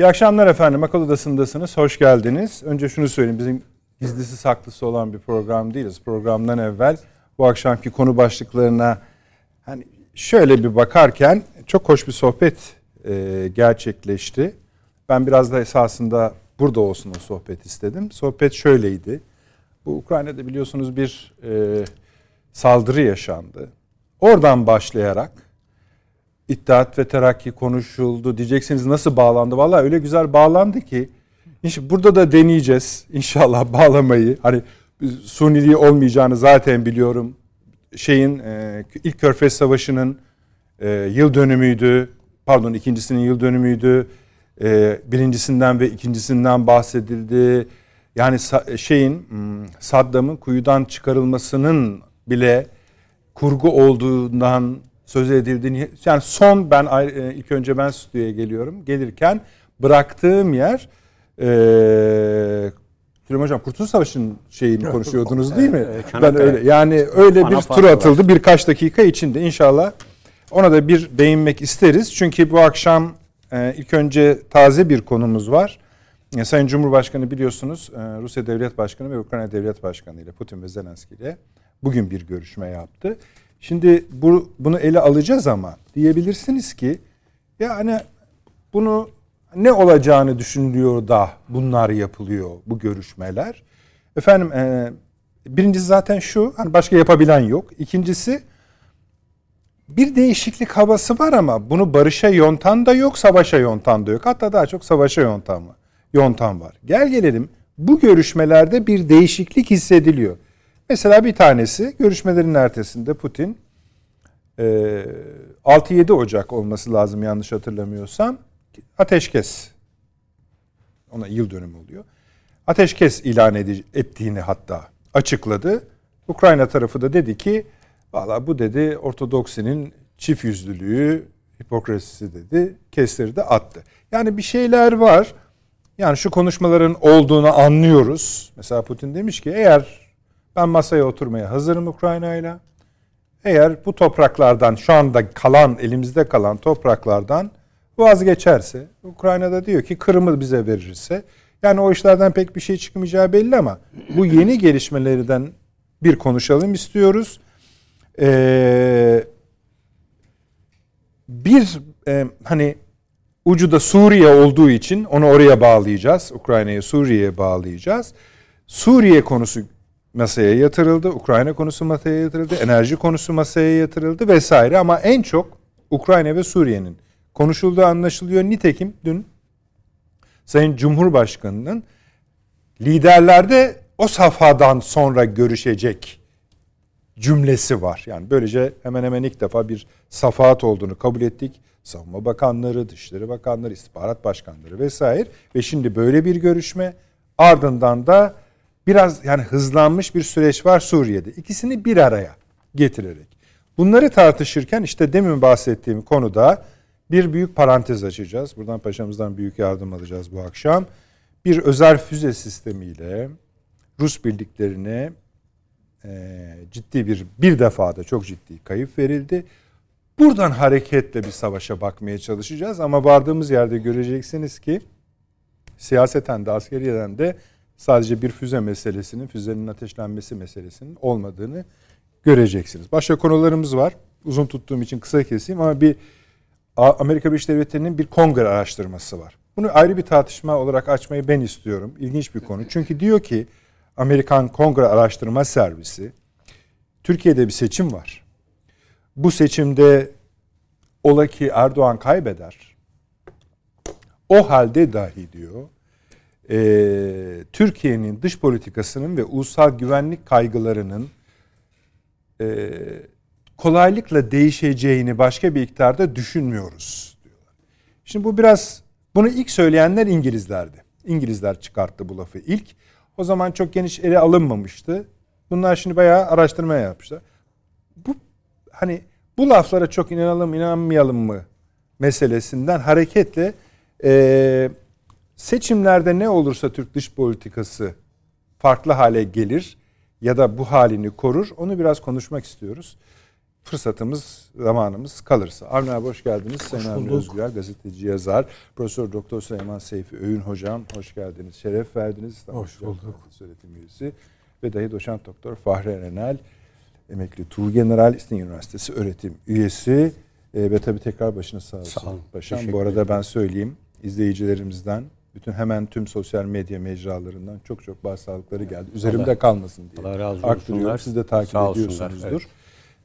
İyi akşamlar efendim. Akıl Odası'ndasınız. Hoş geldiniz. Önce şunu söyleyeyim. Bizim gizlisi saklısı olan bir program değiliz. Programdan evvel bu akşamki konu başlıklarına hani şöyle bir bakarken çok hoş bir sohbet e, gerçekleşti. Ben biraz da esasında burada olsun o sohbet istedim. Sohbet şöyleydi. Bu Ukrayna'da biliyorsunuz bir e, saldırı yaşandı. Oradan başlayarak İttihat ve Terakki konuşuldu. Diyeceksiniz nasıl bağlandı? Vallahi öyle güzel bağlandı ki. İşte burada da deneyeceğiz inşallah bağlamayı. Hani suniliği olmayacağını zaten biliyorum. Şeyin e, ilk Körfez Savaşı'nın e, yıl dönümüydü. Pardon ikincisinin yıl dönümüydü. E, birincisinden ve ikincisinden bahsedildi. Yani şeyin hmm, Saddam'ın kuyudan çıkarılmasının bile kurgu olduğundan söz edildiğini yani son ben e, ilk önce ben stüdyoya geliyorum. Gelirken bıraktığım yer e, Süleyman Hocam Kurtuluş Savaşı'nın şeyini konuşuyordunuz değil mi? E, ben öyle yani öyle bir tur atıldı birkaç dakika içinde inşallah ona da bir değinmek isteriz. Çünkü bu akşam e, ilk önce taze bir konumuz var. E, Sayın Cumhurbaşkanı biliyorsunuz e, Rusya Devlet Başkanı ve Ukrayna Devlet Başkanı ile Putin ve Zelenski ile bugün bir görüşme yaptı. Şimdi bu, bunu ele alacağız ama diyebilirsiniz ki yani bunu ne olacağını düşünülüyor da bunlar yapılıyor bu görüşmeler. Efendim e, birincisi zaten şu hani başka yapabilen yok. İkincisi bir değişiklik havası var ama bunu barışa yontan da yok, savaşa yontan da yok. Hatta daha çok savaşa yontan var. Yontan var. Gel gelelim bu görüşmelerde bir değişiklik hissediliyor. Mesela bir tanesi görüşmelerin ertesinde Putin 6-7 Ocak olması lazım yanlış hatırlamıyorsam ateşkes ona yıl dönümü oluyor. Ateşkes ilan ettiğini hatta açıkladı. Ukrayna tarafı da dedi ki valla bu dedi Ortodoksinin çift yüzlülüğü, hipokrasisi dedi. Kestirdi attı. Yani bir şeyler var. Yani şu konuşmaların olduğunu anlıyoruz. Mesela Putin demiş ki eğer ben masaya oturmaya hazırım Ukrayna ile. Eğer bu topraklardan şu anda kalan elimizde kalan topraklardan vazgeçerse Ukrayna'da diyor ki Kırım'ı bize verirse yani o işlerden pek bir şey çıkmayacağı belli ama bu yeni gelişmelerden bir konuşalım istiyoruz. Ee, bir e, hani ucu da Suriye olduğu için onu oraya bağlayacağız. Ukrayna'yı Suriye'ye bağlayacağız. Suriye konusu masaya yatırıldı. Ukrayna konusu masaya yatırıldı. Enerji konusu masaya yatırıldı vesaire ama en çok Ukrayna ve Suriye'nin konuşulduğu anlaşılıyor. Nitekim dün Sayın Cumhurbaşkanı'nın liderlerde o safhadan sonra görüşecek cümlesi var. Yani böylece hemen hemen ilk defa bir safahat olduğunu kabul ettik. Savunma bakanları, dışişleri bakanları, istihbarat başkanları vesaire ve şimdi böyle bir görüşme ardından da biraz yani hızlanmış bir süreç var Suriye'de. İkisini bir araya getirerek. Bunları tartışırken işte demin bahsettiğim konuda bir büyük parantez açacağız. Buradan paşamızdan büyük yardım alacağız bu akşam. Bir özel füze sistemiyle Rus birliklerine e, ciddi bir bir defada çok ciddi kayıp verildi. Buradan hareketle bir savaşa bakmaya çalışacağız ama vardığımız yerde göreceksiniz ki siyaseten de askeriyeden de sadece bir füze meselesinin, füzenin ateşlenmesi meselesinin olmadığını göreceksiniz. Başka konularımız var. Uzun tuttuğum için kısa keseyim ama bir Amerika Birleşik Devletleri'nin bir kongre araştırması var. Bunu ayrı bir tartışma olarak açmayı ben istiyorum. İlginç bir konu. Çünkü diyor ki Amerikan Kongre Araştırma Servisi Türkiye'de bir seçim var. Bu seçimde ola ki Erdoğan kaybeder. O halde dahi diyor e, Türkiye'nin dış politikasının ve ulusal güvenlik kaygılarının e, kolaylıkla değişeceğini başka bir iktidarda düşünmüyoruz diyorlar. Şimdi bu biraz bunu ilk söyleyenler İngilizlerdi. İngilizler çıkarttı bu lafı ilk. O zaman çok geniş ele alınmamıştı. Bunlar şimdi bayağı araştırma yapmışlar. Bu hani bu laflara çok inanalım inanmayalım mı meselesinden hareketle e, seçimlerde ne olursa Türk dış politikası farklı hale gelir ya da bu halini korur. Onu biraz konuşmak istiyoruz. Fırsatımız, zamanımız kalırsa. Avni abi hoş geldiniz. Sayın Avni Özgür, gazeteci, yazar. Profesör Doktor Süleyman Seyfi Öğün hocam hoş geldiniz. Şeref verdiniz. Hoş bulduk. Öğretim üyesi ve dahi doçent doktor Fahri Erenel, emekli Tuğ General İstinye Üniversitesi öğretim üyesi. E, ve tabii tekrar başınız sağ olsun. Sağ olun. Paşam. Bu arada ben söyleyeyim izleyicilerimizden bütün hemen tüm sosyal medya mecralarından çok çok başsağlıkları geldi. Üzerimde Allah, kalmasın diye. Allah razı olsunlar. Siz de takip Sağ ediyorsunuzdur.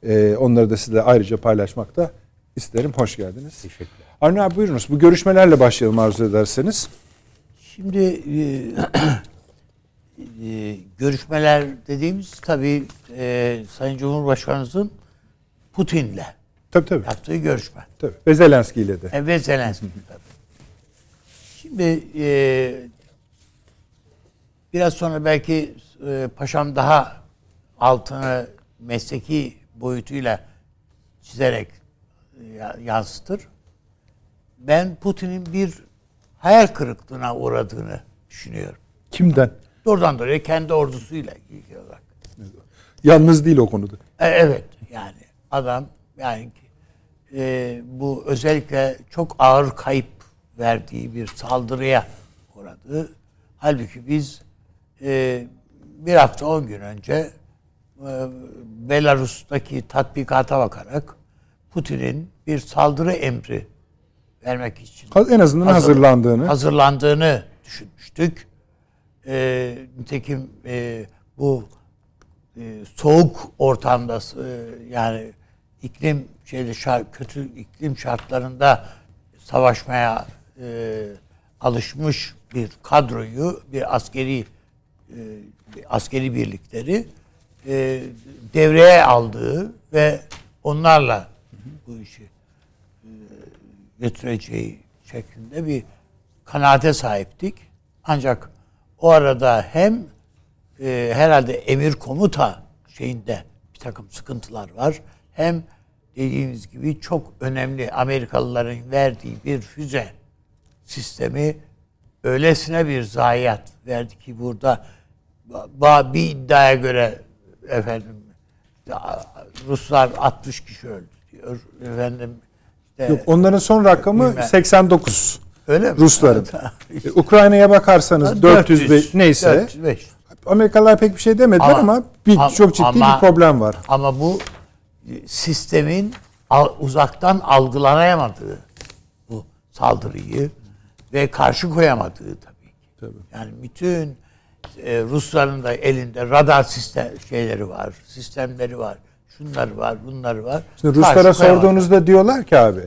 Evet. Ee, onları da sizle ayrıca paylaşmak da isterim. Hoş geldiniz. Teşekkürler. Arne abi buyurunuz. Bu görüşmelerle başlayalım arzu ederseniz. Şimdi e, e, görüşmeler dediğimiz tabii e, Sayın Cumhurbaşkanımızın Putin'le tabii, tabii. yaptığı görüşme. Tabii. Ve Zelenski ile de. E, ve Zelenski tabii. Şimdi e, biraz sonra belki e, paşam daha altını mesleki boyutuyla çizerek e, yansıtır. Ben Putin'in bir hayal kırıklığına uğradığını düşünüyorum. Kimden? Doğrudan doğruya kendi ordusuyla ilgili olarak. Yalnız değil o konuda. E, evet yani adam yani e, bu özellikle çok ağır kayıp verdiği bir saldırıya uğradı. Halbuki biz e, bir hafta on gün önce e, Belarus'taki tatbikata bakarak Putin'in bir saldırı emri vermek için en azından hazır, hazırlandığını hazırlandığını düşünmüştük. E, nitekim e, bu e, soğuk ortamda e, yani iklim şeyde şart, kötü iklim şartlarında savaşmaya e, alışmış bir kadroyu, bir askeri e, askeri birlikleri e, devreye aldığı ve onlarla bu işi e, götüreceği şeklinde bir kanaate sahiptik. Ancak o arada hem e, herhalde emir komuta şeyinde bir takım sıkıntılar var. Hem dediğimiz gibi çok önemli Amerikalıların verdiği bir füze sistemi öylesine bir zayiat verdi ki burada bir iddiaya göre efendim Ruslar 60 kişi öldü diyor. Efendim işte, Yok onların son rakamı bilmem. 89. Öyle mi? Rusların. E, Ukrayna'ya bakarsanız 400, 400 neyse. 405. Amerikalılar pek bir şey demediler ama, ama bir ama, çok ciddi ama, bir problem var. Ama bu sistemin uzaktan algılanamadığı bu saldırıyı ve karşı koyamadığı tabii ki. Tabii. Yani bütün e, Rusların da elinde radar sistem şeyleri var, sistemleri var. Şunlar var, bunlar var. Şimdi Ruslara sorduğunuzda diyorlar ki abi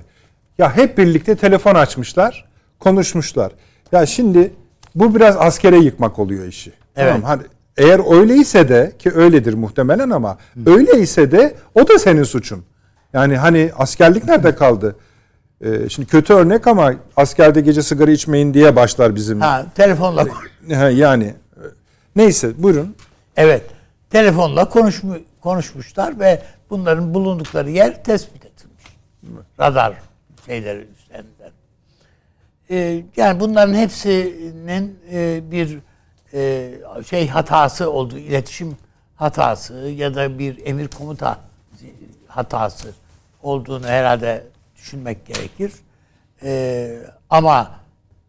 ya hep birlikte telefon açmışlar, konuşmuşlar. Ya şimdi bu biraz askere yıkmak oluyor işi. Evet. Tamam hani eğer öyleyse de ki öyledir muhtemelen ama Hı. öyleyse de o da senin suçun. Yani hani askerlik nerede kaldı? Ee, şimdi kötü örnek ama askerde gece sigara içmeyin diye başlar bizim. Ha, telefonla ha, yani neyse buyurun. Evet. Telefonla konuşmu konuşmuşlar ve bunların bulundukları yer tespit edilmiş. Radar şeyleri üzerinden. Ee, yani bunların hepsinin e, bir e, şey hatası olduğu, iletişim hatası ya da bir emir komuta hatası olduğunu herhalde düşünmek gerekir. Ee, ama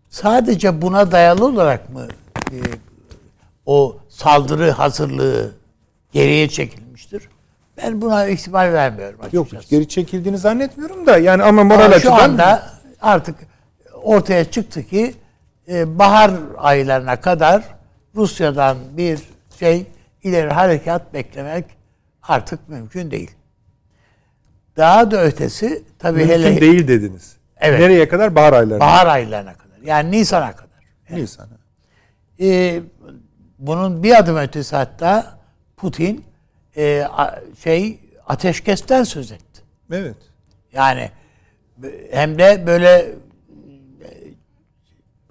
sadece buna dayalı olarak mı e, o saldırı hazırlığı geriye çekilmiştir? Ben buna ihtimal vermiyorum açıkçası. Yok geri çekildiğini zannetmiyorum da yani ama moral ama açıdan... Şu anda artık ortaya çıktı ki e, bahar aylarına kadar Rusya'dan bir şey ileri harekat beklemek artık mümkün değil. Daha da ötesi tabii Mümkün hele... değil dediniz. Evet. Nereye kadar? Bahar aylarına. Bahar aylarına kadar. Yani Nisan'a kadar. Yani. Nisan'a. Ee, bunun bir adım ötesi hatta Putin e, şey ateşkesten söz etti. Evet. Yani hem de böyle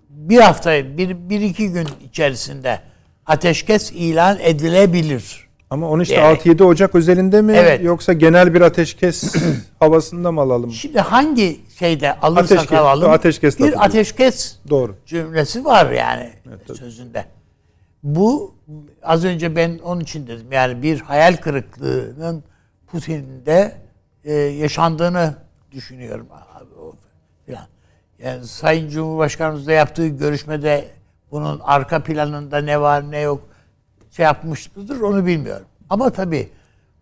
bir hafta, bir, bir iki gün içerisinde ateşkes ilan edilebilir. Ama onu işte Yani- 6-7 Ocak özelinde mi Evet. yoksa genel bir ateşkes havasında mı alalım? Şimdi hangi şeyde alırsak Ateşkes, alalım ateşkes bir ateşkes Doğru. cümlesi var yani sözünde. Bu az önce ben onun için dedim yani bir hayal kırıklığının Putin'de e, yaşandığını düşünüyorum filan. Yani Sayın Cumhurbaşkanımızla yaptığı görüşmede bunun arka planında ne var ne yok şey yapmış mıdır onu bilmiyorum. Ama tabii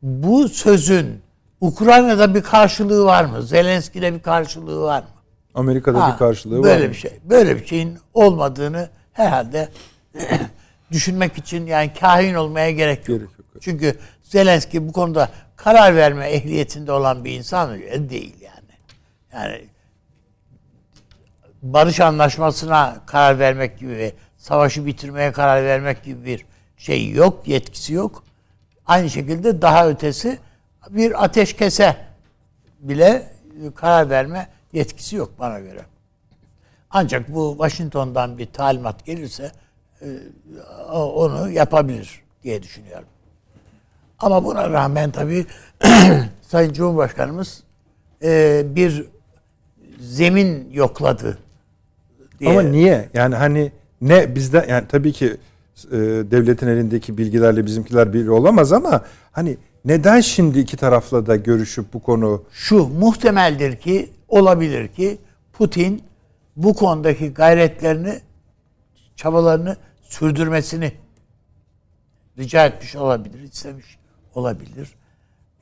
bu sözün Ukrayna'da bir karşılığı var mı? Zelenski'de bir karşılığı var mı? Amerika'da Ha, bir karşılığı böyle var. bir şey. Böyle bir şeyin olmadığını herhalde düşünmek için yani kahin olmaya gerek yok. Gerek yok. Çünkü Zelenski bu konuda karar verme ehliyetinde olan bir insan değil yani. Yani barış anlaşmasına karar vermek gibi, savaşı bitirmeye karar vermek gibi bir şey yok, yetkisi yok. Aynı şekilde daha ötesi bir ateşkese bile karar verme yetkisi yok bana göre. Ancak bu Washington'dan bir talimat gelirse e, onu yapabilir diye düşünüyorum. Ama buna rağmen tabii Sayın Cumhurbaşkanımız e, bir zemin yokladı diye. Ama niye? Yani hani ne bizde yani tabii ki e, devletin elindeki bilgilerle bizimkiler bir olamaz ama hani neden şimdi iki tarafla da görüşüp bu konu şu muhtemeldir ki olabilir ki Putin bu konudaki gayretlerini çabalarını sürdürmesini rica etmiş olabilir, istemiş olabilir.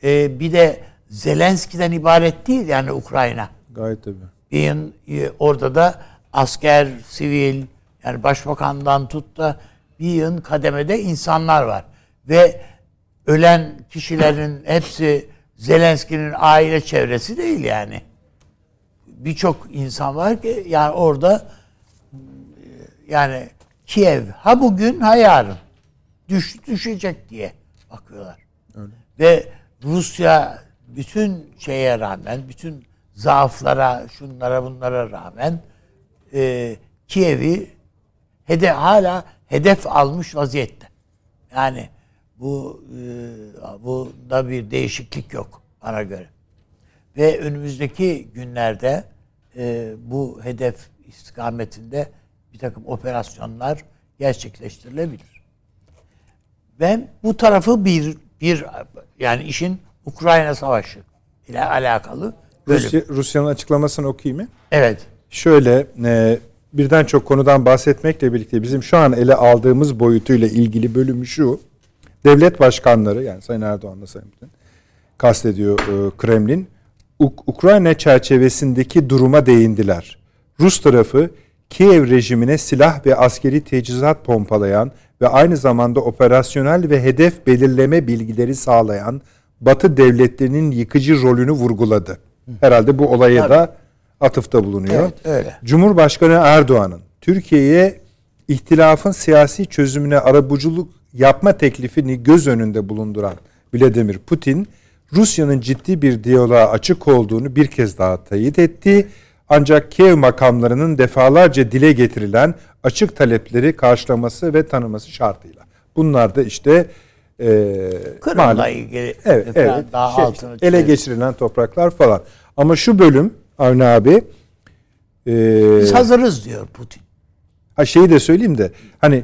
Ee, bir de Zelenski'den ibaret değil yani Ukrayna. gayet tabii. Bir e, orada da asker, sivil yani başbakandan tut da bir yığın kademede insanlar var. Ve ölen kişilerin hepsi Zelenski'nin aile çevresi değil yani. Birçok insan var ki yani orada yani Kiev ha bugün ha yarın düş, düşecek diye bakıyorlar. Ve Rusya bütün şeye rağmen, bütün zaaflara, şunlara bunlara rağmen e, Kiev'i hede, hala hedef almış vaziyette. Yani bu e, bunda bir değişiklik yok bana göre. Ve önümüzdeki günlerde e, bu hedef istikametinde bir takım operasyonlar gerçekleştirilebilir. Ben bu tarafı bir bir yani işin Ukrayna Savaşı ile alakalı. Rusya, Rusya'nın açıklamasını okuyayım mı? Evet. Şöyle e, birden çok konudan bahsetmekle birlikte bizim şu an ele aldığımız boyutuyla ilgili bölümü şu. Devlet başkanları yani Sayın Erdoğan'la Sayın Putin kastediyor e, Kremlin. Uk- Ukrayna çerçevesindeki duruma değindiler. Rus tarafı Kiev rejimine silah ve askeri teçhizat pompalayan ve aynı zamanda operasyonel ve hedef belirleme bilgileri sağlayan Batı devletlerinin yıkıcı rolünü vurguladı. Herhalde bu olaya da atıfta bulunuyor. Evet, öyle. Cumhurbaşkanı Erdoğan'ın Türkiye'ye ihtilafın siyasi çözümüne arabuluculuk yapma teklifini göz önünde bulunduran Vladimir Putin, Rusya'nın ciddi bir diyaloğa açık olduğunu bir kez daha teyit etti. Ancak Kiev makamlarının defalarca dile getirilen açık talepleri karşılaması ve tanıması şartıyla. Bunlar da işte e, Kırım'la ilgili Evet, evet. daha Şey, altını ele geçirilen topraklar falan. Ama şu bölüm Avni abi e, Biz hazırız diyor Putin. ha şeyi de söyleyeyim de hani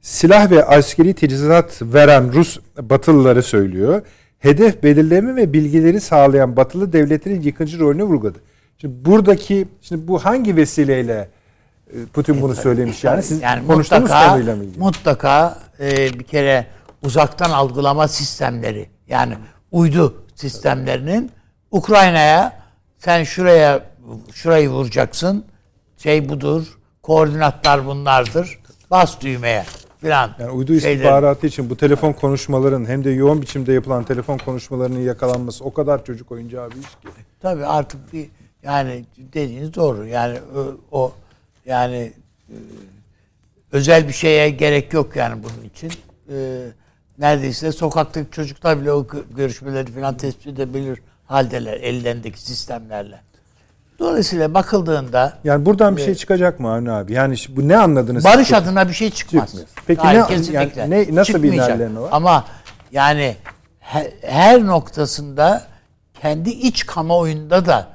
silah ve askeri teçhizat veren Rus Batılıları söylüyor. Hedef belirleme ve bilgileri sağlayan Batılı devletlerin yıkıcı rolünü vurguladı. Şimdi buradaki şimdi bu hangi vesileyle e, Putin bunu söylemiş yani siz yani konuştuğunuz mutlaka, konuyla mı ilgili? mutlaka e, bir kere uzaktan algılama sistemleri yani uydu sistemlerinin Ukrayna'ya sen şuraya şurayı vuracaksın şey budur koordinatlar bunlardır bas düğmeye filan. Yani uydu istihbaratı için bu telefon konuşmaların hem de yoğun biçimde yapılan telefon konuşmalarının yakalanması o kadar çocuk oyuncağı bir iş ki. Tabii artık bir yani dediğiniz doğru. Yani o, o yani e, özel bir şeye gerek yok yani bunun için. E, neredeyse sokaktaki çocuklar bile o gö- görüşmeleri falan tespit edebilir haldeler ellerindeki sistemlerle. Dolayısıyla bakıldığında Yani buradan bir şey çıkacak mı Avni abi? Yani bu ne anladınız? barış siz? adına bir şey çıkmaz. Çıkmıyor. Peki Hayır, ne- kesinlikle. yani ne- nasıl bir ilerleme var? Ama yani he- her noktasında kendi iç kamuoyunda da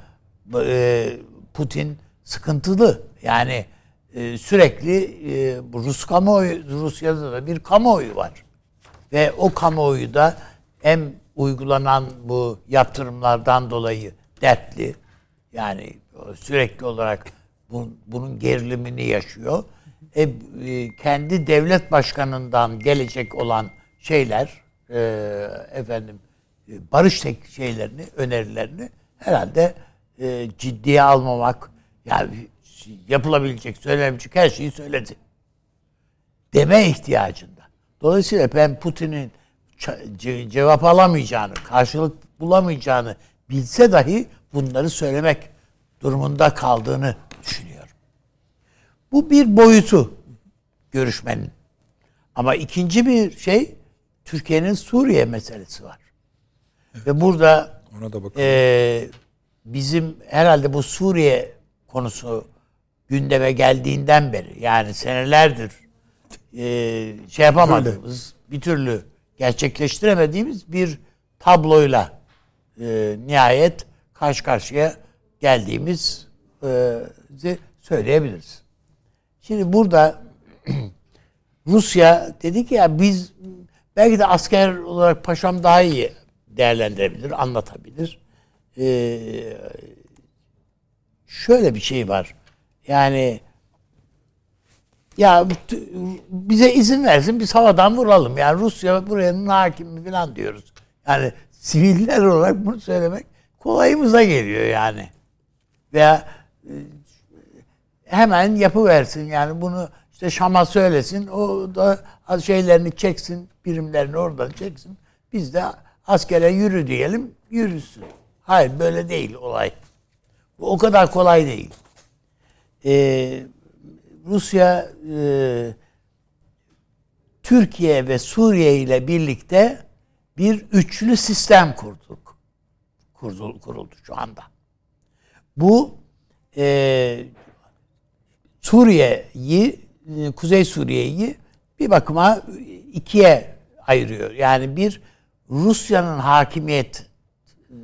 e, Putin sıkıntılı. Yani e, sürekli e, bu Rus kamuoyu Rusya'da da bir kamuoyu var. Ve o kamuoyu da hem uygulanan bu yaptırımlardan dolayı dertli. Yani sürekli olarak bu- bunun gerilimini yaşıyor. E, e, kendi devlet başkanından gelecek olan şeyler e, efendim e, barış tek şeylerini, önerilerini herhalde e, ciddiye almamak yani yapılabilecek, söylenebilecek her şeyi söyledi deme ihtiyacında. Dolayısıyla ben Putin'in ce- cevap alamayacağını, karşılık bulamayacağını bilse dahi bunları söylemek durumunda kaldığını düşünüyorum. Bu bir boyutu görüşmenin. Ama ikinci bir şey Türkiye'nin Suriye meselesi var. Ve burada Ona da bakalım. ee, bizim herhalde bu Suriye konusu gündeme geldiğinden beri yani senelerdir ee, şey yapamadığımız bir türlü gerçekleştiremediğimiz bir tabloyla ee, nihayet karşı karşıya geldiğimiz ee, söyleyebiliriz. Şimdi burada Rusya dedi ki ya biz belki de asker olarak paşam daha iyi değerlendirebilir, anlatabilir. Ee, şöyle bir şey var. Yani ya bize izin versin biz havadan vuralım. Yani Rusya buranın hakimi falan diyoruz. Yani siviller olarak bunu söylemek kolayımıza geliyor yani. Veya e, hemen yapıversin yani bunu işte Şam'a söylesin o da şeylerini çeksin birimlerini oradan çeksin biz de askere yürü diyelim yürüsün. Hayır böyle değil olay. Bu o kadar kolay değil. Ee, Rusya e, Türkiye ve Suriye ile birlikte bir üçlü sistem kurduk. Kurdu, kuruldu şu anda. Bu e, Suriye'yi, e, Kuzey Suriye'yi bir bakıma ikiye ayırıyor. Yani bir Rusya'nın hakimiyet e,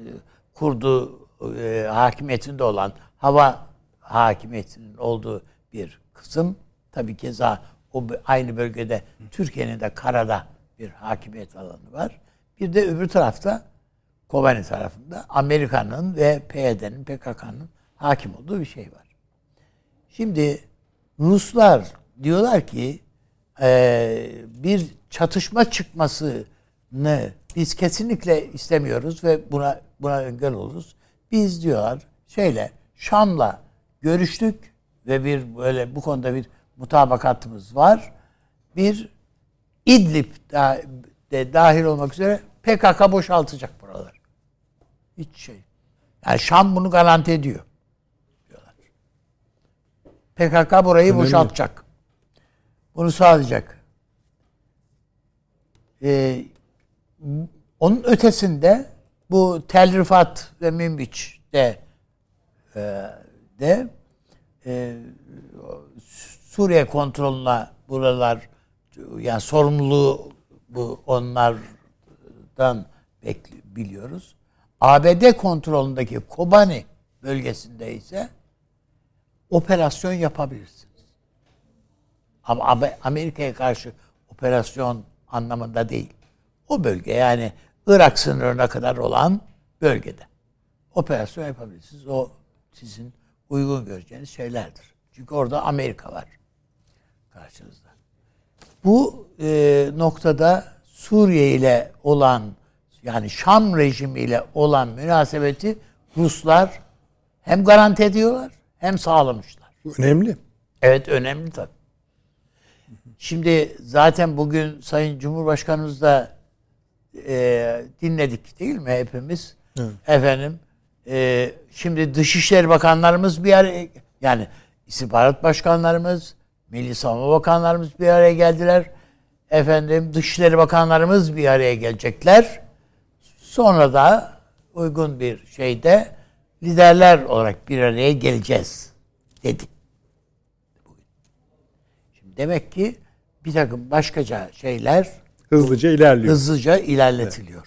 kurduğu e, hakimiyetinde olan hava hakimiyetinin olduğu bir kısım tabii keza o aynı bölgede Türkiye'nin de karada bir hakimiyet alanı var. Bir de öbür tarafta Kobani tarafında Amerika'nın ve PYD'nin, PKK'nın hakim olduğu bir şey var. Şimdi Ruslar diyorlar ki e, bir çatışma çıkmasını biz kesinlikle istemiyoruz ve buna buna engel oluruz. Biz diyorlar şeyle Şam'la görüştük ve bir böyle bu konuda bir mutabakatımız var. Bir İdlib de dahil olmak üzere PKK boşaltacak buralar. Hiç şey. Yani Şam bunu garanti ediyor. Diyorlar. PKK burayı Önemli. boşaltacak. Bunu sağlayacak. Ee, onun ötesinde bu Tel Rifat ve Münbiç'te e, de e, Suriye kontrolüne buralar yani sorumluluğu bu onlardan biliyoruz. ABD kontrolündeki Kobani bölgesinde ise operasyon yapabilirsiniz. Ama Am- Amerika'ya karşı operasyon anlamında değil. O bölge yani Irak sınırına kadar olan bölgede operasyon yapabilirsiniz. O sizin uygun göreceğiniz şeylerdir. Çünkü orada Amerika var karşınızda. Bu e, noktada Suriye ile olan yani Şam rejimiyle olan münasebeti Ruslar hem garanti ediyorlar hem sağlamışlar. Bu önemli. Evet önemli tabii. Şimdi zaten bugün Sayın Cumhurbaşkanımız da e, dinledik değil mi hepimiz? Evet. Efendim e, şimdi Dışişleri Bakanlarımız bir araya yani istihbarat başkanlarımız, Milli Savunma Bakanlarımız bir araya geldiler. Efendim Dışişleri Bakanlarımız bir araya gelecekler. Sonra da uygun bir şeyde liderler olarak bir araya geleceğiz dedik. Şimdi demek ki bir takım başkaca şeyler Hızlıca ilerliyor. hızlıca ilerletiliyor.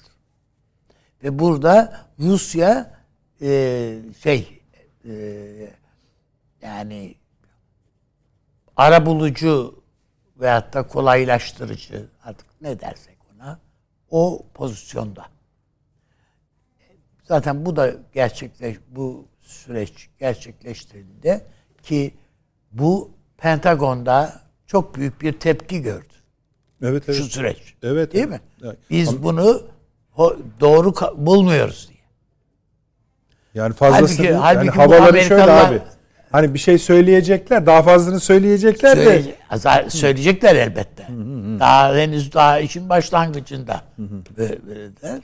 Ve burada Rusya e, şey e, yani arabulucu veyahut da kolaylaştırıcı artık ne dersek ona o pozisyonda. Zaten bu da gerçekleş bu süreç gerçekleştiğinde ki bu Pentagon'da çok büyük bir tepki gördü Evet evet. şu süreç. Evet, Değil evet. mi? Evet. Biz Ama- bunu doğru bulmuyoruz diye. Yani fazlası Halbuki- değil. halbuki yani havaları şöyle abi. Hani bir şey söyleyecekler, daha fazlasını söyleyecekler de Söyleyece- Azar- söyleyecekler elbette. Daha henüz daha işin başlangıcında böyle- böyle der.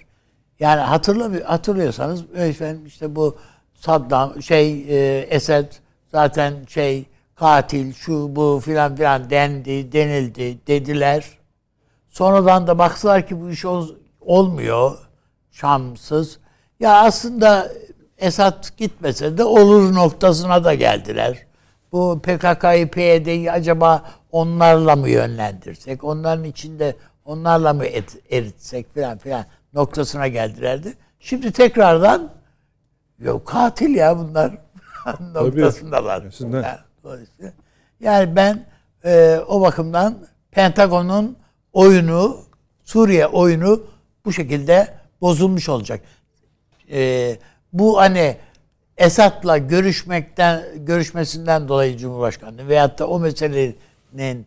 Yani hatırlamıyor hatırlıyorsanız efendim işte bu Saddam şey e, Esed zaten şey katil şu bu filan filan dendi, denildi, dediler. Sonradan da baktılar ki bu iş ol- olmuyor. Şamsız. Ya aslında Esad gitmese de olur noktasına da geldiler. Bu PKK'yı, PYD'yi acaba onlarla mı yönlendirsek? Onların içinde onlarla mı et, eritsek filan filan noktasına geldilerdi. Şimdi tekrardan yok katil ya bunlar noktasındalar. Yani, yani ben e, o bakımdan Pentagon'un oyunu, Suriye oyunu bu şekilde bozulmuş olacak. E, bu hani Esad'la görüşmekten görüşmesinden dolayı Cumhurbaşkanı veyahut da o meselenin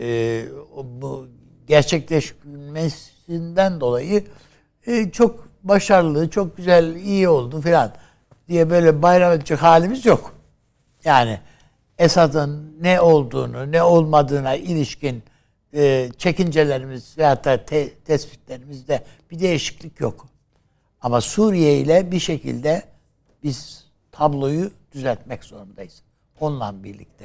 e, bu gerçekleşmesinden dolayı e, çok başarılı, çok güzel, iyi oldu filan diye böyle bayram edecek halimiz yok. Yani Esad'ın ne olduğunu, ne olmadığına ilişkin e, çekincelerimiz veyahut da te- tespitlerimizde bir değişiklik yok. Ama Suriye ile bir şekilde biz tabloyu düzeltmek zorundayız. Onunla birlikte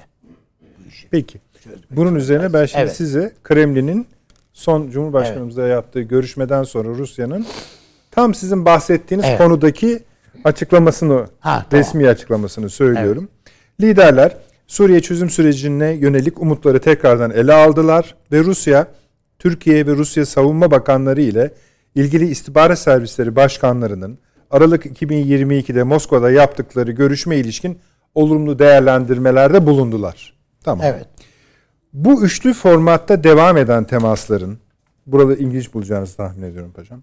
bu işi. Peki. çözmek Bunun üzerine ben şimdi Evet. size Kremlin'in son Cumhurbaşkanımızla yaptığı görüşmeden sonra Rusya'nın tam sizin bahsettiğiniz Evet. konudaki açıklamasını, Ha, tamam. resmi açıklamasını söylüyorum. Liderler Suriye çözüm sürecine yönelik umutları tekrardan ele aldılar ve Rusya, Türkiye ve Rusya Savunma Bakanları ile ilgili istihbarat servisleri başkanlarının Aralık 2022'de Moskova'da yaptıkları görüşme ilişkin olumlu değerlendirmelerde bulundular. Tamam. Evet. Bu üçlü formatta devam eden temasların, burada ilginç bulacağınızı tahmin ediyorum paşam.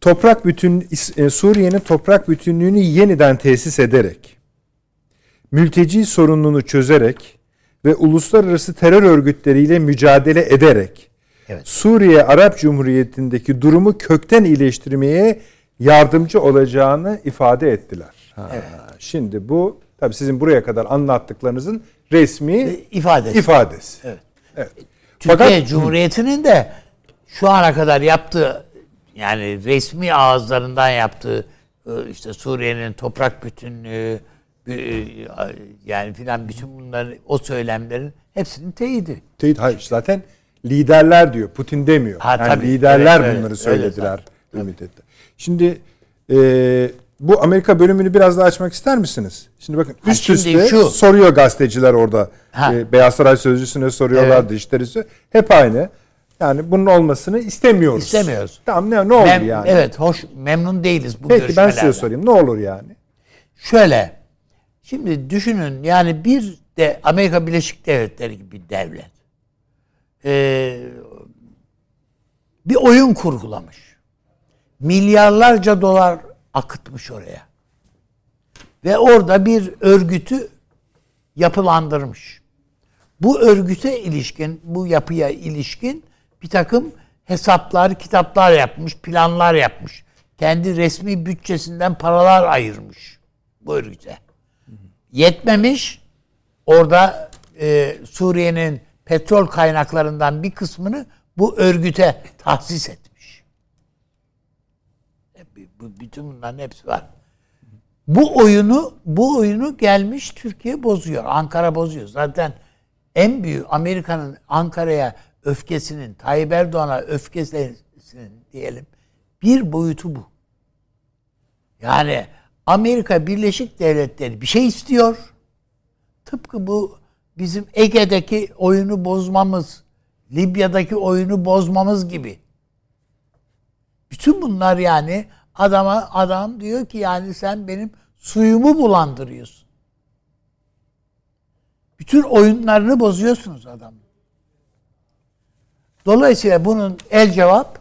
Toprak bütün e, Suriye'nin toprak bütünlüğünü yeniden tesis ederek, mülteci sorununu çözerek ve uluslararası terör örgütleriyle mücadele ederek Evet. Suriye Arap Cumhuriyeti'ndeki durumu kökten iyileştirmeye yardımcı olacağını ifade ettiler. Ha, Şimdi bu tabii sizin buraya kadar anlattıklarınızın resmi ifadesi. ifadesi. Evet. Evet. Türkiye Fakat Cumhuriyeti'nin de şu ana kadar yaptığı yani resmi ağızlarından yaptığı e, işte Suriye'nin toprak bütünlüğü e, yani filan bütün bunların o söylemlerin hepsinin teyidi. Teyit- hayır zaten liderler diyor. Putin demiyor. Ha, yani tabii. liderler Evet, evet. bunları Öyle söylediler. zaten. Ümit etti. Şimdi e, bu Amerika bölümünü biraz daha açmak ister misiniz? Şimdi bakın Ha, üst şimdi üste şu- soruyor gazeteciler orada. Ha. E, Beyaz Saray sözcüsüne soruyorlardı işlerisi. Hep aynı. Yani bunun olmasını istemiyoruz. İstemiyoruz. Tamam ne, ne olur Mem- yani? Evet hoş memnun değiliz bu Peki ben size görüşmelerden. sorayım. Ne olur yani? Şöyle şimdi düşünün yani bir de Amerika Birleşik Devletleri gibi bir devlet ee, bir oyun kurgulamış. Milyarlarca dolar akıtmış oraya. Ve orada bir örgütü yapılandırmış. Bu örgüte ilişkin, bu yapıya ilişkin bir takım hesaplar, kitaplar yapmış, planlar yapmış. Kendi resmi bütçesinden paralar ayırmış bu örgüte. Yetmemiş, orada e, Suriye'nin petrol kaynaklarından bir kısmını bu örgüte tahsis etmiş. E, Bütün bunların hepsi var. Bu oyunu bu oyunu gelmiş Türkiye bozuyor. Ankara bozuyor. Zaten en büyük Amerika'nın Ankara'ya öfkesinin, Tayyip Erdoğan'a öfkesinin diyelim bir boyutu bu. Yani Amerika Birleşik Devletleri bir şey istiyor. Tıpkı bu bizim Ege'deki oyunu bozmamız, Libya'daki oyunu bozmamız gibi. Bütün bunlar yani adama adam diyor ki yani sen benim suyumu bulandırıyorsun. Bütün oyunlarını bozuyorsunuz adam. Dolayısıyla bunun el cevap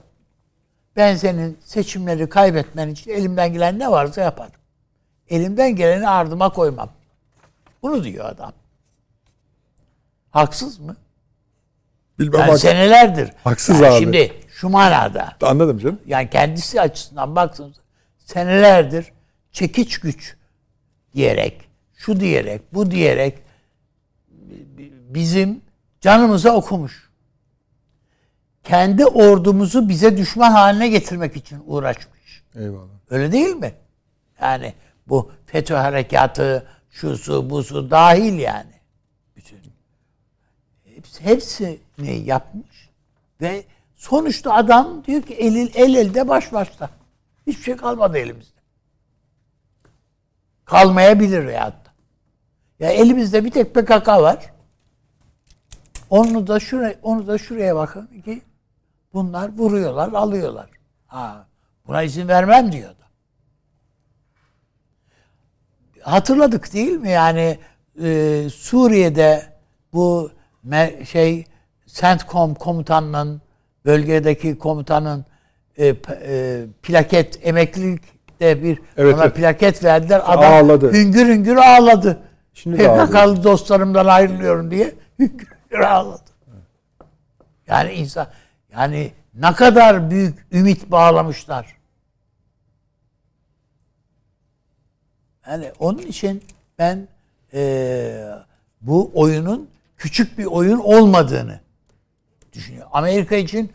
ben senin seçimleri kaybetmen için elimden gelen ne varsa yaparım. Elimden geleni ardıma koymam. Bunu diyor adam. Haksız mı? Bilmem Yani hak- senelerdir. Haksız Yani abi. Şimdi şu manada Anladım canım. yani kendisi açısından baktığınızda senelerdir çekiç güç diyerek, şu diyerek, bu diyerek bizim canımıza okumuş. Kendi ordumuzu bize düşman haline getirmek için uğraşmış. Eyvallah. Öyle değil mi? Yani bu FETÖ harekatı, şusu, busu dahil yani. Hepsini yapmış. Ve sonuçta adam diyor ki el, el elde baş başta. Hiçbir şey kalmadı elimizde. Kalmayabilir veyahut da. Ya elimizde bir tek PKK var. Onu da şuraya, onu da şuraya bakın ki bunlar vuruyorlar, alıyorlar. Ha, buna izin vermem diyor da. Hatırladık değil mi? Yani e, Suriye'de bu şey CENTCOM komutanının bölgedeki komutanın e, e, plaket emeklilikte bir Evet, ona evet. plaket verdiler. Adam Ağladı. hüngür hüngür ağladı. Şimdi. PKK'lı dostlarımdan ayrılıyorum diye hüngür hüngür ağladı. Yani insan yani ne kadar büyük ümit bağlamışlar. Yani onun için ben eee, bu oyunun küçük bir oyun olmadığını düşünüyorum. Amerika için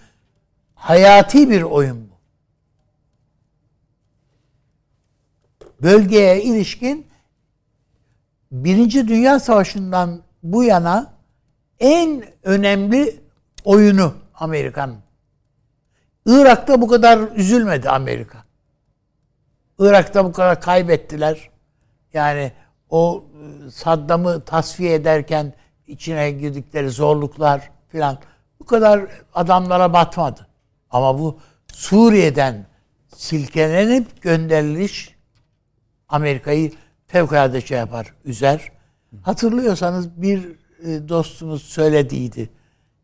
hayati bir oyun bu. Bölgeye ilişkin Birinci Dünya Savaşı'ndan bu yana en önemli oyunu Amerika'nın. Irak'ta bu kadar üzülmedi Amerika. Irak'ta bu kadar kaybettiler. Yani o e, Saddam'ı tasfiye ederken içine girdikleri zorluklar filan bu kadar adamlara batmadı. Ama bu Suriye'den silkelenip gönderiliş Amerika'yı fevkalade şey yapar, üzer. Hatırlıyorsanız bir e, dostumuz söylediydi.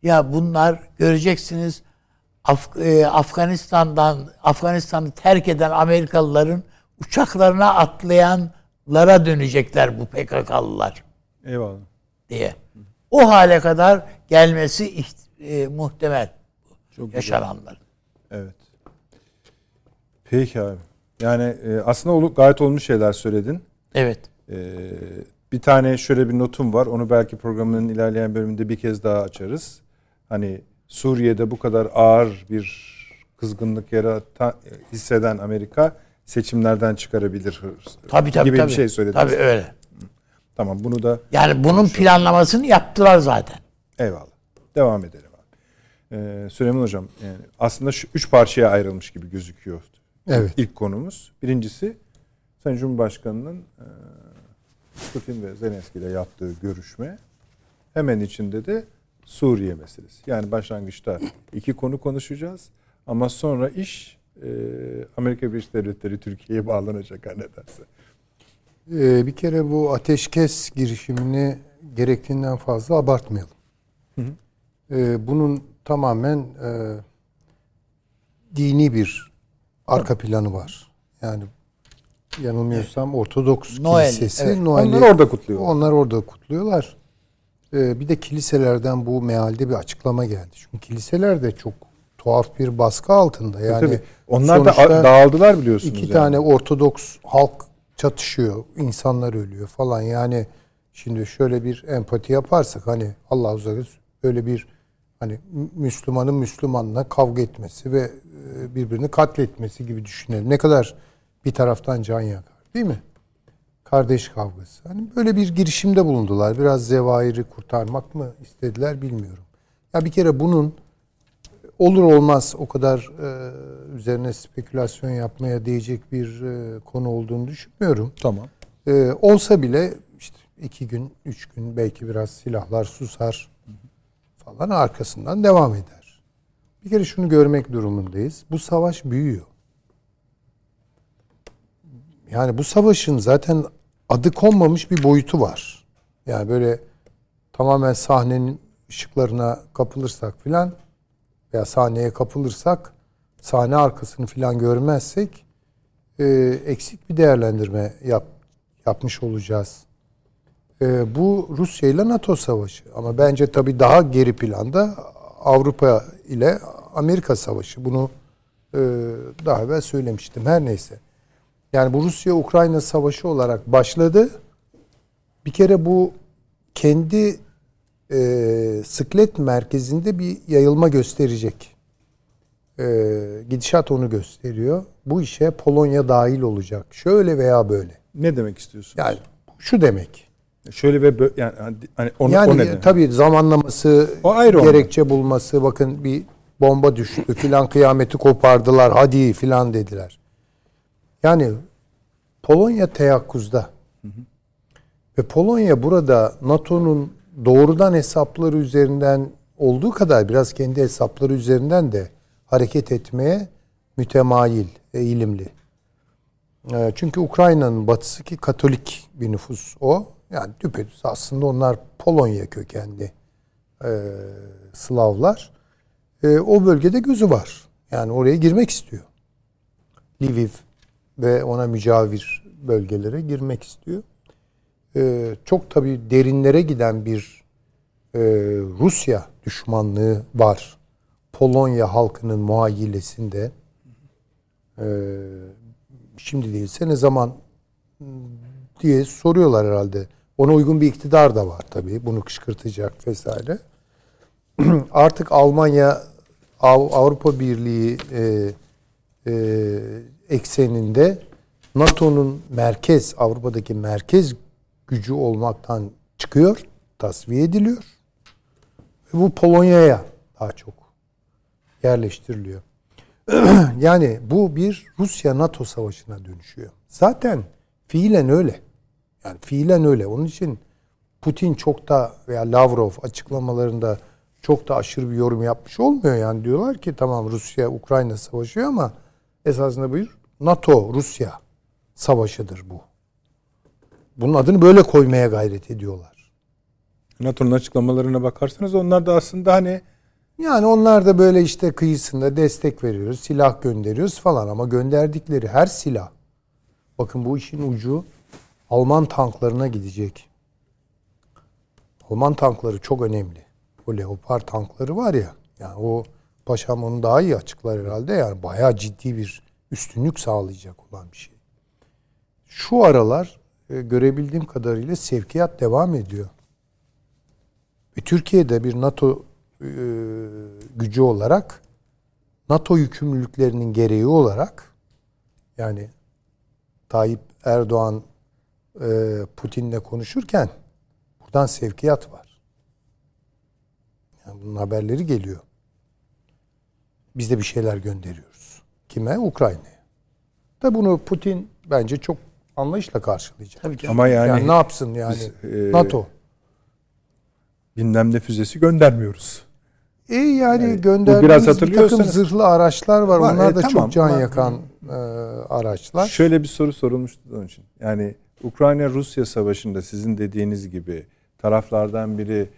Ya bunlar göreceksiniz Af- e, Afganistan'dan Afganistan'ı terk eden Amerikalıların uçaklarına atlayanlara dönecekler bu PKK'lılar Eyvallah. diye. O hale kadar gelmesi e, muhtemel Çok yaşananlar. Evet. Peki abi. Yani e, aslında olu- gayet olmuş şeyler söyledin. Evet. E, bir tane şöyle bir notum var. Onu belki programın ilerleyen bölümünde bir kez daha açarız. Hani Suriye'de bu kadar ağır bir kızgınlık yaratan hisseden Amerika seçimlerden çıkarabilir Tabii tabii gibi tabii. bir şey söyledin. Tabii öyle. Tamam bunu da Yani bunun planlamasını yaptılar zaten. Eyvallah. Devam edelim abi. Ee, Süleyman Hocam yani aslında şu üç parçaya ayrılmış gibi gözüküyor. Evet. İlk konumuz. Birincisi Sayın Cumhurbaşkanı'nın e, Putin ve Zelenski ile yaptığı görüşme. Hemen içinde de Suriye meselesi. Yani başlangıçta iki konu konuşacağız. Ama sonra iş e, Amerika Birleşik Devletleri Türkiye'ye bağlanacak her nedense. Ee, bir kere bu ateşkes girişimini gerektiğinden fazla abartmayalım. Ee, bunun tamamen e, dini bir arka planı var. Yani yanılmıyorsam Ortodoks Noel, Kilisesi evet. Noel'i- Onlar orada kutluyorlar. Onlar orada kutluyorlar. Ee, bir de kiliselerden bu mealde bir açıklama geldi. Çünkü kiliseler de çok tuhaf bir baskı altında. Yani Tabii. Onlar da dağıldılar biliyorsunuz. İki yani. tane Ortodoks halk çatışıyor, insanlar ölüyor falan. Yani şimdi şöyle bir empati yaparsak hani Allah uzak böyle bir hani Mü- Müslümanın Müslümanla kavga etmesi ve e, birbirini katletmesi gibi düşünelim. Ne kadar bir taraftan can yakar değil mi? Kardeş kavgası. Hani böyle bir girişimde bulundular. Biraz zevairi kurtarmak mı istediler bilmiyorum. Ya bir kere bunun olur olmaz o kadar e, üzerine spekülasyon yapmaya değecek bir e, konu olduğunu düşünmüyorum. Tamam. E, olsa bile işte iki gün, üç gün belki biraz silahlar susar falan arkasından devam eder. Bir kere şunu görmek durumundayız. Bu savaş büyüyor. Yani bu savaşın zaten adı konmamış bir boyutu var. Yani böyle tamamen sahnenin ışıklarına kapılırsak filan veya sahneye kapılırsak sahne arkasını filan görmezsek e, eksik bir değerlendirme yap, yapmış olacağız. E, bu Rusya ile NATO savaşı ama bence tabii daha geri planda Avrupa ile Amerika savaşı. Bunu e, daha evvel söylemiştim. Her neyse. Yani bu Rusya-Ukrayna savaşı olarak başladı. Bir kere bu kendi e, sıklet merkezinde bir yayılma gösterecek. E, gidişat onu gösteriyor. Bu işe Polonya dahil olacak. Şöyle veya böyle. Ne demek istiyorsun? Yani şu demek. Şöyle ve böyle yani hani- hani onu, yani o ne demek? tabii zamanlaması, O ayrı gerekçe bulması, bakın bir bomba düştü filan kıyameti kopardılar hadi filan dediler. Yani Polonya teyakkuzda. Ve Polonya burada NATO'nun doğrudan hesapları üzerinden olduğu kadar biraz kendi hesapları üzerinden de hareket etmeye mütemayil, eğilimli. E, Çünkü Ukrayna'nın batısı ki Katolik bir nüfus o. Yani düpedüz aslında onlar Polonya kökenli e, Slavlar. E, o bölgede gözü var. Yani oraya girmek istiyor. Lviv ve ona mücavir bölgelere girmek istiyor. E, çok tabii derinlere giden bir e, Rusya düşmanlığı var. Polonya halkının muhayyilesinde. E, şimdi değilse ne zaman diye soruyorlar herhalde. Ona uygun bir iktidar da var tabii. Bunu kışkırtacak vesaire. Artık Almanya Av- Avrupa Birliği e, e, ekseninde NATO'nun merkez Avrupa'daki merkez gücü olmaktan çıkıyor, tasfiye ediliyor. Ve bu Polonya'ya daha çok yerleştiriliyor. yani bu bir Rusya-NATO savaşına dönüşüyor. Zaten fiilen öyle. Yani fiilen öyle. Onun için Putin çok da veya Lavrov açıklamalarında çok da aşırı bir yorum yapmış olmuyor. Yani diyorlar ki tamam Rusya Ukrayna savaşıyor ama esasında bir NATO Rusya savaşıdır bu. Bunun adını böyle koymaya gayret ediyorlar. NATO'nun açıklamalarına bakarsanız onlar da aslında hani Yani onlar da böyle işte kıyısında destek veriyoruz, silah gönderiyoruz falan ama gönderdikleri her silah bakın bu işin ucu Alman tanklarına gidecek. Alman tankları çok önemli. O Leopard tankları var ya. Yani o paşam onu daha iyi açıklar herhalde. Yani bayağı ciddi bir üstünlük sağlayacak olan bir şey. Şu aralar görebildiğim kadarıyla sevkiyat devam ediyor. Ve Türkiye'de bir NATO e, gücü olarak NATO yükümlülüklerinin gereği olarak yani Tayyip Erdoğan e, Putin'le konuşurken buradan sevkiyat var. Yani bunun haberleri geliyor. Biz de bir şeyler gönderiyoruz. Kime? Ukrayna'ya. Da bunu Putin bence çok anlayışla karşılayacak. Tabii ki. ama yani, Yani, ne yapsın yani biz, e, NATO. bilmem ne füzesi göndermiyoruz. E yani, Yani gönderdiğimiz biraz bir takım hatırlıyorsanız- zırhlı araçlar var. Var, Onlar e, da tamam. çok can Var. yakan e, araçlar. Şöyle bir soru sorulmuştu onun için. Yani Ukrayna-Rusya savaşında sizin dediğiniz gibi taraflardan biri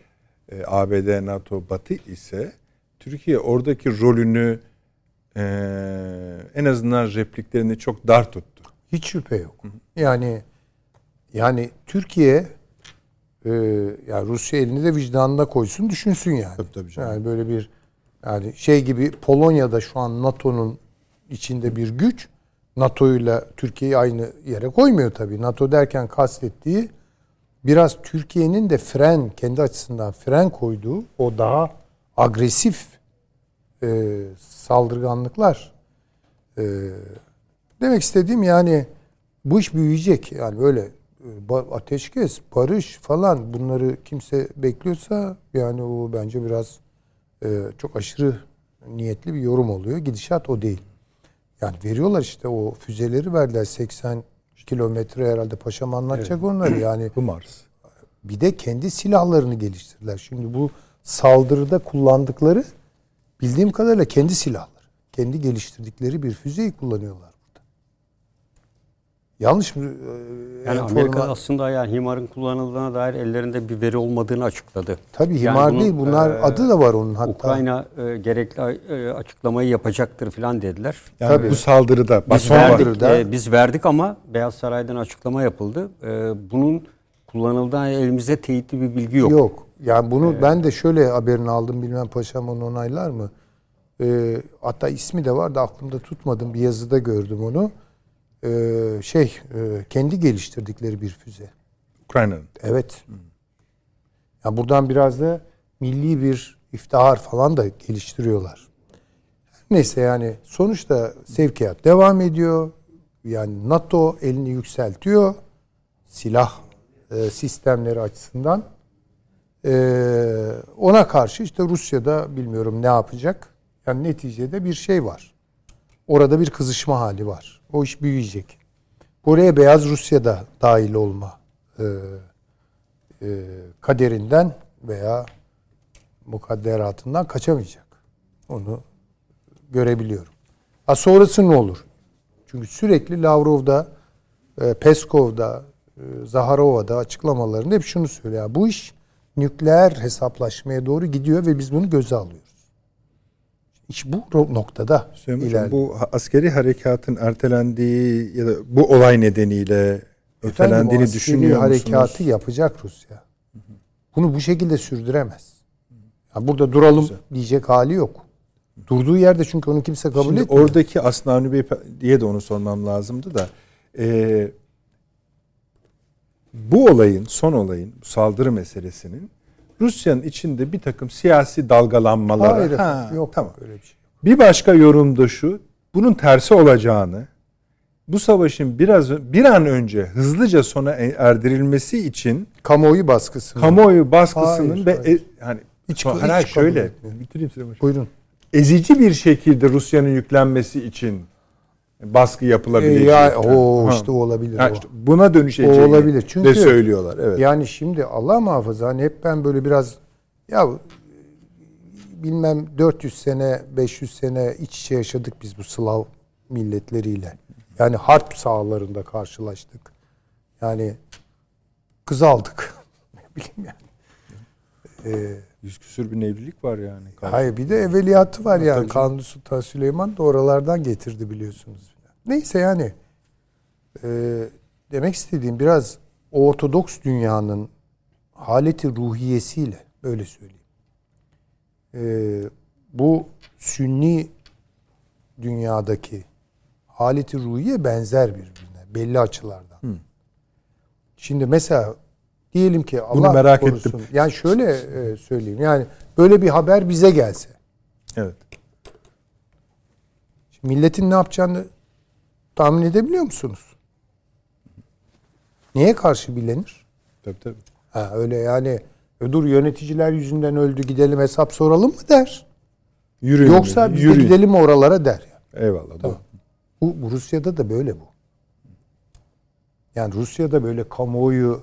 e, ABD, NATO, Batı ise Türkiye oradaki rolünü e, en azından repliklerini çok dar tuttu. Hiç şüphe yok. Yani yani Türkiye e, yani Rusya elini de vicdanına koysun düşünsün yani. Tabii, tabii canım. Yani böyle bir yani şey gibi Polonya'da şu an NATO'nun içinde bir güç NATO ile Türkiye'yi aynı yere koymuyor tabii. NATO derken kastettiği biraz Türkiye'nin de fren kendi açısından fren koyduğu o daha agresif e, saldırganlıklar e, demek istediğim yani bu iş büyüyecek yani böyle e, ateşkes, barış falan bunları kimse bekliyorsa yani o bence biraz e, çok aşırı niyetli bir yorum oluyor. Gidişat o değil. Yani veriyorlar işte o füzeleri verdiler 80 kilometre herhalde paşam anlatacak onları yani. Hımars. Bir de kendi silahlarını geliştirdiler. Şimdi bu saldırıda kullandıkları bildiğim kadarıyla kendi silahları. Kendi geliştirdikleri bir füzeyi kullanıyorlar. Yanlış mı? Ee, Yani enforma- Amerika aslında yani HIMAR'ın kullanıldığına dair ellerinde bir veri olmadığını açıkladı. Tabii Yani himar bunun, değil. Bunlar e, adı da var onun hatta. Ukrayna e, gerekli e, açıklamayı yapacaktır filan dediler. Yani Tabii. bu saldırıda Biz son verdik, saldırıda- e, biz verdik ama Beyaz Saray'dan açıklama yapıldı. E, bunun kullanıldığı elimizde teyitli bir bilgi yok. Yok. Yani bunu ben de şöyle haberini aldım. Bilmem paşam onu onaylar mı? Ee, hatta ismi de var da aklımda tutmadım. Bir yazıda gördüm onu. Ee, şey, e, kendi geliştirdikleri bir füze. Ukrayna'nın. Evet. Yani buradan biraz da milli bir iftihar falan da geliştiriyorlar. Neyse yani sonuçta sevkiyat devam ediyor. Yani NATO elini yükseltiyor. Silah e, sistemleri açısından. E, ona karşı işte Rusya'da bilmiyorum ne yapacak. Yani neticede bir şey var. Orada bir kızışma hali var. O iş büyüyecek. Buraya Beyaz Rusya'da dahil olma e, e, kaderinden veya mukadderatından kaçamayacak. Onu görebiliyorum. Ha sonrası ne olur? Çünkü sürekli Lavrov'da, e, Peskov'da, e, Zaharova'da açıklamalarında hep şunu söylüyor. Bu iş nükleer hesaplaşmaya doğru gidiyor ve biz bunu göze alıyoruz. İş bu noktada Süleyman ilerliyor. bu askeri harekatın ertelendiği ya da bu olay nedeniyle Efendim, ötelendiğini askeri düşünüyor musunuz? harekatı yapacak Rusya. Bunu bu şekilde sürdüremez. Ya burada duralım diyecek hali yok. Durduğu yerde çünkü onu kimse kabul Şimdi etmiyor. oradaki aslında Avni Bey diye de onu sormam lazımdı da e, bu olayın, son olayın, bu saldırı meselesinin Rusya'nın içinde bir takım siyasi dalgalanmaları. Hayır Ha, yok tamam. öyle bir şey. Bir başka yorum da şu. Bunun tersi olacağını, bu savaşın biraz bir an önce hızlıca sona erdirilmesi için Kamuoyu baskısı. kamuoyu baskısının Hayır, ve hayır. e, hani hiç hayır, kabul şöyle bitireyim Hocam. Buyurun. ezici bir şekilde Rusya'nın yüklenmesi için baskı Ee, yapılabilecek. ya, o Ha. işte o olabilir. Ha, işte buna dönüşeceğini O olabilir. Çünkü- de söylüyorlar. Evet. Yani şimdi Allah muhafaza hani hep ben böyle biraz ya bilmem 400 sene 500 sene iç içe yaşadık biz bu Slav milletleriyle. Yani harp sahalarında karşılaştık. Yani kız aldık. ne bileyim yani. Ee, Yüz küsür bir evlilik var yani. hayır bir de evveliyatı var yani. Kanuni Sultan Süleyman da oralardan getirdi biliyorsunuz. Neyse yani e, demek istediğim biraz Ortodoks dünyanın haleti ruhiyesiyle öyle söyleyeyim. E, bu Sünni dünyadaki haleti ruhiye benzer birbirine belli açılardan. Şimdi mesela diyelim ki Allah merak korusun. ettim. Yani şöyle e, söyleyeyim. Yani böyle bir haber bize gelse. Evet. Şimdi milletin ne yapacağını tahmin edebiliyor musunuz? Neye karşı bilenir? Tabii tabii. Ha, öyle yani "E dur yöneticiler yüzünden öldü gidelim hesap soralım mı der. Yürüyün. Yoksa biz yürüyün. gidelim oralara der. Eyvallah. Tamam. Bu, bu Rusya'da da böyle bu. Yani Rusya'da böyle kamuoyu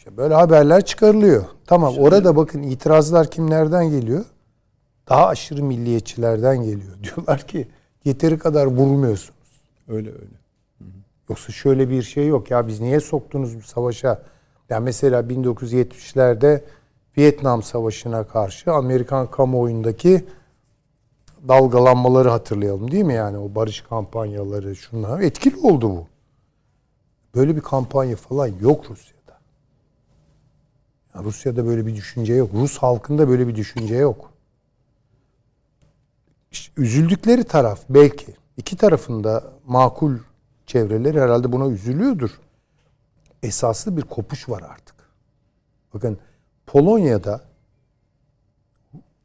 işte böyle haberler çıkarılıyor. Tamam orada bakın itirazlar kimlerden geliyor? Daha aşırı milliyetçilerden geliyor. Diyorlar ki yeteri kadar vurmuyorsunuz. Öyle öyle. Yoksa şöyle bir şey yok ya biz niye soktunuz bu savaşa? Ya mesela 1970'lerde Vietnam Savaşı'na karşı Amerikan kamuoyundaki dalgalanmaları hatırlayalım değil mi yani o barış kampanyaları şunlar etkili oldu bu. Böyle bir kampanya falan yok Rusya'da. Ya Rusya'da böyle bir düşünce yok. Rus halkında böyle bir düşünce yok. İşte üzüldükleri taraf belki iki tarafında makul çevreler herhalde buna üzülüyordur. Esaslı bir kopuş var artık. Bakın Polonya'da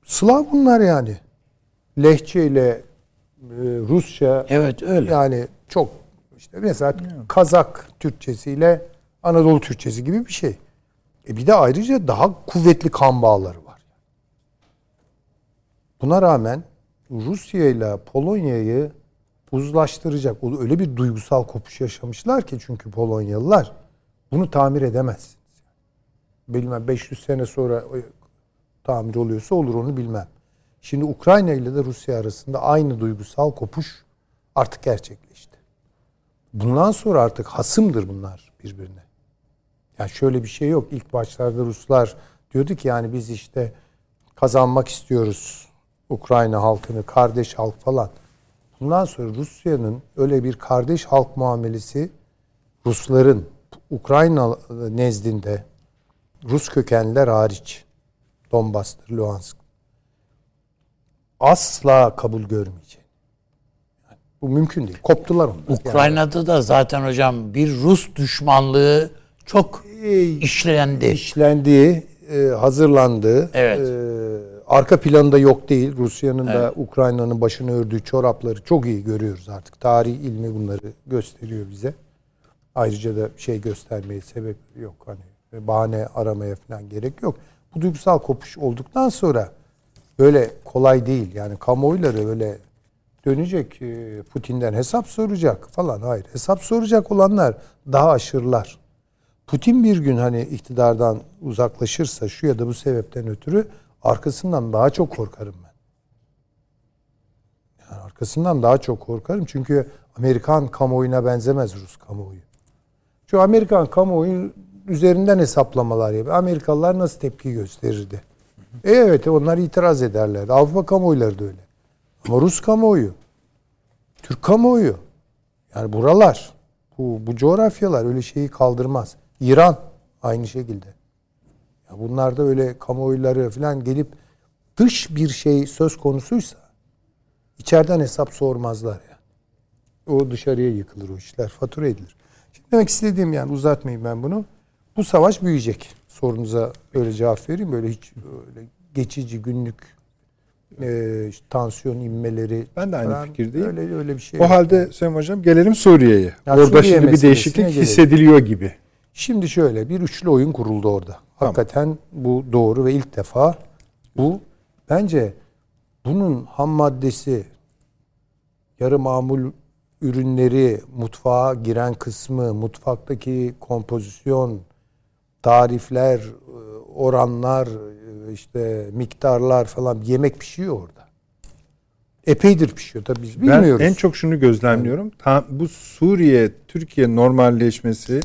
Slav bunlar yani. Lehçe ile e, Rusça Evet öyle. yani çok işte mesela Kazak Türkçesiyle Anadolu Türkçesi gibi bir şey. E bir de ayrıca daha kuvvetli kan bağları var. Buna rağmen Rusya ile Polonya'yı uzlaştıracak. Öyle bir duygusal kopuş yaşamışlar ki çünkü Polonyalılar bunu tamir edemezsiniz. Bilmem 500 sene sonra tamir oluyorsa olur onu bilmem. Şimdi Ukrayna ile de Rusya arasında aynı duygusal kopuş artık gerçekleşti. Bundan sonra artık hasımdır bunlar birbirine. Yani şöyle bir şey yok. İlk başlarda Ruslar diyordu ki yani biz işte kazanmak istiyoruz Ukrayna halkını, kardeş halk falan. Bundan sonra Rusya'nın öyle bir kardeş halk muamelesi Rusların Ukrayna nezdinde Rus kökenliler hariç Donbas'tır, Luhansk asla kabul görmeyecek. Yani bu mümkün değil. Koptular onlar. Yani Ukrayna'da da zaten hocam bir Rus düşmanlığı çok işlendi. işlendiği, e, hazırlandığı, Evet. e, arka planında yok değil. Rusya'nın da Ukrayna'nın başını ördüğü çorapları çok iyi görüyoruz artık. Tarih ilmi bunları gösteriyor bize. Ayrıca da şey göstermeye sebep yok. Hani bahane aramaya falan gerek yok. Bu duygusal kopuş olduktan sonra böyle kolay değil. Yani kamuoyları öyle dönecek e, Putin'den hesap soracak falan. Hayır. Hesap soracak olanlar daha aşırılar. Putin bir gün hani iktidardan uzaklaşırsa şu ya da bu sebepten ötürü arkasından daha çok korkarım ben. Yani arkasından daha çok korkarım. Çünkü Amerikan kamuoyuna benzemez Rus kamuoyu. Şu Amerikan kamuoyu üzerinden hesaplamalar yapıyor. Amerikalılar nasıl tepki gösterirdi? E evet onlar itiraz ederlerdi. Avrupa kamuoyları da öyle. Ama Rus kamuoyu, Türk kamuoyu, yani buralar, bu, bu coğrafyalar öyle şeyi kaldırmaz. İran aynı şekilde. Ya bunlar da öyle kamuoyları falan gelip dış bir şey söz konusuysa içeriden hesap sormazlar yani. O dışarıya yıkılır o işler, fatura edilir. Şimdi demek istediğim yani uzatmayayım ben bunu. Bu savaş büyüyecek. Sorunuza öyle cevap vereyim. Böyle hiç öyle geçici günlük e, tansiyon inmeleri. Ben de aynı falan, fikirdeyim. Öyle, öyle bir şey O yok. halde Sayın Hocam gelelim Suriye'ye. Orada Suriye şimdi bir değişiklik hissediliyor gibi. Şimdi şöyle bir üçlü oyun kuruldu orada. Hakikaten bu doğru ve ilk defa bu bence bunun ham maddesi yarı mamul ürünleri, mutfağa giren kısmı, mutfaktaki kompozisyon, tarifler, oranlar, işte miktarlar falan yemek pişiyor orada. Epeydir pişiyor tabii biz bilmiyoruz. Ben en çok şunu gözlemliyorum. Bu Suriye Türkiye normalleşmesi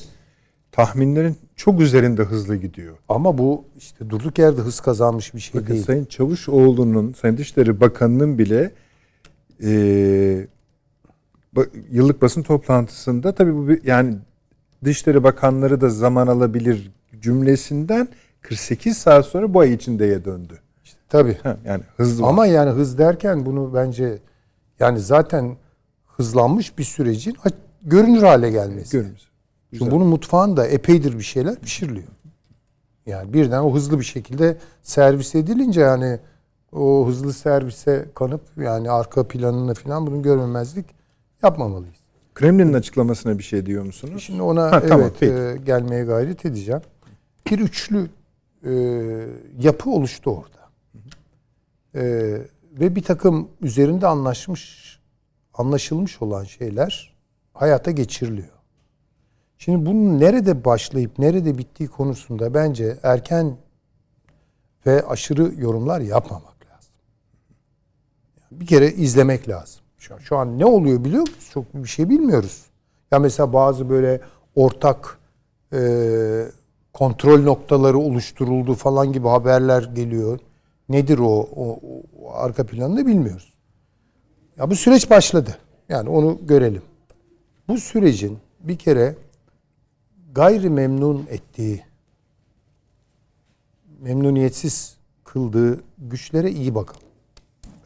tahminlerin çok üzerinde hızlı gidiyor. Ama bu işte durduk yerde hız kazanmış bir şey Bakın değil. Sayın Çavuşoğlu'nun, Sayın Dışişleri Bakanı'nın bile e, yıllık basın toplantısında tabii bu bir, yani Dışişleri Bakanları da zaman alabilir cümlesinden 48 saat sonra bu ay içindeye döndü. Tabii. Ha, yani hızlı. Ama yani hız derken bunu bence yani zaten hızlanmış bir sürecin görünür hale gelmesi. Çünkü bunun mutfağında epeydir bir şeyler pişiriliyor. Yani birden o hızlı bir şekilde servis edilince yani o hızlı servise kanıp yani arka planını falan bunu görmemezlik yapmamalıyız. Kremlin'in açıklamasına bir şey diyor musunuz? Şimdi ona Ha, tamam, evet peki. e, gelmeye gayret edeceğim. Bir üçlü e, yapı oluştu orada. E, ve bir takım üzerinde anlaşmış anlaşılmış olan şeyler hayata geçiriliyor. Şimdi bunun nerede başlayıp nerede bittiği konusunda bence erken ve aşırı yorumlar yapmamak lazım. Bir kere izlemek lazım. Şu an, şu an ne oluyor biliyor musunuz? Çok bir şey bilmiyoruz. Ya mesela bazı böyle ortak e, kontrol noktaları oluşturuldu falan gibi haberler geliyor. Nedir o, o, o arka planını bilmiyoruz. Ya bu süreç başladı. Yani onu görelim. Bu sürecin bir kere gayri memnun ettiği, memnuniyetsiz kıldığı güçlere iyi bakalım.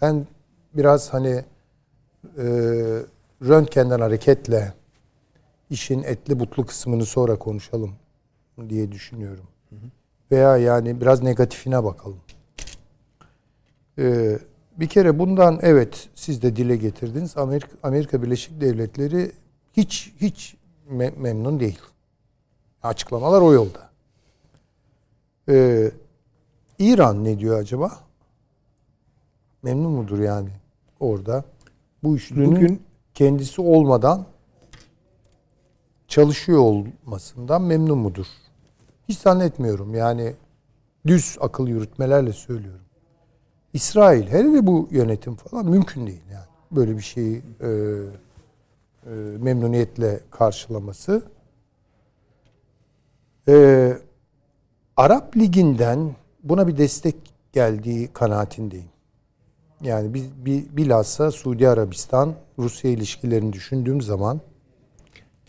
Ben biraz hani e, röntgenden hareketle işin etli butlu kısmını sonra konuşalım diye düşünüyorum. Veya yani biraz negatifine bakalım. E, bir kere bundan evet siz de dile getirdiniz. Amerika, Amerika Birleşik Devletleri hiç hiç me- memnun değil. Açıklamalar o yolda. Ee, İran ne diyor acaba? Memnun mudur yani? orada. Bu üçlünün Bugün- kendisi olmadan çalışıyor olmasından memnun mudur? Hiç zannetmiyorum. Yani düz akıl yürütmelerle söylüyorum. İsrail hele de bu yönetim falan mümkün değil yani. Böyle bir şeyi e, e, memnuniyetle karşılaması. E, Arap Ligi'nden buna bir destek geldiği kanaatindeyim. Yani biz bir, bilhassa Suudi Arabistan Rusya ilişkilerini düşündüğüm zaman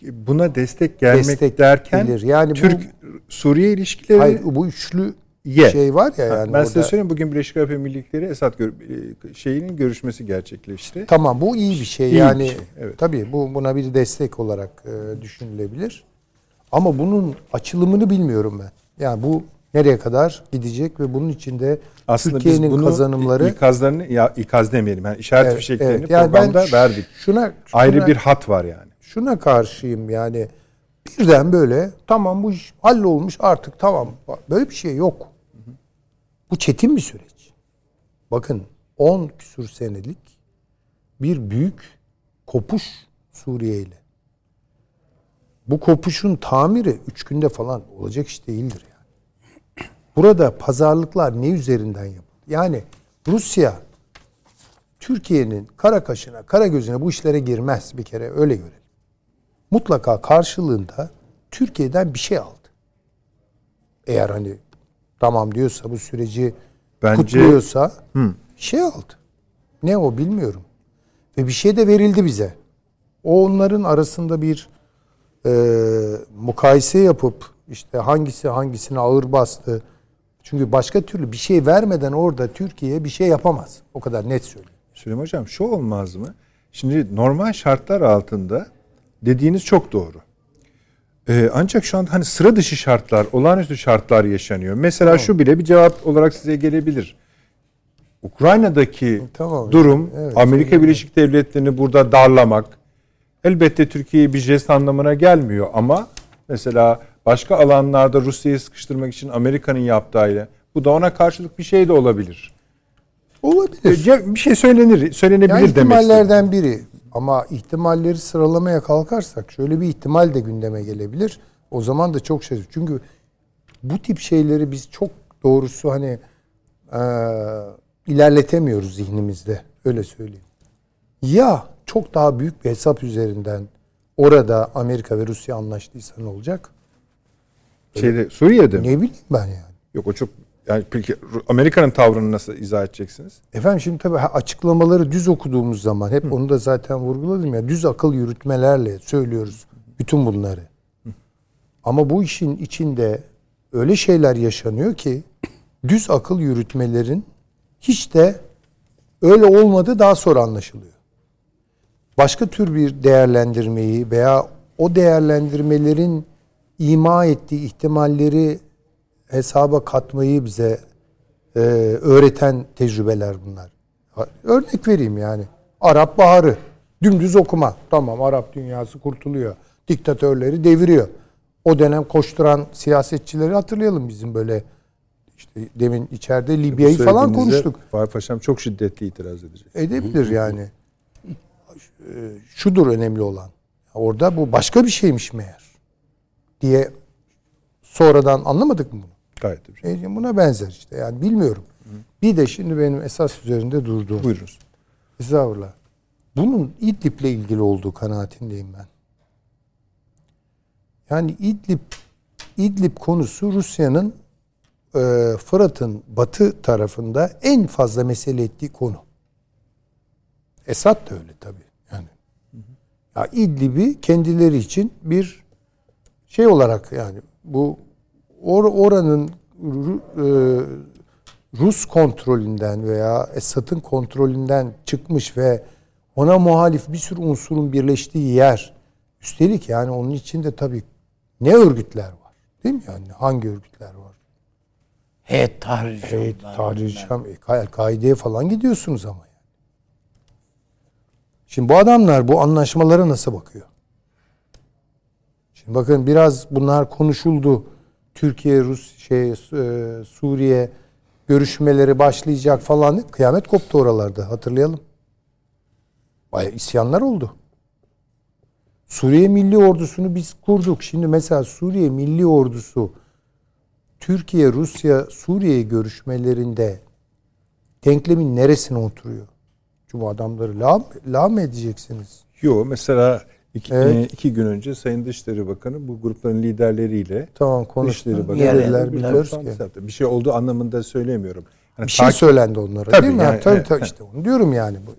Buna destek gelmek Destek derken gelir. Yani bu- Türk Suriye ilişkileri hayır bu üçlü Ye. şey var ya Ha, yani ben orada. size söyleyeyim bugün Birleşik Arap Emirlikleri Esad gör, e, şeyinin görüşmesi gerçekleşti. Tamam bu iyi bir şey. İyi bir yani şey, evet. tabii bu buna bir destek olarak e, düşünülebilir. Ama bunun açılımını bilmiyorum ben. Yani bu nereye kadar gidecek ve bunun içinde Türkiye'nin kazanımları ikazlarını ya ikaz demeyelim. Yani işaret Evet, fişeklerini evet. Yani programda verdik. Şuna, Ayrı şuna- bir hat var yani. şuna karşıyım yani birden böyle tamam bu iş hallolmuş artık tamam böyle bir şey yok. Bu çetin bir süreç. Bakın 10 küsur senelik bir büyük kopuş Suriye ile. Bu kopuşun tamiri 3 günde falan olacak iş değildir yani. Burada pazarlıklar ne üzerinden yapıldı? Yani Rusya Türkiye'nin kara kaşına, kara gözüne bu işlere girmez bir kere öyle görelim. Mutlaka karşılığında Türkiye'den bir şey aldı. Eğer hani tamam diyorsa bu süreci Bence- kutluyorsa bir şey aldı. Ne o bilmiyorum. Ve bir şey de verildi bize. O onların arasında bir e, mukayese yapıp işte hangisi hangisine ağır bastı. Çünkü başka türlü bir şey vermeden orada Türkiye bir şey yapamaz. O kadar net söylüyorum. Süleyman Hocam şu olmaz mı? Şimdi normal şartlar altında dediğiniz çok doğru. Ee, ancak şu anda hani sıra dışı şartlar, olağanüstü şartlar yaşanıyor. Mesela şu bile bir cevap olarak size gelebilir. Ukrayna'daki Tamam. durum Evet, Amerika Birleşik Devletleri'ni burada darlamak elbette Türkiye'ye bir jest anlamına gelmiyor ama mesela başka alanlarda Rusya'yı sıkıştırmak için Amerika'nın yaptığıyla bu da ona karşılık bir şey de olabilir. Olabilir. Ya Bir şey söylenir, söylenebilir Yani demek ihtimallerden biri. Ama ihtimalleri sıralamaya kalkarsak şöyle bir ihtimal de gündeme gelebilir. O zaman da çok şey. Çünkü bu tip şeyleri biz çok doğrusu hani e, ilerletemiyoruz zihnimizde. Öyle söyleyeyim. Ya çok daha büyük bir hesap üzerinden orada Amerika ve Rusya anlaştıysa ne olacak? Şeyde Suriye'de mi? Ne bileyim ben yani. Yok o çok yani peki Amerika'nın tavrını nasıl izah edeceksiniz? Efendim şimdi tabii açıklamaları düz okuduğumuz zaman hep onu da zaten vurguladım ya düz akıl yürütmelerle söylüyoruz bütün bunları. Ama bu işin içinde öyle şeyler yaşanıyor ki düz akıl yürütmelerin hiç de öyle olmadığı daha sonra anlaşılıyor. Başka tür bir değerlendirmeyi veya o değerlendirmelerin ima ettiği ihtimalleri hesaba katmayı bize e, öğreten tecrübeler bunlar. Örnek vereyim yani. Arap Baharı. Dümdüz okuma. Tamam Arap dünyası kurtuluyor. Diktatörleri deviriyor. O dönem koşturan siyasetçileri hatırlayalım bizim böyle işte demin içeride Libya'yı falan konuştuk. Fahri Paşam çok şiddetli itiraz edecek. Edebilir yani. Ee, Şudur önemli olan. Orada bu başka bir şeymiş meğer. Diye sonradan anlamadık mı bunu? Gayet tabii. E, buna benzer işte yani bilmiyorum. Bir de şimdi benim esas üzerinde durduğum. Buyurunuz. Estağfurullah. Bunun İdlib'le ilgili olduğu kanaatindeyim ben. Yani İdlib İdlib konusu Rusya'nın e, Fırat'ın batı tarafında en fazla mesele ettiği konu. Esad da öyle tabii. Ya İdlib'i kendileri için bir şey olarak yani bu or, oranın e, Rus kontrolünden veya Esad'ın kontrolünden çıkmış ve ona muhalif bir sürü unsurun birleştiği yer. Üstelik yani onun içinde tabii ne örgütler var. Değil mi yani? Hangi örgütler var? Heyet tahrici. Heyet, onlar, Tahrir. Şam, El-Kaide'ye falan gidiyorsunuz ama. Şimdi bu adamlar bu anlaşmalara nasıl bakıyor? Şimdi bakın biraz bunlar konuşuldu. Türkiye, Rus, şey, e, Suriye görüşmeleri başlayacak falan. Kıyamet koptu oralarda hatırlayalım. Bayağı isyanlar oldu. Suriye Milli Ordusu'nu biz kurduk. Şimdi mesela Suriye Milli Ordusu Türkiye, Rusya, Suriye görüşmelerinde denklemin neresine oturuyor? Çünkü bu adamları la, la mı edeceksiniz? Yok mesela iki, Evet. e, iki gün önce Sayın Dışişleri Bakanı bu grupların liderleriyle Tamam konuştu. Dışişleri Bakanı bir. Bir şey olduğu anlamında söylemiyorum. Yani Bir şey söylendi onlara Tabii değil mi? yani, tabii tabii işte onu diyorum yani. Bu.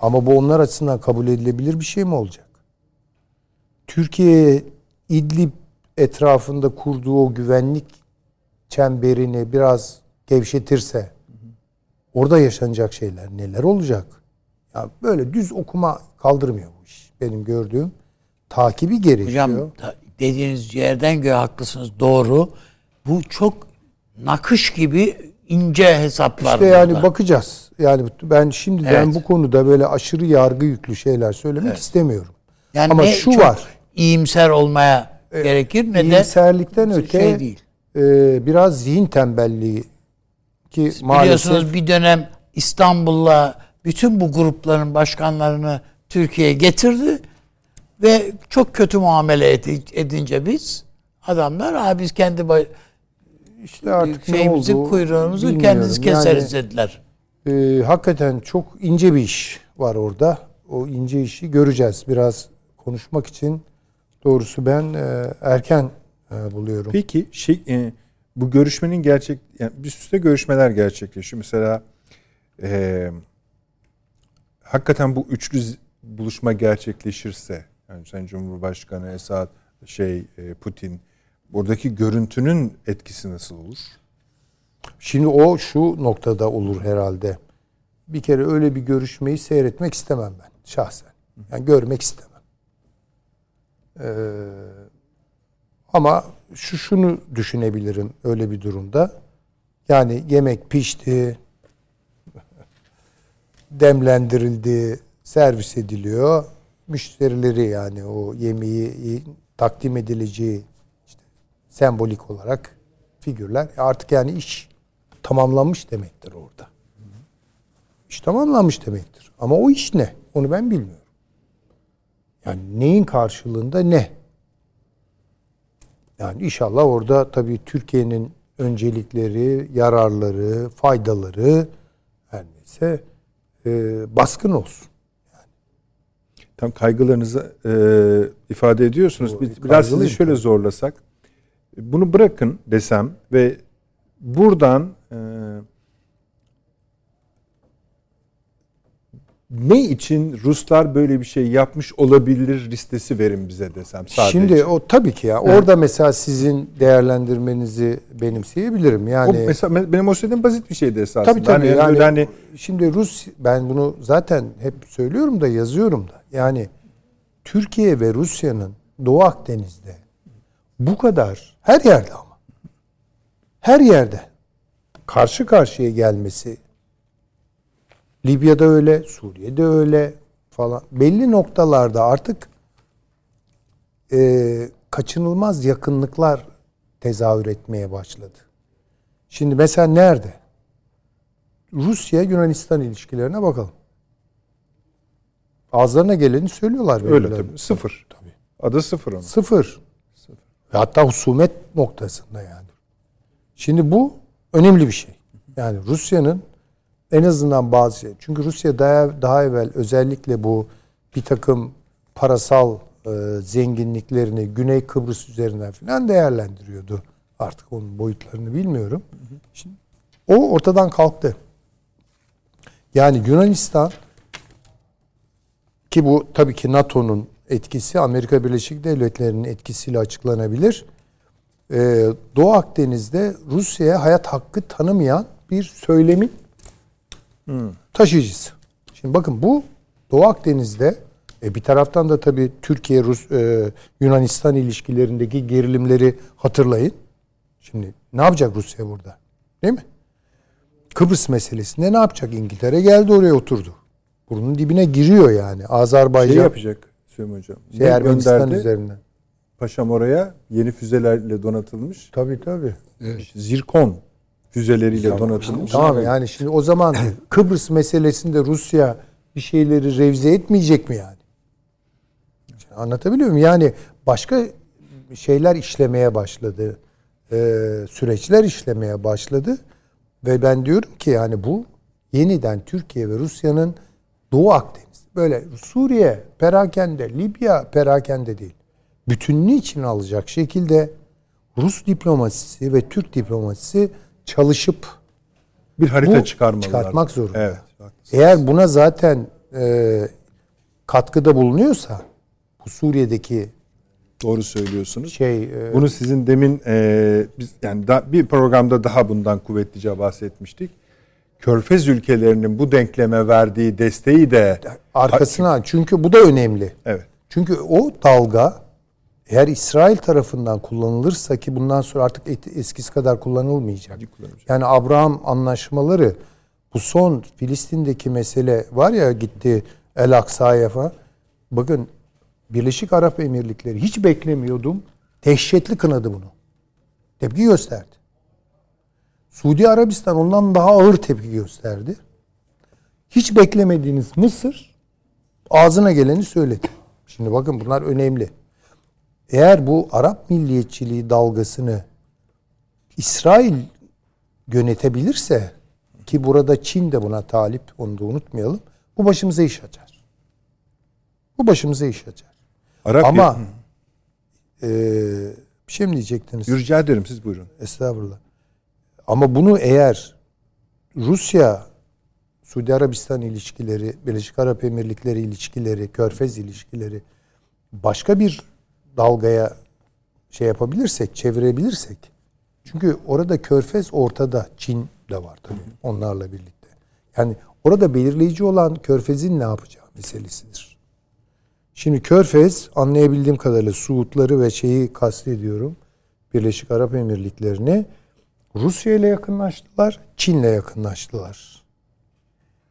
Ama bu onlar açısından kabul edilebilir bir şey mi olacak? Türkiye İdlib etrafında kurduğu o güvenlik çemberini biraz gevşetirse orada yaşanacak şeyler neler olacak? Ya böyle düz okuma kaldırmıyor bu iş. Benim gördüğüm takibi gerekiyor. Hocam dediğiniz yerden göğe haklısınız. Doğru. Bu çok nakış gibi ince hesaplar. İşte yani bunlar. bakacağız. Yani ben şimdiden Evet. bu konuda böyle aşırı yargı yüklü şeyler söylemek istemiyorum. yani ama şu çok var. iyimser olmaya gerekir ne de İyimserlikten şey öte değil. e, biraz zihin tembelliği ki maalesef Biliyorsunuz bir dönem İstanbul'la bütün bu grupların başkanlarını Türkiye'ye getirdi ve çok kötü muamele edi- edince biz adamlar ha biz kendi işte artık ne şeyimizi oldu kuyruğumuzu bilmiyorum. kendimiz keseriz Yani, dediler. e, hakikaten çok ince bir iş var orada. O ince işi göreceğiz. Biraz konuşmak için doğrusu ben e, erken e, buluyorum. Peki şey e, bu görüşmenin gerçek yani bir üstte görüşmeler gerçekleşiyor. Mesela e, hakikaten bu üçlü buluşma gerçekleşirse yani Sayın Cumhurbaşkanı Esad şey e, Putin buradaki görüntünün etkisi nasıl olur? Şimdi o şu noktada olur herhalde. Bir kere öyle bir görüşmeyi seyretmek istemem ben şahsen. Yani görmek istemem. Ee, ama şu şunu düşünebilirim öyle bir durumda. Yani yemek pişti, demlendirildi, servis ediliyor. Müşterileri yani o yemeği takdim edileceği işte sembolik olarak figürler. Artık yani iş tamamlanmış demektir orada. İş tamamlanmış demektir. Ama o iş ne? Onu ben bilmiyorum. Yani neyin karşılığında ne? Yani inşallah orada tabii Türkiye'nin öncelikleri, yararları, faydaları her neyse e, baskın olsun. Tam kaygılarınızı e, ifade ediyorsunuz. O, Biz biraz sizi şöyle tabii. zorlasak. Bunu bırakın desem ve buradan e, ne için Ruslar böyle bir şey yapmış olabilir listesi verin bize desem sadece. Şimdi o tabii ki ya. Orada mesela sizin değerlendirmenizi benimseyebilirim. o Yani mesela benim o söylediğim basit bir şeydi esasında. Tabii tabii. Hani Yani, öyle hani şimdi Rus ben bunu zaten hep söylüyorum da yazıyorum da. Yani Türkiye ve Rusya'nın Doğu Akdeniz'de bu kadar her yerde ama her yerde karşı karşıya gelmesi Libya'da öyle, Suriye'de öyle falan. Belli noktalarda artık e, kaçınılmaz yakınlıklar tezahür etmeye başladı. Şimdi mesela nerede? Rusya Yunanistan ilişkilerine bakalım. Ağızlarına geleni söylüyorlar. öyle tabii. Sıfır. Tabii. Adı sıfır onun. Sıfır. Ve hatta husumet noktasında yani. Şimdi bu önemli bir şey. Yani Rusya'nın en azından bazı şey. Çünkü Rusya daha, daha evvel özellikle bu bir takım parasal e, zenginliklerini Güney Kıbrıs üzerinden falan değerlendiriyordu. Artık onun boyutlarını bilmiyorum. Şimdi o ortadan kalktı. Yani Yunanistan ki bu tabii ki NATO'nun etkisi Amerika Birleşik Devletleri'nin etkisiyle açıklanabilir. Ee, Doğu Akdeniz'de Rusya'ya hayat hakkı tanımayan bir söylemin taşıyıcısı. Şimdi bakın bu Doğu Akdeniz'de e, bir taraftan da tabii Türkiye Rus e, Yunanistan ilişkilerindeki gerilimleri hatırlayın. Şimdi ne yapacak Rusya burada? Değil mi? Kıbrıs meselesinde ne yapacak? İngiltere geldi oraya oturdu. Burnun dibine giriyor yani. Azerbaycan Şey yapacak Süleyman Hocam. şey, Ermenistan üzerinden. Paşam oraya yeni füzelerle donatılmış. Tabii tabii. Zirkon füzeleriyle donatılmış. Tamam yani şimdi o zaman Kıbrıs meselesinde Rusya bir şeyleri revze etmeyecek mi yani? Anlatabiliyor muyum? Yani başka şeyler işlemeye başladı. Ee, süreçler işlemeye başladı. Ve ben diyorum ki yani bu yeniden Türkiye ve Rusya'nın Doğu Akdeniz böyle Suriye perakende, Libya perakende değil. Bütünlüğü için alacak şekilde Rus diplomasisi ve Türk diplomasisi çalışıp Bir harita çıkarmalılar. çıkartmak zorunda. Evet. Eğer buna zaten e, katkıda bulunuyorsa bu Suriye'deki Doğru söylüyorsunuz. şey e, Bunu sizin demin e, biz yani da, bir programda daha bundan kuvvetlice bahsetmiştik. Körfez ülkelerinin bu denkleme verdiği desteği de arkasına çünkü bu da önemli. evet. Çünkü o dalga eğer İsrail tarafından kullanılırsa ki bundan sonra artık eskisi kadar kullanılmayacak. Yani Abraham anlaşmaları bu son Filistin'deki mesele var ya gitti El Aksa'ya falan. Bakın Birleşik Arap Emirlikleri hiç beklemiyordum. Dehşetli kınadı bunu. Tepki gösterdi. Suudi Arabistan ondan daha ağır tepki gösterdi. Hiç beklemediğiniz Mısır ağzına geleni söyledi. Şimdi bakın bunlar önemli. Eğer bu Arap milliyetçiliği dalgasını İsrail yönetebilirse ki burada Çin de buna talip onu da unutmayalım. Bu başımıza iş açar. Bu başımıza iş açar. Arap Ama eee, bir şey mi diyecektiniz? rica ederim siz buyurun. Estağfurullah. Ama bunu eğer Rusya, Suudi Arabistan ilişkileri, Birleşik Arap Emirlikleri ilişkileri, Körfez ilişkileri başka bir dalgaya şey yapabilirsek, çevirebilirsek. Çünkü orada Körfez ortada, Çin de var tabii onlarla birlikte. Yani orada belirleyici olan Körfez'in ne yapacağı meselesidir. Şimdi Körfez anlayabildiğim kadarıyla Suudları ve şeyi kastediyorum. Birleşik Arap Emirlikleri'ni Rusya ile yakınlaştılar, Çin'le yakınlaştılar.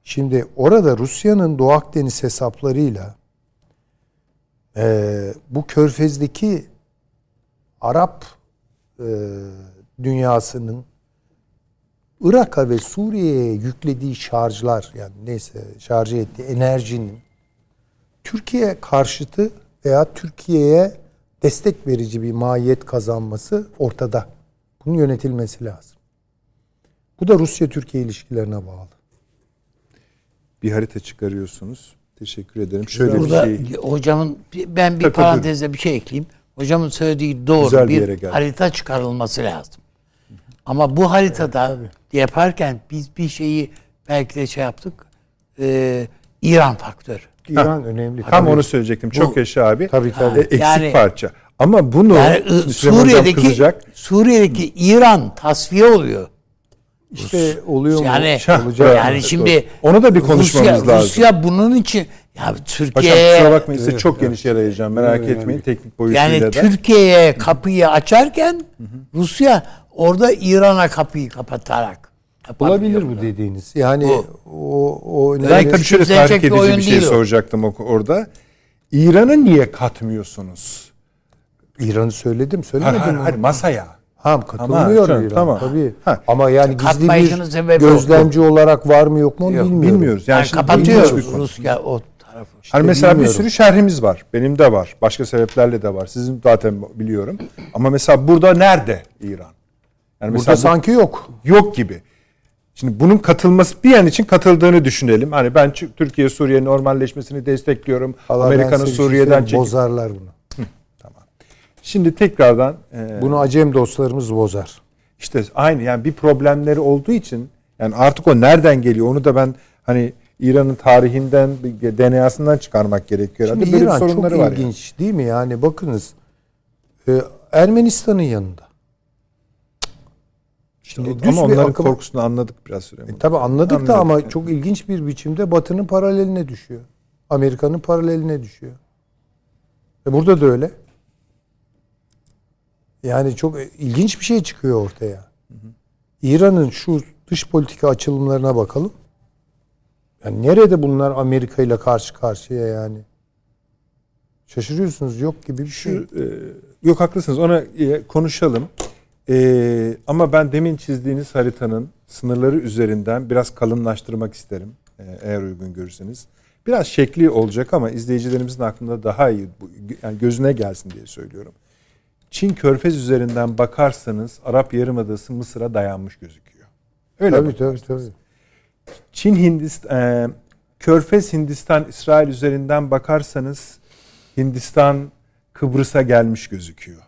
Şimdi orada Rusya'nın Doğu Akdeniz hesaplarıyla eee, bu körfezdeki Arap eee, dünyasının Irak'a ve Suriye'ye yüklediği şarjlar yani neyse şarj ettiği enerjinin Türkiye karşıtı veya Türkiye'ye destek verici bir mahiyet kazanması ortada. Bunun yönetilmesi lazım. Bu da Rusya-Türkiye ilişkilerine bağlı. Bir harita çıkarıyorsunuz. Teşekkür ederim. Şöyle Burada bir şey. hocamın ben bir Tabii, tabii. parantezde bir şey ekleyeyim. Hocamın söylediği doğru Güzel bir bir, harita çıkarılması lazım. Ama bu haritada yaparken biz bir şeyi belki de şey yaptık. e, İran faktörü. İran önemli. Tam onu söyleyecektim. Çok Bu- yaşa abi. Tabii, tabii. E, eksik Yani- parça. Ama bunu Yani Suriye'deki. Suriye'deki İran tasfiye oluyor. İşte oluyor mu? Yani Şah, yani şimdi Onu da bir konuşmamız Rusya, lazım. Rusya bunun için ya Paşam Türkiye kusura bakmayın size çok geniş yer ayıracağım. Merak etmeyin teknik boyutuyla yani da. Türkiye'ye kapıyı açarken Rusya orada İran'a kapıyı kapatarak Olabilir bu dediğiniz. Yani Bu. o o Ben tabii şöyle tahrik bir edici bir şey soracaktım o- orada. İran'ı niye katmıyorsunuz? İran'ı söyledim, Hayır, söylemedim hayır, mi? hayır, masaya. Ha katılmıyor Ama- İran. tamam. Tabii. Ha. Ama yani gizli Katmayışının bir gözlemci olarak var mı yok mu onu Yok, bilmiyorum. Bilmiyoruz. Yani, Yani şimdi kapatıyor ilginç bir konu. Rusya o tarafı. Hani mesela bir bilmiyorum. sürü şerhimiz var. Benim de var. Başka sebeplerle de var. Sizin zaten biliyorum. Ama mesela burada nerede İran? Yani Burada mesela bu- sanki yok. yok gibi. Şimdi bunun katılması bir an için katıldığını düşünelim. Hani ben Türkiye Suriye normalleşmesini destekliyorum. Allah Amerika'nın bir şey Suriye'den çekip. bozarlar bunu. Şimdi tekrardan e, Bunu acem dostlarımız bozar. işte aynı yani bir problemleri olduğu için yani artık o nereden geliyor onu da ben hani İran'ın tarihinden DNA'sından çıkarmak gerekiyor. Şimdi Hadi İran çok sorunları var. yani. ilginç değil mi? Yani bakınız e, Ermenistan'ın yanında. Şimdi düz Ama onların akım- korkusunu anladık biraz süre. E, tabii anladık da Anladık. ama çok ilginç bir biçimde Batı'nın paraleline düşüyor. Amerika'nın paraleline düşüyor. E burada da öyle. Yani çok ilginç bir şey çıkıyor ortaya. İran'ın şu dış politika açılımlarına bakalım. Yani nerede bunlar Amerika ile karşı karşıya yani? Şaşırıyorsunuz yok gibi bir şey. Şu, e, yok haklısınız ona e, konuşalım. E, ama ben demin çizdiğiniz haritanın sınırları üzerinden biraz kalınlaştırmak isterim. e, eğer uygun görürseniz. Biraz şekli olacak ama izleyicilerimizin aklında daha iyi yani gözüne gelsin diye söylüyorum. Çin Körfez üzerinden bakarsanız Arap Yarımadası Mısır'a dayanmış gözüküyor. Öyle tabii, tabii, tabii. Çin Hindistan e, Körfez Hindistan İsrail üzerinden bakarsanız Hindistan Kıbrıs'a gelmiş gözüküyor.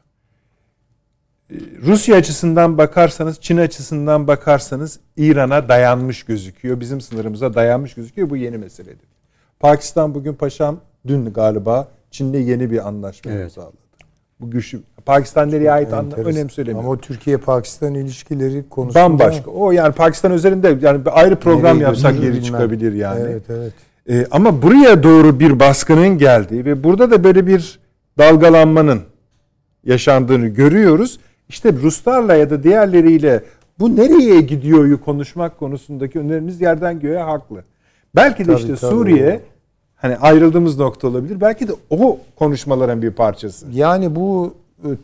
E, Rusya açısından bakarsanız, Çin açısından bakarsanız İran'a dayanmış gözüküyor. Bizim sınırımıza dayanmış gözüküyor. Bu yeni mesele değil. Pakistan bugün paşam dün galiba Çin'le yeni bir anlaşma evet. imzaladı. Bu güçlü Pakistan nereye ait anla, önem söylemiyorum. Ama Türkiye-Pakistan ilişkileri konusunda bambaşka. O yani Pakistan üzerinde yani ayrı program yapsak yeri çıkabilir yani. Evet evet. Ee, ama buraya doğru bir baskının geldiği ve burada da böyle bir dalgalanmanın yaşandığını görüyoruz. İşte Ruslarla ya da diğerleriyle bu nereye gidiyor'yu konuşmak konusundaki önerimiz yerden göğe haklı. Belki de tabii, işte tabii. Suriye hani ayrıldığımız nokta olabilir. Belki de o konuşmaların bir parçası. Yani bu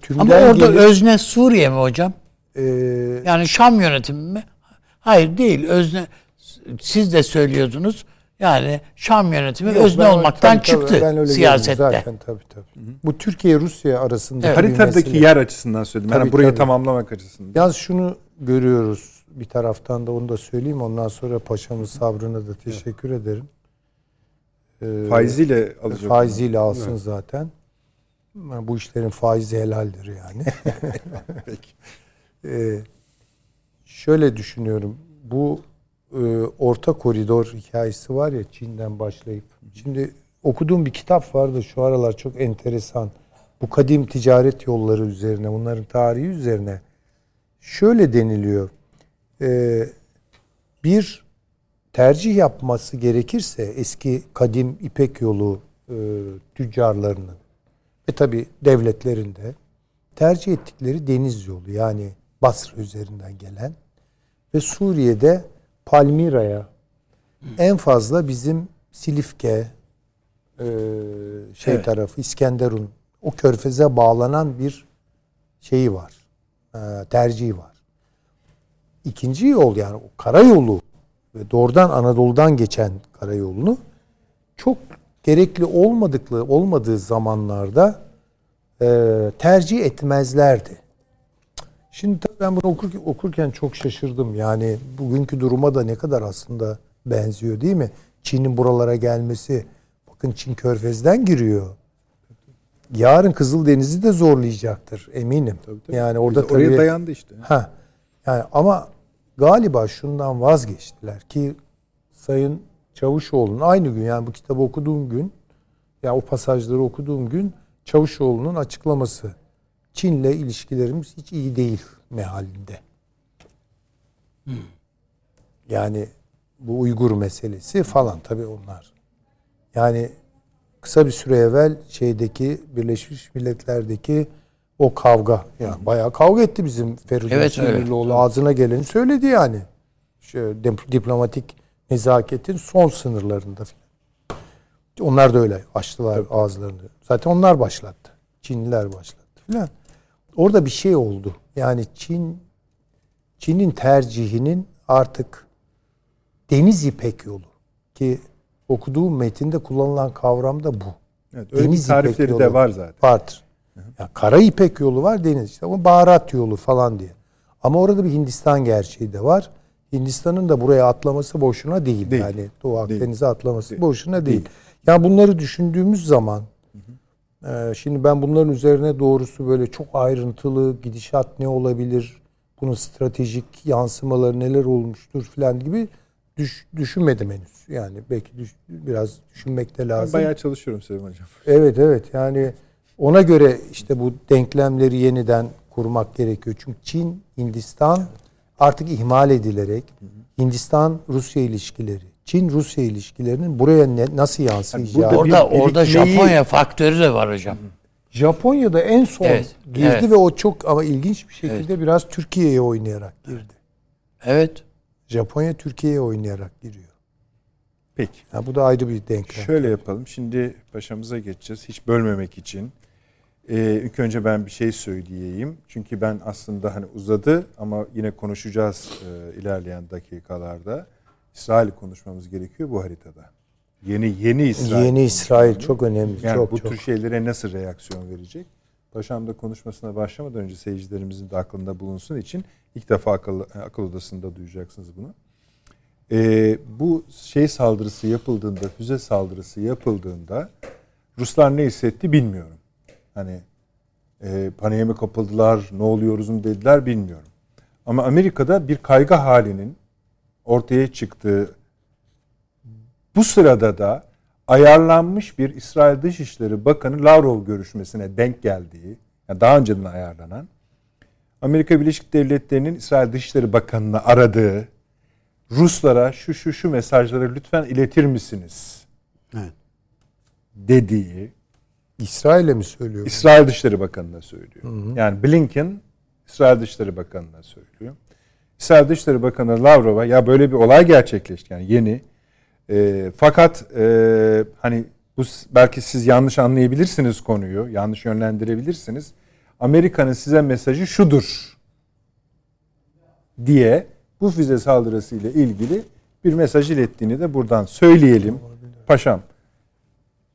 türden Ama orada gelir, özne Suriye mi hocam? E, yani Şam yönetimi mi? Hayır değil. Özne siz de söylüyordunuz. Yani Şam yönetimi yok, özne ben, olmaktan tabii, çıktı ben öyle siyasette. Zaten tabii tabii. Hı hı. Bu Türkiye Rusya arasında evet. haritadaki yer açısından söyledim. Tabii, yani burayı tabii. tamamlamak açısından. Yalnız şunu görüyoruz bir taraftan da onu da söyleyeyim. Ondan sonra paşamız sabrına da teşekkür evet. ederim. Ee, faiziyle alacak. Faiziyle alsın evet. zaten. Bu işlerin faizi helaldir yani. Peki. Ee, şöyle düşünüyorum. Bu e, orta koridor hikayesi var ya Çin'den başlayıp. Şimdi okuduğum bir kitap vardı şu aralar çok enteresan. Bu kadim ticaret yolları üzerine, bunların tarihi üzerine. Şöyle deniliyor. Ee, bir tercih yapması gerekirse eski kadim İpek yolu e, tüccarlarının ve tabi devletlerinde tercih ettikleri deniz yolu yani Basra üzerinden gelen ve Suriye'de Palmira'ya en fazla bizim Silifke e, şey evet. tarafı İskenderun o körfeze bağlanan bir şeyi var. E, tercihi var. İkinci yol yani o karayolu ve doğrudan Anadolu'dan geçen karayolunu çok gerekli olmadıklı olmadığı zamanlarda e, tercih etmezlerdi. Şimdi tabii ben bunu okurken, okurken çok şaşırdım. Yani bugünkü duruma da ne kadar aslında benziyor değil mi? Çin'in buralara gelmesi. Bakın Çin körfezden giriyor. Yarın Kızıldeniz'i de zorlayacaktır eminim. Tabii, tabii. Yani orada Biz tabii, oraya dayandı işte. Ha. Yani ama galiba şundan vazgeçtiler ki Sayın Çavuşoğlu'nun aynı gün yani bu kitabı okuduğum gün ya o pasajları okuduğum gün Çavuşoğlu'nun açıklaması Çin'le ilişkilerimiz hiç iyi değil mehalinde. Hmm. Yani bu Uygur meselesi falan tabii onlar. Yani kısa bir süre evvel şeydeki Birleşmiş Milletler'deki o kavga. Yani bayağı kavga etti bizim Feridun evet, Sinirlioğlu. Evet. Ağzına geleni söyledi yani. Şu diplomatik nezaketin son sınırlarında falan. Onlar da öyle açtılar evet. ağızlarını. Zaten onlar başlattı. Çinliler başlattı filan. Orada bir şey oldu. Yani Çin Çin'in tercihinin artık deniz ipek yolu ki okuduğum metinde kullanılan kavram da bu. Evet, öyle deniz tarifleri yolu de var zaten. Vardır. Yani kara ipek yolu var, deniz işte ama baharat yolu falan diye. Ama orada bir Hindistan gerçeği de var. Hindistan'ın da buraya atlaması boşuna değil. değil. Yani Doğu Akdeniz'e atlaması değil. boşuna değil. değil. Yani bunları düşündüğümüz zaman ee, şimdi ben bunların üzerine doğrusu böyle çok ayrıntılı gidişat ne olabilir, bunun stratejik yansımaları neler olmuştur falan gibi düş, düşünmedim henüz. Yani belki düş, biraz düşünmek de lazım. Ben bayağı çalışıyorum Selim Hocam. Evet evet yani ona göre işte bu denklemleri yeniden kurmak gerekiyor. Çünkü Çin, Hindistan artık ihmal edilerek Hindistan-Rusya ilişkileri, Çin-Rusya ilişkilerinin buraya ne, nasıl yansıyacağı. Yani orada orada Japonya faktörü de var hocam. Japonya'da en son evet, girdi evet. ve o çok ama ilginç bir şekilde evet. biraz Türkiye'ye oynayarak girdi. Evet. Japonya Türkiye'ye oynayarak giriyor. Peki. Ya bu da ayrı bir denklem. Şöyle yapalım. Şimdi paşamıza geçeceğiz. Hiç bölmemek için. Ee, ilk önce ben bir şey söyleyeyim. Çünkü ben aslında hani uzadı ama yine konuşacağız e, ilerleyen dakikalarda. İsrail konuşmamız gerekiyor bu haritada. Yeni yeni İsrail. Yeni İsrail çok önemli. Yani çok bu çok. tür şeylere nasıl reaksiyon verecek? Paşam da konuşmasına başlamadan önce seyircilerimizin de aklında bulunsun için ilk defa akıl, akıl odasında duyacaksınız bunu. Ee, bu şey saldırısı yapıldığında, füze saldırısı yapıldığında Ruslar ne hissetti bilmiyorum. Hani e, paniğe mi kapıldılar, ne oluyoruz mu dediler bilmiyorum. Ama Amerika'da bir kaygı halinin ortaya çıktığı bu sırada da ayarlanmış bir İsrail Dışişleri Bakanı Lavrov görüşmesine denk geldiği, yani daha önceden ayarlanan, Amerika Birleşik Devletleri'nin İsrail Dışişleri Bakanı'nı aradığı, Ruslara şu şu şu mesajları lütfen iletir misiniz? Evet. Dediği, İsrail'e mi söylüyor? İsrail Dışişleri Bakanı'na söylüyor. Yani Blinken İsrail Dışişleri Bakanı'na söylüyor. İsrail Dışişleri Bakanı Lavrov'a ya böyle bir olay gerçekleşti yani yeni. E, fakat e, hani bu belki siz yanlış anlayabilirsiniz konuyu, yanlış yönlendirebilirsiniz. Amerika'nın size mesajı şudur diye bu füze saldırısı ile ilgili bir mesaj ilettiğini de buradan söyleyelim. Paşam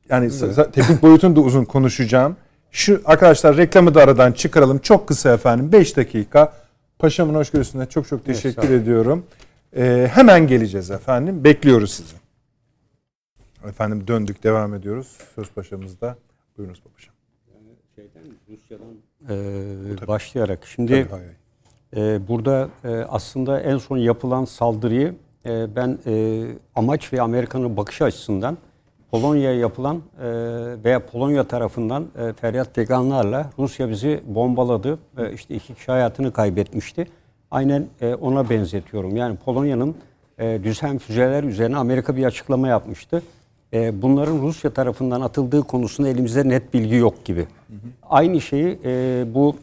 yani teknik boyutunu da uzun konuşacağım. Şu arkadaşlar reklamı da aradan çıkaralım. Çok kısa efendim 5 dakika. Paşamın hoşgörüsüne çok çok teşekkür olun. ediyorum. Ee, hemen geleceğiz efendim. Bekliyoruz sizi. Efendim döndük devam ediyoruz. Söz paşamızda. Buyurunuz paşam. Ee, başlayarak. Şimdi Tabii, e, burada e, aslında en son yapılan saldırıyı e, ben e, amaç ve Amerika'nın bakış açısından Polonya'ya yapılan e, veya Polonya tarafından e, feryat feganlarla Rusya bizi bombaladı. E, işte iki kişi hayatını kaybetmişti. Aynen e, ona benzetiyorum. Yani Polonya'nın e, düzen füzeler üzerine Amerika bir açıklama yapmıştı. E, bunların Rusya tarafından atıldığı konusunda elimizde net bilgi yok gibi. Aynı şeyi e, bu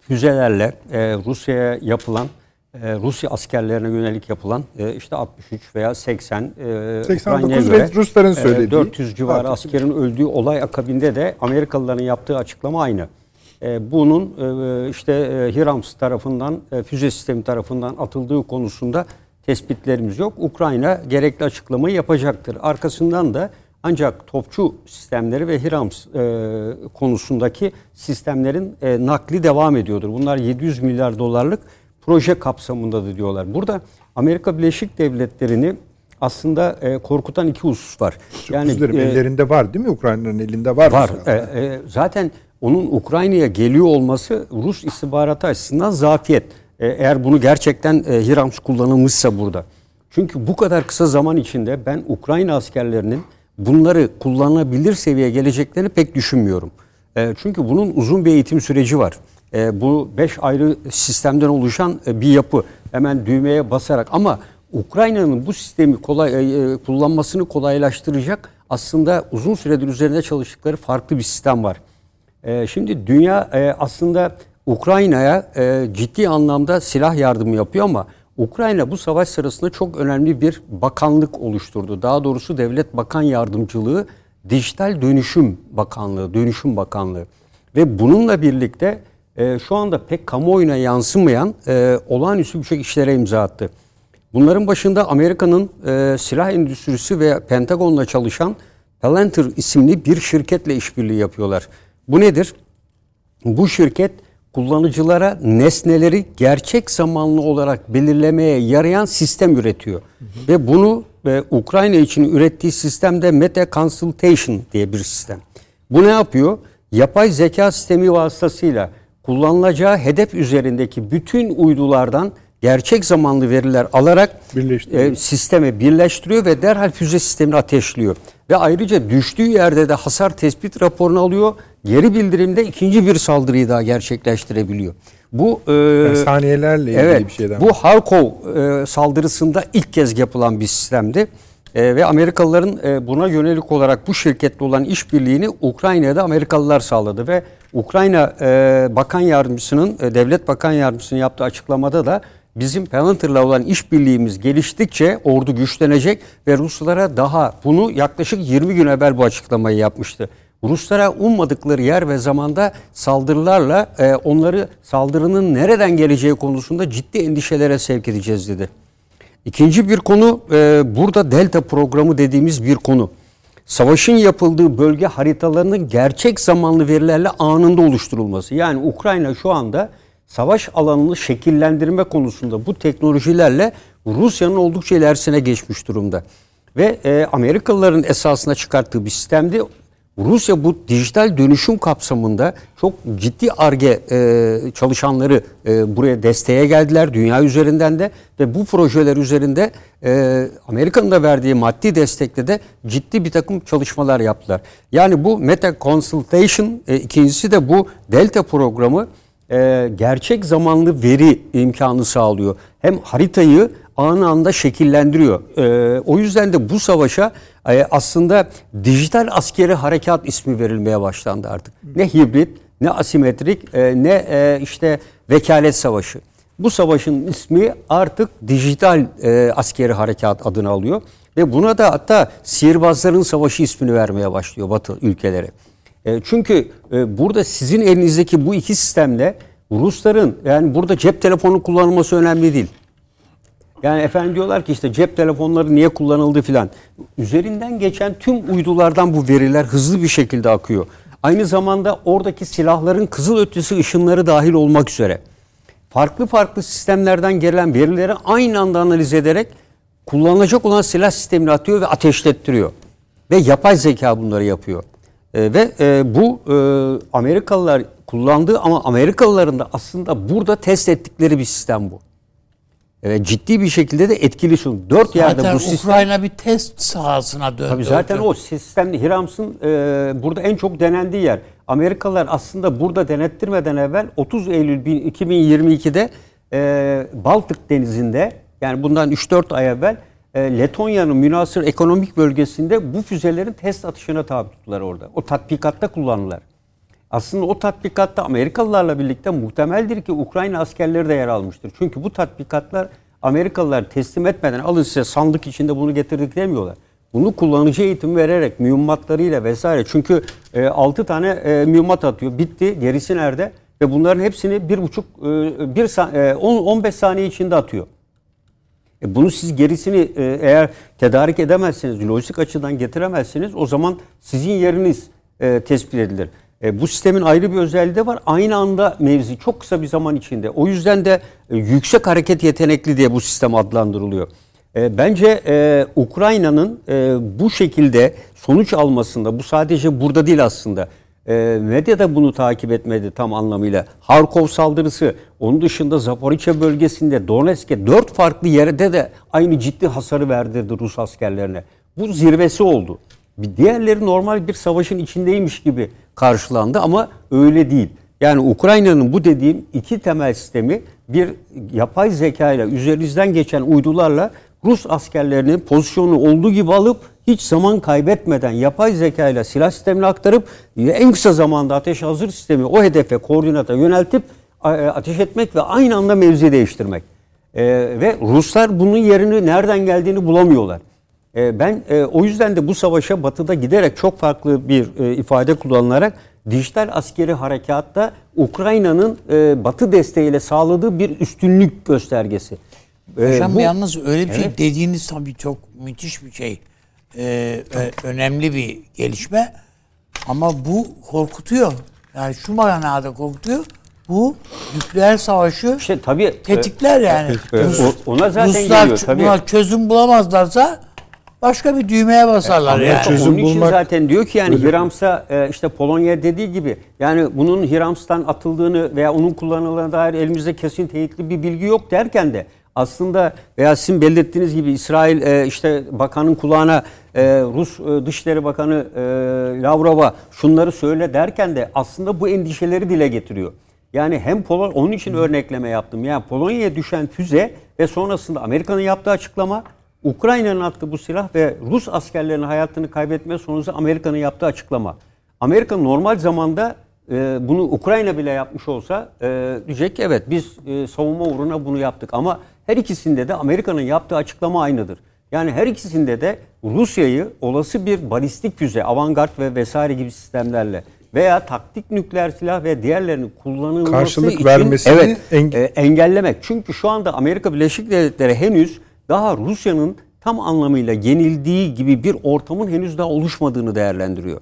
füzelerle e, Rusya'ya yapılan e, Rusya askerlerine yönelik yapılan e, işte 63 veya 80 e, 89 Ukrayna'ya ve Rusların e, söylediği. 400 civarı Artık- askerin öldüğü olay akabinde de Amerikalıların yaptığı açıklama aynı. E, bunun işte Hirams tarafından füze sistemi tarafından atıldığı konusunda tespitlerimiz yok. Ukrayna gerekli açıklamayı yapacaktır. Arkasından da ancak topçu sistemleri ve Hirams e, konusundaki sistemlerin e, nakli devam ediyordur. Bunlar 700 milyar dolarlık proje kapsamındadır diyorlar. Burada Amerika Birleşik Devletleri'ni aslında e, korkutan iki husus var. Çok dilerim. e, ellerinde var değil mi? Ukrayna'nın elinde var. Var. E, e, zaten onun Ukrayna'ya geliyor olması Rus istihbaratı açısından zafiyet. E, eğer bunu gerçekten e, Hirams kullanılmışsa burada. Çünkü bu kadar kısa zaman içinde ben Ukrayna askerlerinin bunları kullanılabilir seviyeye geleceklerini pek düşünmüyorum. E, çünkü bunun uzun bir eğitim süreci var. E, bu beş ayrı sistemden oluşan e, bir yapı. Hemen düğmeye basarak ama Ukrayna'nın bu sistemi kolay e, e, kullanmasını kolaylaştıracak aslında uzun süredir üzerinde çalıştıkları farklı bir sistem var. E, şimdi dünya e, aslında Ukrayna'ya e, ciddi anlamda silah yardımı yapıyor ama Ukrayna bu savaş sırasında çok önemli bir bakanlık oluşturdu. Daha doğrusu Devlet Bakan Yardımcılığı Dijital Dönüşüm Bakanlığı, Dönüşüm Bakanlığı. Ve bununla birlikte e, şu anda pek kamuoyuna yansımayan e, olağanüstü birçok işlere imza attı. Bunların başında Amerika'nın e, silah endüstrisi ve Pentagon'la çalışan Palantir isimli bir şirketle işbirliği yapıyorlar. Bu nedir? Bu şirket kullanıcılara nesneleri gerçek zamanlı olarak belirlemeye yarayan sistem üretiyor. Ve bunu e, Ukrayna için ürettiği sistemde Meta Consultation diye bir sistem. Bu ne yapıyor? Yapay zeka sistemi vasıtasıyla kullanılacağı hedef üzerindeki bütün uydulardan gerçek zamanlı veriler alarak e, sisteme birleştiriyor ve derhal füze sistemini ateşliyor. Ve ayrıca düştüğü yerde de hasar tespit raporunu alıyor. Geri bildirimde ikinci bir saldırıyı daha gerçekleştirebiliyor. Bu e, Yani saniyelerle ilgili evet, bir şeyden. Bu Harkov e, saldırısında ilk kez yapılan bir sistemdi. E, ve Amerikalıların e, buna yönelik olarak bu şirketle olan işbirliğini Ukrayna'da Amerikalılar sağladı ve Ukrayna e, Bakan Yardımcısının, e, Devlet Bakan Yardımcısının yaptığı açıklamada da bizim Palantir'la olan işbirliğimiz geliştikçe ordu güçlenecek ve Ruslara daha bunu yaklaşık 20 gün evvel bu açıklamayı yapmıştı. Ruslara ummadıkları yer ve zamanda saldırılarla e, onları saldırının nereden geleceği konusunda ciddi endişelere sevk edeceğiz dedi. İkinci bir konu e, burada Delta programı dediğimiz bir konu. Savaşın yapıldığı bölge haritalarının gerçek zamanlı verilerle anında oluşturulması. Yani Ukrayna şu anda savaş alanını şekillendirme konusunda bu teknolojilerle Rusya'nın oldukça ilerisine geçmiş durumda. Ve e, Amerikalıların esasına çıkarttığı bir sistemdi. Rusya bu dijital dönüşüm kapsamında çok ciddi arge e, çalışanları e, buraya desteğe geldiler dünya üzerinden de ve bu projeler üzerinde e, Amerika'nın da verdiği maddi destekle de ciddi bir takım çalışmalar yaptılar. Yani bu Meta Consultation e, ikincisi de bu Delta programı e, gerçek zamanlı veri imkanı sağlıyor. Hem haritayı anı anda şekillendiriyor. E, o yüzden de bu savaşa e, aslında dijital askeri harekat ismi verilmeye başlandı artık. Ne hibrit, ne asimetrik, e, ne e, işte vekalet savaşı. Bu savaşın ismi artık dijital askeri harekat adını alıyor. Ve buna da hatta sihirbazların savaşı ismini vermeye başlıyor Batı ülkeleri. Çünkü burada sizin elinizdeki bu iki sistemle Rusların yani burada cep telefonu kullanılması önemli değil. Yani efendim diyorlar ki işte cep telefonları niye kullanıldı filan. Üzerinden geçen tüm uydulardan bu veriler hızlı bir şekilde akıyor. Aynı zamanda oradaki silahların kızıl ötesi ışınları dahil olmak üzere farklı farklı sistemlerden gelen verileri aynı anda analiz ederek kullanılacak olan silah sistemini atıyor ve ateşlettiriyor. Ve yapay zeka bunları yapıyor. E, ve e, bu e, Amerikalılar kullandığı ama Amerikalıların da aslında burada test ettikleri bir sistem bu. Evet, ciddi bir şekilde de etkili sun. Dört Zaten yerde bu sistem. Ukrayna bir test sahasına döndü. Tabii zaten hocam. o sistemde Hirams'ın e, burada en çok denendiği yer. Amerikalılar aslında burada denettirmeden evvel 30 Eylül 2022'de e, Baltık Denizi'nde yani bundan 3-4 ay evvel e, Letonya'nın münasır ekonomik bölgesinde bu füzelerin test atışına tabi tuttular orada. O tatbikatta kullandılar. Aslında o tatbikatta Amerikalılarla birlikte muhtemeldir ki Ukrayna askerleri de yer almıştır. Çünkü bu tatbikatlar Amerikalılar teslim etmeden alın size sandık içinde bunu getirdik demiyorlar. Bunu kullanıcı eğitim vererek mühimmatlarıyla vesaire. Çünkü e, 6 tane e, mühimmat atıyor. Bitti. Gerisi nerede? Ve bunların hepsini bir buçuk, e, bir, e, 10, 15 saniye içinde atıyor. E bunu siz gerisini e, eğer tedarik edemezseniz, lojistik açıdan getiremezseniz o zaman sizin yeriniz e, tespit edilir. E, bu sistemin ayrı bir özelliği de var. Aynı anda mevzi çok kısa bir zaman içinde. O yüzden de e, yüksek hareket yetenekli diye bu sistem adlandırılıyor. E, bence e, Ukrayna'nın e, bu şekilde sonuç almasında, bu sadece burada değil aslında. E, medya da bunu takip etmedi tam anlamıyla. Harkov saldırısı, onun dışında Zaporizhia bölgesinde, Donetsk'e dört farklı yerde de aynı ciddi hasarı verdirdi Rus askerlerine. Bu zirvesi oldu. Bir diğerleri normal bir savaşın içindeymiş gibi karşılandı ama öyle değil. Yani Ukrayna'nın bu dediğim iki temel sistemi bir yapay zeka ile üzerinizden geçen uydularla Rus askerlerinin pozisyonu olduğu gibi alıp hiç zaman kaybetmeden yapay zeka ile silah sistemine aktarıp en kısa zamanda ateş hazır sistemi o hedefe koordinata yöneltip e, ateş etmek ve aynı anda mevzi değiştirmek. Ee, ve Ruslar bunun yerini nereden geldiğini bulamıyorlar. Ee, ben e, o yüzden de bu savaşa batıda giderek çok farklı bir e, ifade kullanılarak dijital askeri harekatta Ukrayna'nın e, batı desteğiyle sağladığı bir üstünlük göstergesi. Ee, Hocam bu- yalnız öyle bir şey Evet. dediğiniz tabii çok müthiş bir şey. Ee, önemli bir gelişme. Ama bu korkutuyor. Yani şu manada korkutuyor. Bu nükleer savaşı İşte tabii tetikler yani. e, Rus- o- ona zaten Ruslar geliyor, tabii. çözüm bulamazlarsa başka bir düğmeye basarlar Amerika yani. çözüm onun için bulmak- zaten diyor ki yani Hirams'a e, işte Polonya dediği gibi yani bunun Hirams'tan atıldığını veya onun kullanıldığına dair elimizde kesin teyitli bir bilgi yok derken de aslında veya sizin belirttiğiniz gibi İsrail e, işte bakanın kulağına e, Rus e, Dışişleri Bakanı e, Lavrov'a şunları söyle derken de aslında bu endişeleri dile getiriyor. Yani hem Polon onun için örnekleme yaptım. Yani Polonya'ya düşen füze ve sonrasında Amerika'nın yaptığı açıklama Ukrayna'nın attığı bu silah ve Rus askerlerinin hayatını kaybetme sonucu Amerika'nın yaptığı açıklama. Amerika normal zamanda e, bunu Ukrayna bile yapmış olsa e, diyecek ki evet biz e, savunma uğruna bunu yaptık. Ama her ikisinde de Amerika'nın yaptığı açıklama aynıdır. Yani her ikisinde de Rusya'yı olası bir balistik füze, avantgard ve vesaire gibi sistemlerle veya taktik nükleer silah ve diğerlerinin kullanılması Karşılık için vermesini evet, enge- engellemek. Çünkü şu anda Amerika Birleşik Devletleri henüz daha Rusya'nın tam anlamıyla yenildiği gibi bir ortamın henüz daha oluşmadığını değerlendiriyor.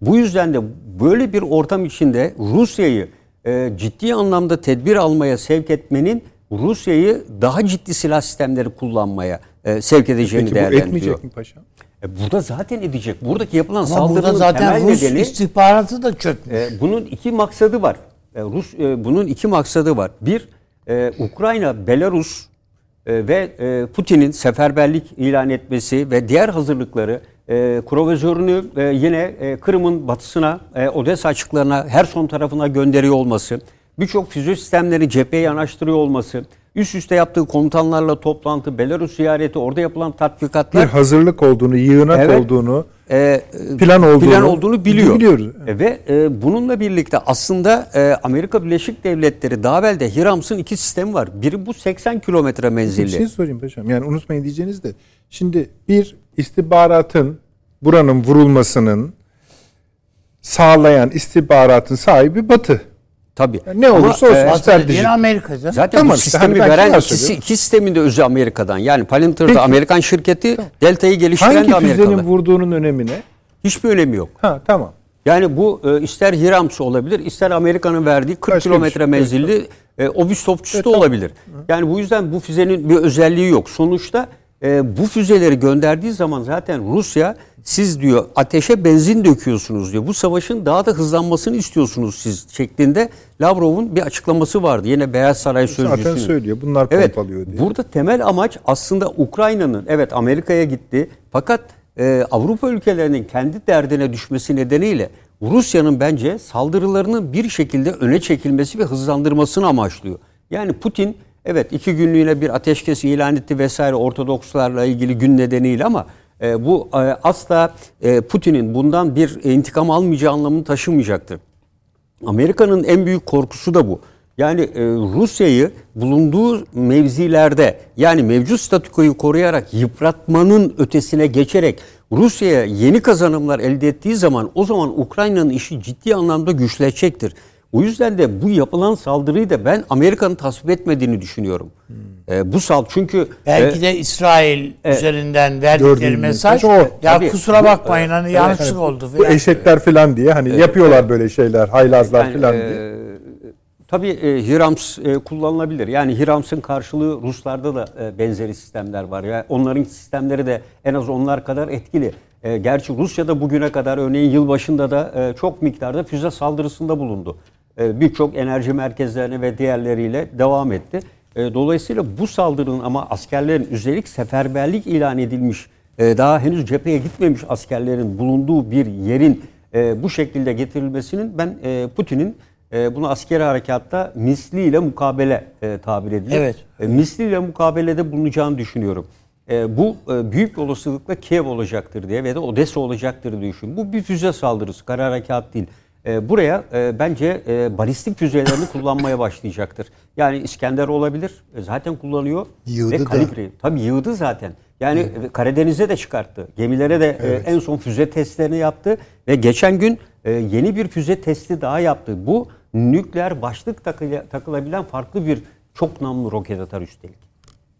Bu yüzden de böyle bir ortam içinde Rusya'yı e, ciddi anlamda tedbir almaya sevk etmenin Rusya'yı daha ciddi silah sistemleri kullanmaya e, sevk edeceğini Peki bu değerlendiriyor. etmeyecek mi paşam? E, burada zaten edecek. Buradaki yapılan Ama saldırının burada zaten temel Rus nedeni istihbaratı da çökmüş. e, bunun iki maksadı var. E, Rus e, bunun iki maksadı var. Bir, e, Ukrayna, Belarus ve e, Putin'in seferberlik ilan etmesi ve diğer hazırlıkları e, Krovozörünü e, yine e, Kırım'ın batısına, Odessa açıklarına, Herson tarafına gönderiyor olması, birçok füze sistemleri cepheye yanaştırıyor olması, üst üste yaptığı komutanlarla toplantı, Belarus ziyareti, orada yapılan Bir tatbikatlar hazırlık olduğunu, yığınak Evet. olduğunu, e, plan olduğunu, plan olduğunu biliyor. Biliyoruz. E, Ve e, bununla birlikte aslında e, Amerika Birleşik Devletleri daha evvel de Hirams'ın iki sistemi var. Biri bu 80 kilometre Bir menzilli. şey sorayım paşam. Yani unutmayın diyeceğiniz de. Şimdi bir istihbaratın buranın vurulmasının sağlayan istihbaratın sahibi Batı. Tabii. Yani ne Ama, olursa olsun. e, stratejik. dediğin Amerika canım. zaten Tamam bu işte, sistemi hani ben veren ikisi, iki sistemin de özü Amerika'dan. Yani Palantir'da Peki. Amerikan şirketi, Delta'yı geliştiren Hangi de Amerikalı. füzenin vurduğunun önemi ne? Hiçbir önemi yok. Ha tamam. Yani bu e, ister Hirams olabilir, ister Amerika'nın verdiği 40 Başka bir kilometre şey. menzilli e, obüs topçusu da olabilir. Yani bu yüzden bu füzenin bir özelliği yok. Sonuçta e, bu füzeleri gönderdiği zaman zaten Rusya siz diyor ateşe benzin döküyorsunuz diyor. Bu savaşın daha da hızlanmasını istiyorsunuz siz şeklinde Lavrov'un bir açıklaması vardı. Yine Beyaz Saray sözcüsünün. Zaten söylüyor. Bunlar Evet. pompalıyor diye. Burada temel amaç aslında Ukrayna'nın evet Amerika'ya gitti fakat e, Avrupa ülkelerinin kendi derdine düşmesi nedeniyle Rusya'nın bence saldırılarının bir şekilde öne çekilmesi ve hızlandırmasını amaçlıyor. Yani Putin evet iki günlüğüne bir ateşkes ilan etti vesaire Ortodokslarla ilgili gün nedeniyle ama e, bu e, asla e, Putin'in bundan bir intikam almayacağı anlamını taşımayacaktır. Amerika'nın en büyük korkusu da bu. Yani e, Rusya'yı bulunduğu mevzilerde yani mevcut statükoyu koruyarak yıpratmanın ötesine geçerek Rusya'ya yeni kazanımlar elde ettiği zaman o zaman Ukrayna'nın işi ciddi anlamda güçleşecektir. O yüzden de bu yapılan saldırıyı da ben Amerika'nın tasvip etmediğini düşünüyorum. E, bu sal çünkü Belki e, de İsrail üzerinden verdikleri mesaj o. ya Tabii. kusura Bu- bakmayın hani yanlışlık oldu Bu falan. eşekler falan diye hani yapıyorlar böyle şeyler, haylazlar Yani, falan e, diye. Tabii e, Hirams e, kullanılabilir. Yani Hirams'ın karşılığı Ruslarda da e, benzeri sistemler var. Yani onların sistemleri de en az onlar kadar etkili. E, gerçi Rusya'da bugüne kadar örneğin yılbaşında da e, çok miktarda füze saldırısında bulundu. E, Birçok enerji merkezlerine ve diğerleriyle devam etti. E, dolayısıyla bu saldırının ama askerlerin üstelik seferberlik ilan edilmiş, e, daha henüz cepheye gitmemiş askerlerin bulunduğu bir yerin e, bu şekilde getirilmesinin ben e, Putin'in bunu askeri harekatta misliyle mukabele tabir edilir. Evet. Misliyle mukabelede bulunacağını düşünüyorum. Bu büyük olasılıkla Kiev olacaktır diye ve de Odessa olacaktır diye düşünüyorum. Bu bir füze saldırısı, kara harekat değil. E, buraya e, bence e, balistik füzelerini kullanmaya başlayacaktır. Yani İskender olabilir, e, zaten kullanıyor. Yığdı ve da. kalibre. Tabii yığdı zaten. Yani e, Karadeniz'e de çıkarttı. Gemilere de e, en son füze testlerini yaptı ve geçen gün e, yeni bir füze testi daha yaptı. Bu nükleer başlık takıla- takılabilen farklı bir çok namlu roket atar üstelik.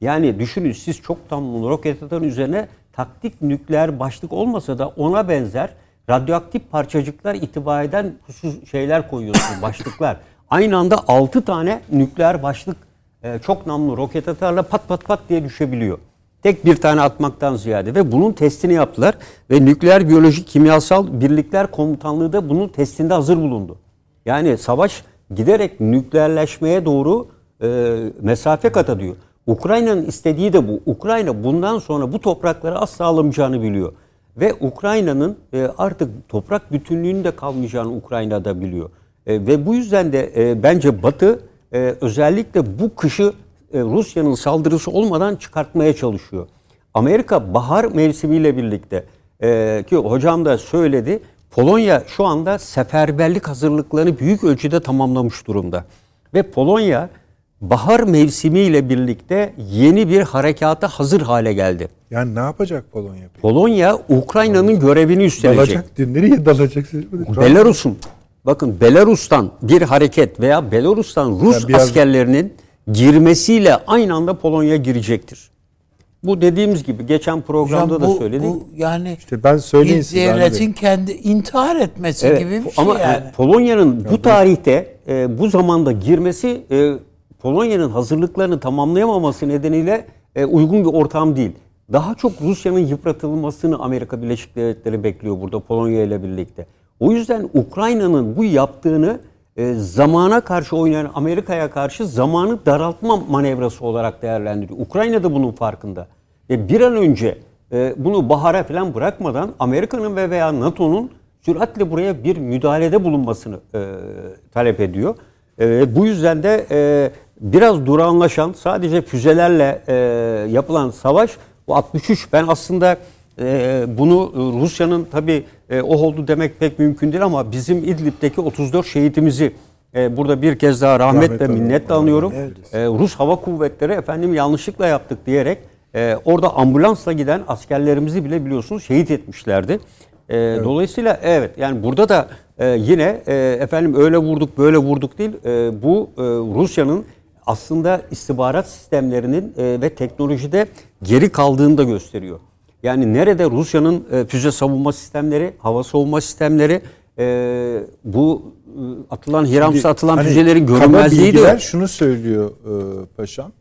Yani düşünün siz çok namlu roket atarın üzerine taktik nükleer başlık olmasa da ona benzer radyoaktif parçacıklar itibar eden husus şeyler koyuyorsunuz, başlıklar. Aynı anda 6 tane nükleer başlık e, çok namlu roket atarla pat pat pat diye düşebiliyor. Tek bir tane atmaktan ziyade ve bunun testini yaptılar ve nükleer biyolojik kimyasal birlikler komutanlığı da bunun testinde hazır bulundu. Yani savaş giderek nükleerleşmeye doğru e, mesafe kat ediyor. Ukrayna'nın istediği de bu. Ukrayna bundan sonra bu toprakları asla alamayacağını biliyor. Ve Ukrayna'nın e, artık toprak bütünlüğünün de kalmayacağını Ukrayna da biliyor. E, ve bu yüzden de e, bence Batı e, özellikle bu kışı e, Rusya'nın saldırısı olmadan çıkartmaya çalışıyor. Amerika bahar mevsimiyle birlikte e, ki hocam da söyledi Polonya şu anda seferberlik hazırlıklarını büyük ölçüde tamamlamış durumda. Ve Polonya bahar mevsimiyle birlikte yeni bir harekata hazır hale geldi. Yani ne yapacak Polonya peki? Polonya Ukrayna'nın görevini üstlenecek. Dalacak. Nereye dalacak? Belarus'un bakın Belarus'tan bir hareket veya Belarus'tan Rus Yani biraz- askerlerinin girmesiyle aynı anda Polonya girecektir. Bu dediğimiz gibi geçen programda Hocam da bu, söyledik. bu yani İşte ben söyleyeyim bir size. Avni devletin kendi intihar etmesi gibi bir şey ama e, yani. Polonya'nın bu tarihte e, bu zamanda girmesi e, Polonya'nın hazırlıklarını tamamlayamaması nedeniyle e, uygun bir ortam değil. Daha çok Rusya'nın yıpratılmasını Amerika Birleşik Devletleri bekliyor burada Polonya ile birlikte. O yüzden Ukrayna'nın bu yaptığını e, zamana karşı oynayan Amerika'ya karşı zamanı daraltma manevrası olarak değerlendiriyor. Ukrayna da bunun farkında. Ve bir an önce e, bunu bahara falan bırakmadan Amerika'nın ve veya NATO'nun süratle buraya bir müdahalede bulunmasını e, talep ediyor. E, bu yüzden de e, biraz durağanlaşan sadece füzelerle e, yapılan savaş bu 63 ben aslında e, bunu e, Rusya'nın tabi e, o oldu demek pek mümkün değil ama bizim İdlib'deki 34 şehitimizi e, burada bir kez daha rahmet, Rahmet ve minnetle anıyorum. E, Rus Hava Kuvvetleri efendim yanlışlıkla yaptık diyerek e, orada ambulansla giden askerlerimizi bile biliyorsunuz şehit etmişlerdi. E, Dolayısıyla evet yani burada da e, yine e, efendim öyle vurduk böyle vurduk değil. E, bu e, Rusya'nın aslında istihbarat sistemlerinin e, ve teknolojide geri kaldığını da gösteriyor. Yani nerede Rusya'nın e, füze savunma sistemleri, hava savunma sistemleri, e, bu e, atılan Hirams'a atılan Hani füzelerin görünmezliği de şunu söylüyor e, paşam.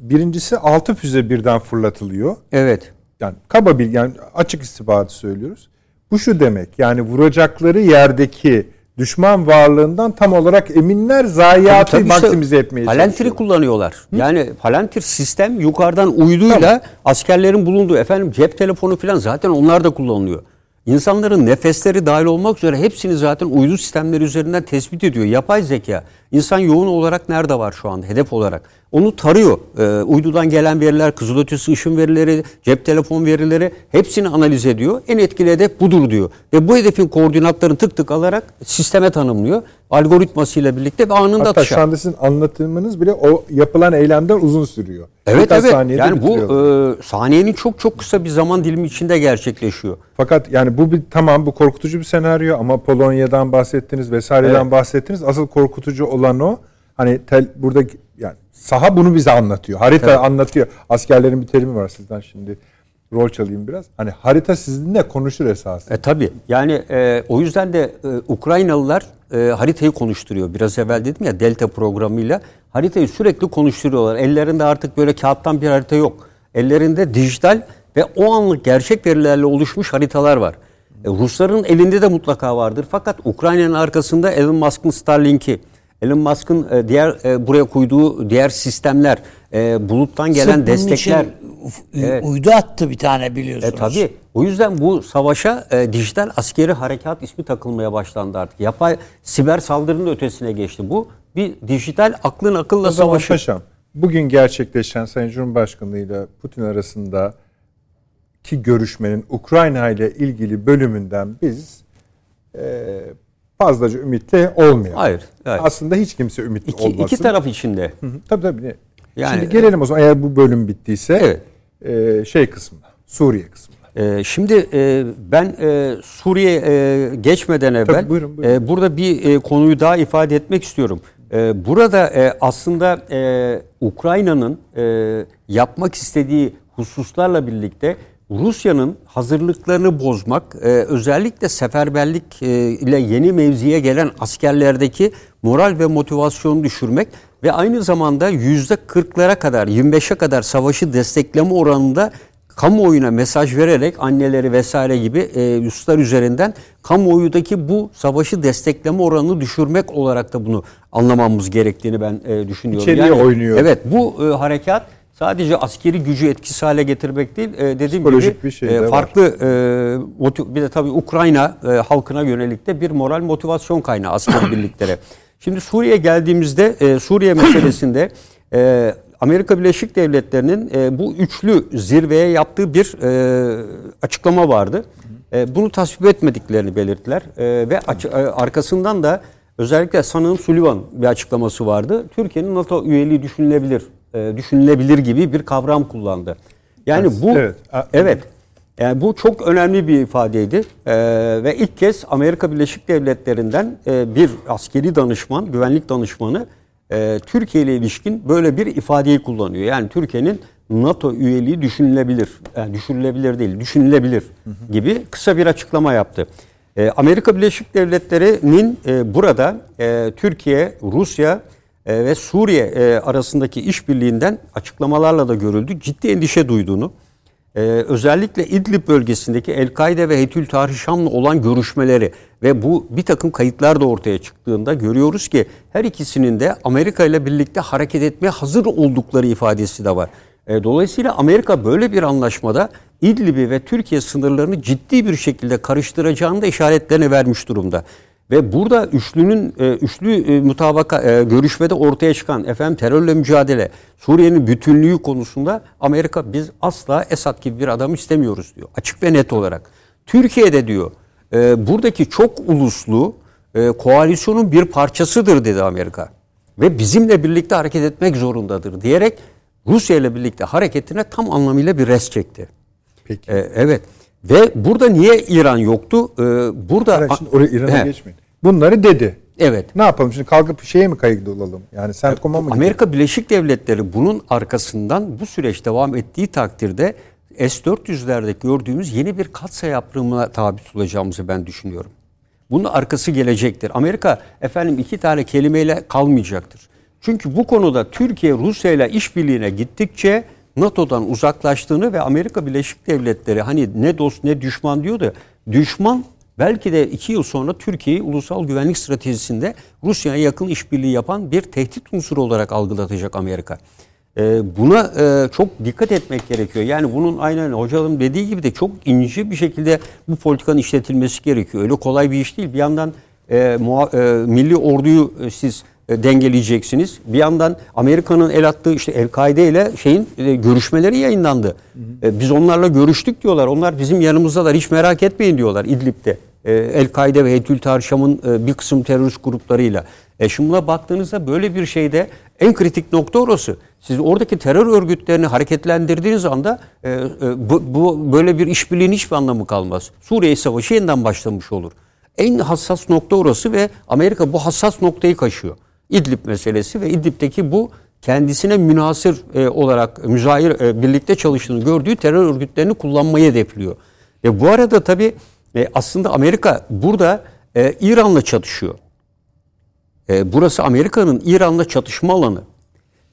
Birincisi 6 füze birden fırlatılıyor. Evet. Yani kaba bilgi, yani açık istihbaratı söylüyoruz. Bu şu demek yani vuracakları yerdeki düşman varlığından tam olarak eminler zayiatı Tabii işte maksimize etmeye Palantir'i kullanıyorlar. Yani Palantir sistem yukarıdan uyduyla askerlerin bulunduğu efendim cep telefonu falan zaten onlar da kullanılıyor. İnsanların nefesleri dahil olmak üzere hepsini zaten uydu sistemleri üzerinden tespit ediyor. Yapay zeka. İnsan yoğun olarak nerede var şu anda hedef olarak? Onu tarıyor. Ee, uydudan gelen veriler, kızılötesi ışın verileri, cep telefon verileri hepsini analiz ediyor. En etkili hedef budur diyor. Ve bu hedefin koordinatlarını tık tık alarak sisteme tanımlıyor. Algoritmasıyla birlikte ve anında Hatta atışa. şu anda sizin anlatımınız bile o yapılan eylemden uzun sürüyor. Evet Birkaç evet. Yani bu bitiriyorlar. e, saniyenin çok çok kısa bir zaman dilimi içinde gerçekleşiyor. Fakat yani bu bir tamam bu korkutucu bir senaryo ama Polonya'dan bahsettiniz vesaireden Evet. bahsettiniz. Asıl korkutucu olan o. Hani tel, burada yani saha bunu bize anlatıyor. Harita anlatıyor. Askerlerin bir terimi var sizden şimdi rol çalayım biraz. Hani harita sizinle konuşur esasında. E tabi yani e, o yüzden de e, Ukraynalılar e, haritayı konuşturuyor. Biraz evvel dedim ya Delta programıyla haritayı sürekli konuşturuyorlar. Ellerinde artık böyle kağıttan bir harita yok. Ellerinde dijital ve o anlık gerçek verilerle oluşmuş haritalar var. E, Rusların elinde de mutlaka vardır. Fakat Ukrayna'nın arkasında Elon Musk'ın Starlink'i, Elon Musk'ın e, diğer e, buraya koyduğu diğer sistemler, e, buluttan gelen Sırf destekler. için uf- uydu attı bir tane biliyorsunuz. E tabii. O yüzden bu savaşa e, dijital askeri harekat ismi takılmaya başlandı artık. Yapay siber saldırının ötesine geçti. Bu bir dijital aklın akılla O savaşı. paşam bugün gerçekleşen Sayın Cumhurbaşkanı ile Putin arasında ki görüşmenin Ukrayna ile ilgili bölümünden biz e, fazlaca ümitli olmayalım. Hayır, hayır. Aslında hiç kimse ümitli İki, olmasın. iki taraf içinde. Hı hı, Tabii tabii. Yani- Şimdi gelelim o zaman eğer bu bölüm bittiyse Evet. e, şey kısmına, Suriye kısmına. Ee, şimdi e, ben e, Suriye e, geçmeden evvel buyurun, buyurun. e, burada bir e, konuyu daha ifade etmek istiyorum. E, burada e, aslında e, Ukrayna'nın e, yapmak istediği hususlarla birlikte Rusya'nın hazırlıklarını bozmak, e, özellikle seferberlik e, ile yeni mevziye gelen askerlerdeki moral ve motivasyonu düşürmek ve aynı zamanda yüzde 40'lara kadar, 25'e kadar savaşı destekleme oranında kamuoyuna mesaj vererek anneleri vesaire gibi e, üsler üzerinden kamuoyudaki bu savaşı destekleme oranını düşürmek olarak da bunu anlamamız gerektiğini ben e, düşünüyorum. İçeriye oynuyor. Evet bu e, harekat sadece askeri gücü etkisiz hale getirmek değil, e, dediğim Psikolojik gibi bir şey e, farklı e, motiv- bir de tabii Ukrayna e, halkına yönelik de bir moral motivasyon kaynağı askeri birliklere. Şimdi Suriye geldiğimizde e, Suriye meselesinde e, Amerika Birleşik Devletleri'nin e, bu üçlü zirveye yaptığı bir e, açıklama vardı. E, bunu tasvip etmediklerini belirttiler E, ve aç- e, arkasından da özellikle sanığım Sullivan bir açıklaması vardı. Türkiye'nin NATO üyeliği düşünülebilir, e, düşünülebilir gibi bir kavram kullandı. Yani bu Evet. Evet yani bu çok önemli bir ifadeydi Ee, ve ilk kez Amerika Birleşik Devletleri'nden e, bir askeri danışman, güvenlik danışmanı e, Türkiye ile ilişkin böyle bir ifadeyi kullanıyor. Yani Türkiye'nin NATO üyeliği düşünülebilir. Yani düşünülebilir değil, düşünülebilir gibi kısa bir açıklama yaptı. E, Amerika Birleşik Devletleri'nin e, burada e, Türkiye, Rusya e, ve Suriye e, arasındaki işbirliğinden açıklamalarla da görüldü. Ciddi endişe duyduğunu, e, özellikle İdlib bölgesindeki El-Kaide ve Hetül Tahrir olan görüşmeleri ve bu bir takım kayıtlar da ortaya çıktığında görüyoruz ki her ikisinin de Amerika ile birlikte hareket etmeye hazır oldukları ifadesi de var. E, dolayısıyla Amerika böyle bir anlaşmada İdlib'i ve Türkiye sınırlarını ciddi bir şekilde karıştıracağını da işaretlerini vermiş durumda. Ve burada üçlünün e, üçlü e, mutabaka e, görüşmede ortaya çıkan efendim terörle mücadele, Suriye'nin bütünlüğü konusunda Amerika biz asla Esad gibi bir adam istemiyoruz diyor. Açık ve net olarak. Türkiye'de diyor buradaki çok uluslu koalisyonun bir parçasıdır dedi Amerika. Ve bizimle birlikte hareket etmek zorundadır diyerek Rusya ile birlikte hareketine tam anlamıyla bir res çekti. Peki. Ee, evet. Ve burada niye İran yoktu? Ee, burada şimdi oraya İran'a geçmeyin. Bunları dedi. Evet. Ne yapalım şimdi kalkıp şeye mi kayıtlı olalım? Yani CENTCOM'a mı Amerika gidelim? Birleşik Devletleri bunun arkasından bu süreç devam ettiği takdirde S-400'lerde gördüğümüz yeni bir katsayı yaptırımına tabi tutulacağımızı ben düşünüyorum. Bunun arkası gelecektir. Amerika efendim iki tane kelimeyle kalmayacaktır. Çünkü bu konuda Türkiye Rusya ile işbirliğine gittikçe NATO'dan uzaklaştığını ve Amerika Birleşik Devletleri hani ne dost ne düşman diyordu. Düşman belki de iki yıl sonra Türkiye'yi ulusal güvenlik stratejisinde Rusya'ya yakın işbirliği yapan bir tehdit unsuru olarak algılatacak Amerika. Ee, buna e, çok dikkat etmek gerekiyor. Yani bunun aynen hocalım dediği gibi de çok ince bir şekilde bu politikanın işletilmesi gerekiyor. Öyle kolay bir iş değil. Bir yandan e, muha- e, milli orduyu e, siz dengeleyeceksiniz. Bir yandan Amerika'nın el attığı işte El-Kaide ile şeyin e, görüşmeleri yayınlandı. Hı hı. E, biz onlarla görüştük diyorlar. Onlar bizim yanımızdalar. Hiç merak etmeyin diyorlar İdlib'de. El-Kaide ve Hetül Tarşam'ın bir kısım terörist gruplarıyla. E şimdi buna baktığınızda böyle bir şeyde en kritik nokta orası. Siz oradaki terör örgütlerini hareketlendirdiğiniz anda e, bu, bu böyle bir işbirliğin hiçbir anlamı kalmaz. Suriye Savaşı yeniden başlamış olur. En hassas nokta orası ve Amerika bu hassas noktayı kaşıyor. İdlib meselesi ve İdlib'deki bu kendisine münasır e, olarak müzahir e, birlikte çalıştığını gördüğü terör örgütlerini kullanmayı hedefliyor. Ve bu arada tabi e, aslında Amerika burada e, İran'la çatışıyor. E, burası Amerika'nın İran'la çatışma alanı.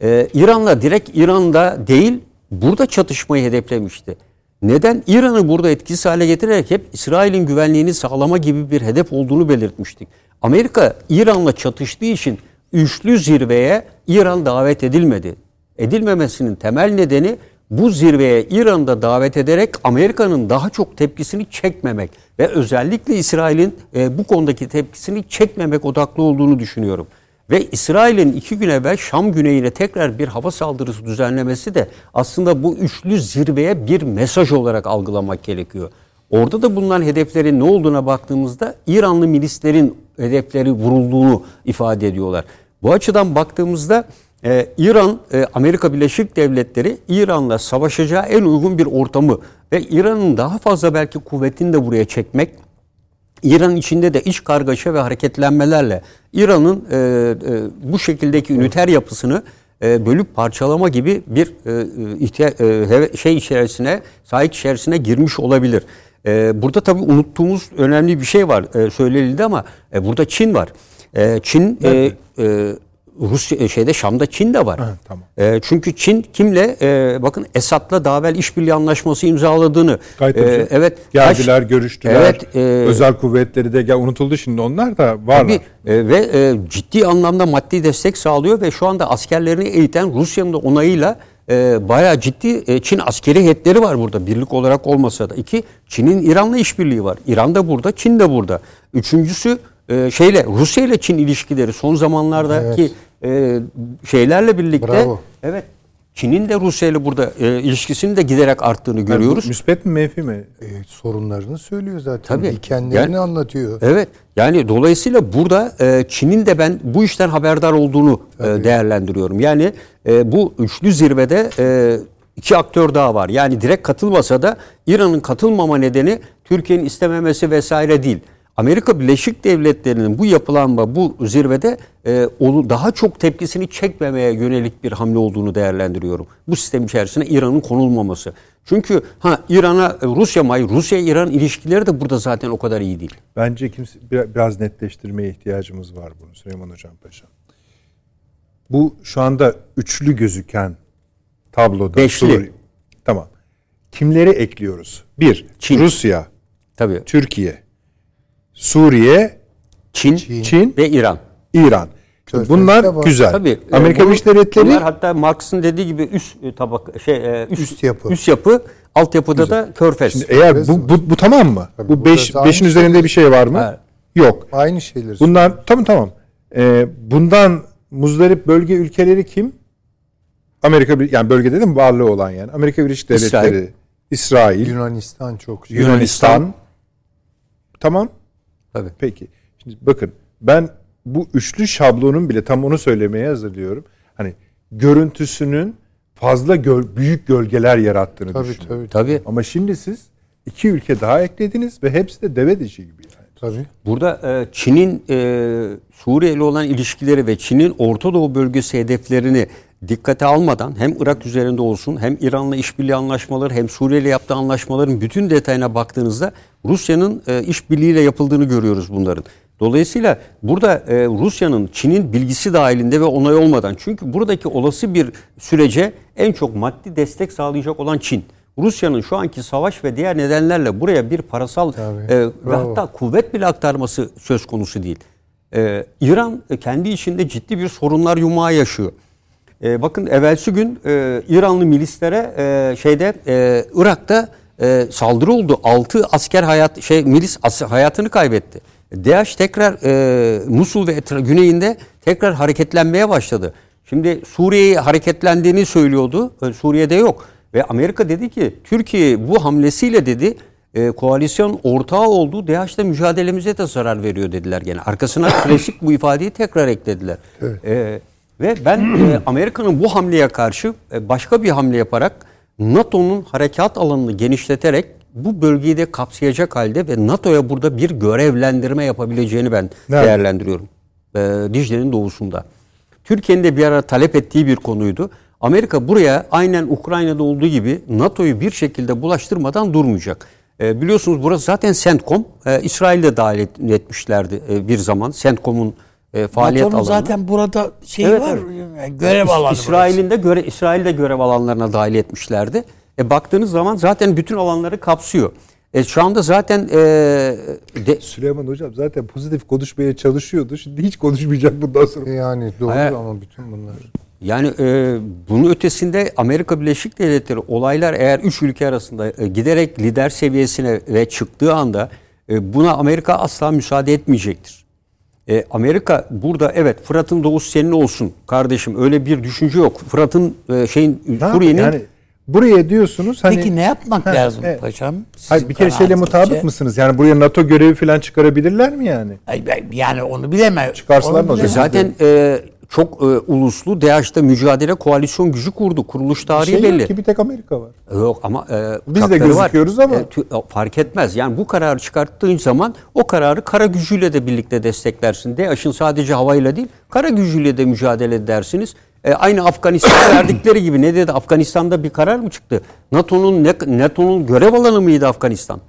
E, İran'la direkt İran'da değil burada çatışmayı hedeflemişti. Neden? İran'ı burada etkisiz hale getirerek hep İsrail'in güvenliğini sağlama gibi bir hedef olduğunu belirtmiştik. Amerika İran'la çatıştığı için üçlü zirveye İran davet edilmedi. Edilmemesinin temel nedeni bu zirveye İran'da davet ederek Amerika'nın daha çok tepkisini çekmemek ve özellikle İsrail'in e, bu konudaki tepkisini çekmemek odaklı olduğunu düşünüyorum. Ve İsrail'in iki gün evvel Şam güneyine tekrar bir hava saldırısı düzenlemesi de aslında bu üçlü zirveye bir mesaj olarak algılamak gerekiyor. Orada da bulunan hedeflerin ne olduğuna baktığımızda İranlı milislerin hedefleri vurulduğunu ifade ediyorlar. Bu açıdan baktığımızda e, İran, e, Amerika Birleşik Devletleri İran'la savaşacağı en uygun bir ortamı ve İran'ın daha fazla belki kuvvetini de buraya çekmek, İran içinde de iç kargaşa ve hareketlenmelerle İran'ın e, e, bu şekildeki üniter yapısını e, bölüp parçalama gibi bir e, ihtiya- e, şey içerisine, sahip içerisine girmiş olabilir. E, burada tabii unuttuğumuz önemli bir şey var e, söylenildi ama e, burada Çin var. E, Çin e, e, Rusya e, şeyde Şam'da Çin de var. Ha, tamam. E, çünkü Çin kimle e, bakın Esad'la daha evvel işbirliği anlaşması imzaladığını Gayet e, evet geldiler, kaç, görüştüler. Evet, e, özel kuvvetleri de gel unutuldu şimdi onlar da. Tabii, e, ve e, ciddi anlamda maddi destek sağlıyor ve şu anda askerlerini eğiten Rusya'nın da onayıyla e, bayağı ciddi e, Çin askeri heyetleri var burada birlik olarak olmasa da. İki, Çin'in İran'la işbirliği var. İran da burada, Çin de burada. Üçüncüsü e, şeyle Rusya ile Çin ilişkileri son zamanlardaki evet. e, şeylerle birlikte Bravo. evet Çin'in de Rusya ile burada e, ilişkisinin de giderek arttığını yani görüyoruz. Müspet mi menfi mi? E, sorunlarını söylüyor zaten. Tabii. Kendilerini yani, anlatıyor. Evet. Yani dolayısıyla burada e, Çin'in de ben bu işten haberdar olduğunu e, değerlendiriyorum. Yani e, bu üçlü zirvede e, iki aktör daha var. Yani direkt katılmasa da İran'ın katılmama nedeni Türkiye'nin istememesi vesaire değil. Amerika Birleşik Devletleri'nin bu yapılanma bu zirvede e, daha çok tepkisini çekmemeye yönelik bir hamle olduğunu değerlendiriyorum. Bu sistem içerisine İran'ın konulmaması. Çünkü ha İran'a e, Rusya may Rusya İran ilişkileri de burada zaten o kadar iyi değil. Bence kimse bir- biraz netleştirmeye ihtiyacımız var bunu Süleyman Hocam Paşa. Bu şu anda üçlü gözüken tabloda Beşli. Suriye- Tamam. Kimleri ekliyoruz? Bir, Çin. Rusya, Tabii. Türkiye, Suriye, Çin, Çin, ve İran. İran. Körfez Bunlar güzel. Tabii. e, Amerika Birleşik Devletleri Bunlar hatta Marx'ın dediği gibi üst e, tabak şey e, üst, Üst yapı. Üst yapı, altyapıda da Körfez. Şimdi eğer bu, bu, bu tamam mı? Tabii bu burada 5 da beşin aynı üzerinde bir şey var mı? Evet. Yok. Aynı şeyleri Bundan tamam tamam. Ee, bundan muzdarip bölge ülkeleri kim? Amerika yani bölgede de mi varlığı olan yani Amerika Birleşik İsrail. Devletleri, İsrail, Yunanistan çok şey. Yunanistan. Tamam. Tabii. Peki. Şimdi bakın ben bu üçlü şablonun bile tam onu söylemeye hazırlıyorum. Hani görüntüsünün fazla göl- büyük gölgeler yarattığını Tabii düşünüyorum. tabii. Tabii. Ama şimdi siz iki ülke daha eklediniz ve hepsi de deve dişi gibi yani. Tabii. Burada e, Çin'in e, Suriye ile olan ilişkileri ve Çin'in Orta Doğu bölgesi hedeflerini dikkate almadan hem Irak üzerinde olsun hem İran'la işbirliği anlaşmaları hem Suriye ile yaptığı anlaşmaların bütün detayına baktığınızda Rusya'nın e, işbirliğiyle yapıldığını görüyoruz bunların. Dolayısıyla burada e, Rusya'nın Çin'in bilgisi dahilinde ve onay olmadan çünkü buradaki olası bir sürece en çok maddi destek sağlayacak olan Çin. Rusya'nın şu anki savaş ve diğer nedenlerle buraya bir parasal Tabii. e, ve hatta kuvvet bile aktarması söz konusu değil. Ee, İran e, kendi içinde ciddi bir sorunlar yumağı yaşıyor. Ee, bakın evvelsi gün e, İranlı milislere e, şeyde e, Irak'ta e, saldırı oldu. 6 asker hayat şey milis as- hayatını kaybetti. DAEŞ tekrar e, Musul ve etra- güneyinde tekrar hareketlenmeye başladı. Şimdi Suriye'yi hareketlendiğini söylüyordu. E, Suriye'de yok. Ve Amerika dedi ki Türkiye bu hamlesiyle dedi e, koalisyon ortağı olduğu DAEŞ'le mücadelemize de zarar veriyor dediler gene. Arkasına klasik bu ifadeyi tekrar eklediler. E, ve ben e, Amerika'nın bu hamleye karşı e, başka bir hamle yaparak NATO'nun harekat alanını genişleterek bu bölgeyi de kapsayacak halde ve NATO'ya burada bir görevlendirme yapabileceğini ben Nerede? değerlendiriyorum. E, Dicle'nin doğusunda. Türkiye'nin de bir ara talep ettiği bir konuydu. Amerika buraya aynen Ukrayna'da olduğu gibi NATO'yu bir şekilde bulaştırmadan durmayacak. E, biliyorsunuz burası zaten CENTCOM. E, İsrail'de dahil et- etmişlerdi e, bir zaman CENTCOM'un e, faaliyet NATO'nun alanına. zaten burada şey Evet, var. yani görev alanı. İsrail'in de göre İsrail'de görev alanlarına dahil etmişlerdi. E, baktığınız zaman zaten bütün alanları kapsıyor. E, şu anda zaten e, de, Süleyman Hocam zaten pozitif konuşmaya çalışıyordu. Şimdi hiç konuşmayacak bundan sonra. Yani doğru Hayır. ama bütün bunlar. Yani e, bunun ötesinde Amerika Birleşik Devletleri olaylar eğer üç ülke arasında e, giderek lider seviyesine ve çıktığı anda e, buna Amerika asla müsaade etmeyecektir. E, Amerika burada evet Fırat'ın doğusu senin olsun kardeşim öyle bir düşünce yok. Fırat'ın e, şeyin Suriye'nin yani buraya diyorsunuz hani Peki ne yapmak Ha, lazım evet. paşam? Hayır, bir kere şeyle mutabık mısınız? Yani buraya NATO görevi falan çıkarabilirler mi yani? Yani onu bilemem. Çıkarsalar olacak? bilemem. zaten e, çok e, uluslu DAEŞ'te mücadele koalisyon gücü kurdu. Kuruluş tarihi şey belli. yok ki bir tek Amerika var. Yok ama e, Biz de gözüküyoruz ama. tü- e, fark etmez. Yani bu kararı çıkarttığın zaman o kararı kara gücüyle de birlikte desteklersin. DAEŞ'in sadece havayla değil kara gücüyle de mücadele edersiniz. E, aynı Afganistan'a verdikleri gibi ne dedi Afganistan'da bir karar mı çıktı? NATO'nun NATO'nun görev alanı mıydı Afganistan?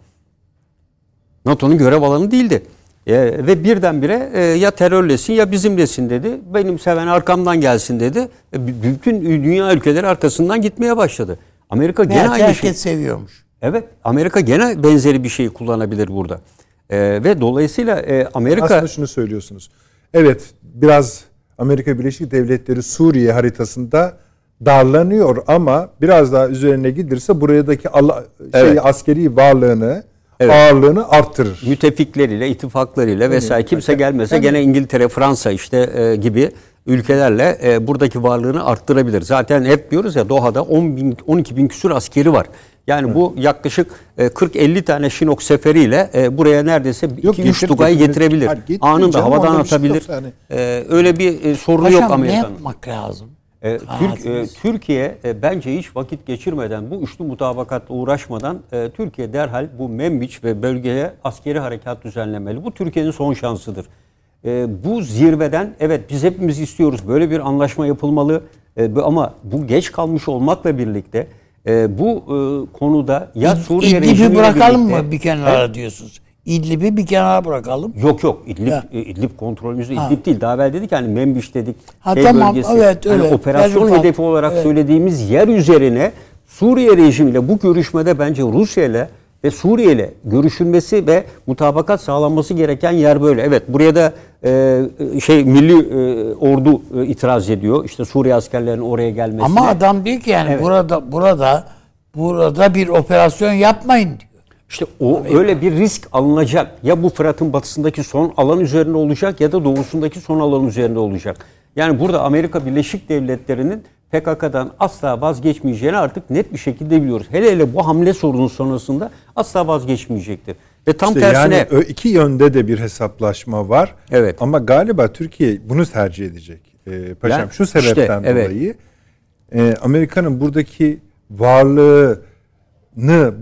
NATO'nun görev alanı değildi. E, ve birdenbire e, ya terörlesin ya bizimlesin dedi. Benim seven arkamdan gelsin dedi. E, bütün dünya ülkeleri arkasından gitmeye başladı. Amerika gene Meğer aynı herkes şey. seviyormuş. Evet, Amerika gene benzeri bir şeyi kullanabilir burada. E, ve dolayısıyla e, Amerika Aslında şunu söylüyorsunuz. Evet biraz Amerika Birleşik Devletleri Suriye haritasında darlanıyor ama biraz daha üzerine gidilirse buradaki ala- şey, Evet. askeri varlığını, Evet. ağırlığını arttırır. müttefikleriyle, ittifaklarıyla vesaire kimse gelmese gene İngiltere, Fransa işte e, gibi ülkelerle e, buradaki varlığını arttırabilir. Zaten hep diyoruz ya Doha'da 10 bin, 12 bin küsur askeri var. Yani bu yaklaşık e, 40-50 tane Şinok seferiyle e, buraya neredeyse Yok, 2-3 getir- Tugay'ı getir- getirebilir. Getirir Anında canım, havadan şey atabilir. yani. E, öyle bir e, sorunu Paşam yok ne Amerika'nın. yapmak lazım? E, Türk, e, Türkiye e, bence hiç vakit geçirmeden bu üçlü mutabakatla uğraşmadan e, Türkiye derhal bu Membiç ve bölgeye askeri harekat düzenlemeli. Bu Türkiye'nin son şansıdır. E, bu zirveden evet biz hepimiz istiyoruz böyle bir anlaşma yapılmalı e, ama bu geç kalmış olmakla birlikte e, bu e, konuda ya Suriye İdlib'i bırakalım birlikte, mı bir kenara he? diyorsunuz? İdlib'i bir kenara bırakalım. Yok yok İdlib, e, İdlib kontrolümüzde İdlib değil. Daha evvel dedik hani Membiş dedik. Ha, şey tamam bölgesi. evet öyle. Hani operasyon Belki hedefi olarak evet. söylediğimiz yer üzerine Suriye rejimiyle bu görüşmede bence Rusya ile ve Suriye ile görüşülmesi ve mutabakat sağlanması gereken yer böyle. Evet buraya da e, şey milli e, ordu e, itiraz ediyor. İşte Suriye askerlerinin oraya gelmesine. Ama adam diyor ki yani evet. burada burada burada bir operasyon yapmayın diyor. İşte o Amerika. öyle bir risk alınacak. Ya bu Fırat'ın batısındaki son alan üzerinde olacak ya da doğusundaki son alan üzerinde olacak. Yani burada Amerika Birleşik Devletleri'nin PKK'dan asla vazgeçmeyeceğini artık net bir şekilde biliyoruz. Hele hele bu hamle sorunu sonrasında asla vazgeçmeyecektir. Ve tam işte tersine yani iki yönde de bir hesaplaşma var. Evet. Ama galiba Türkiye bunu tercih edecek. Ee, paşam yani, şu sebepten işte, evet. dolayı e, Amerika'nın buradaki varlığını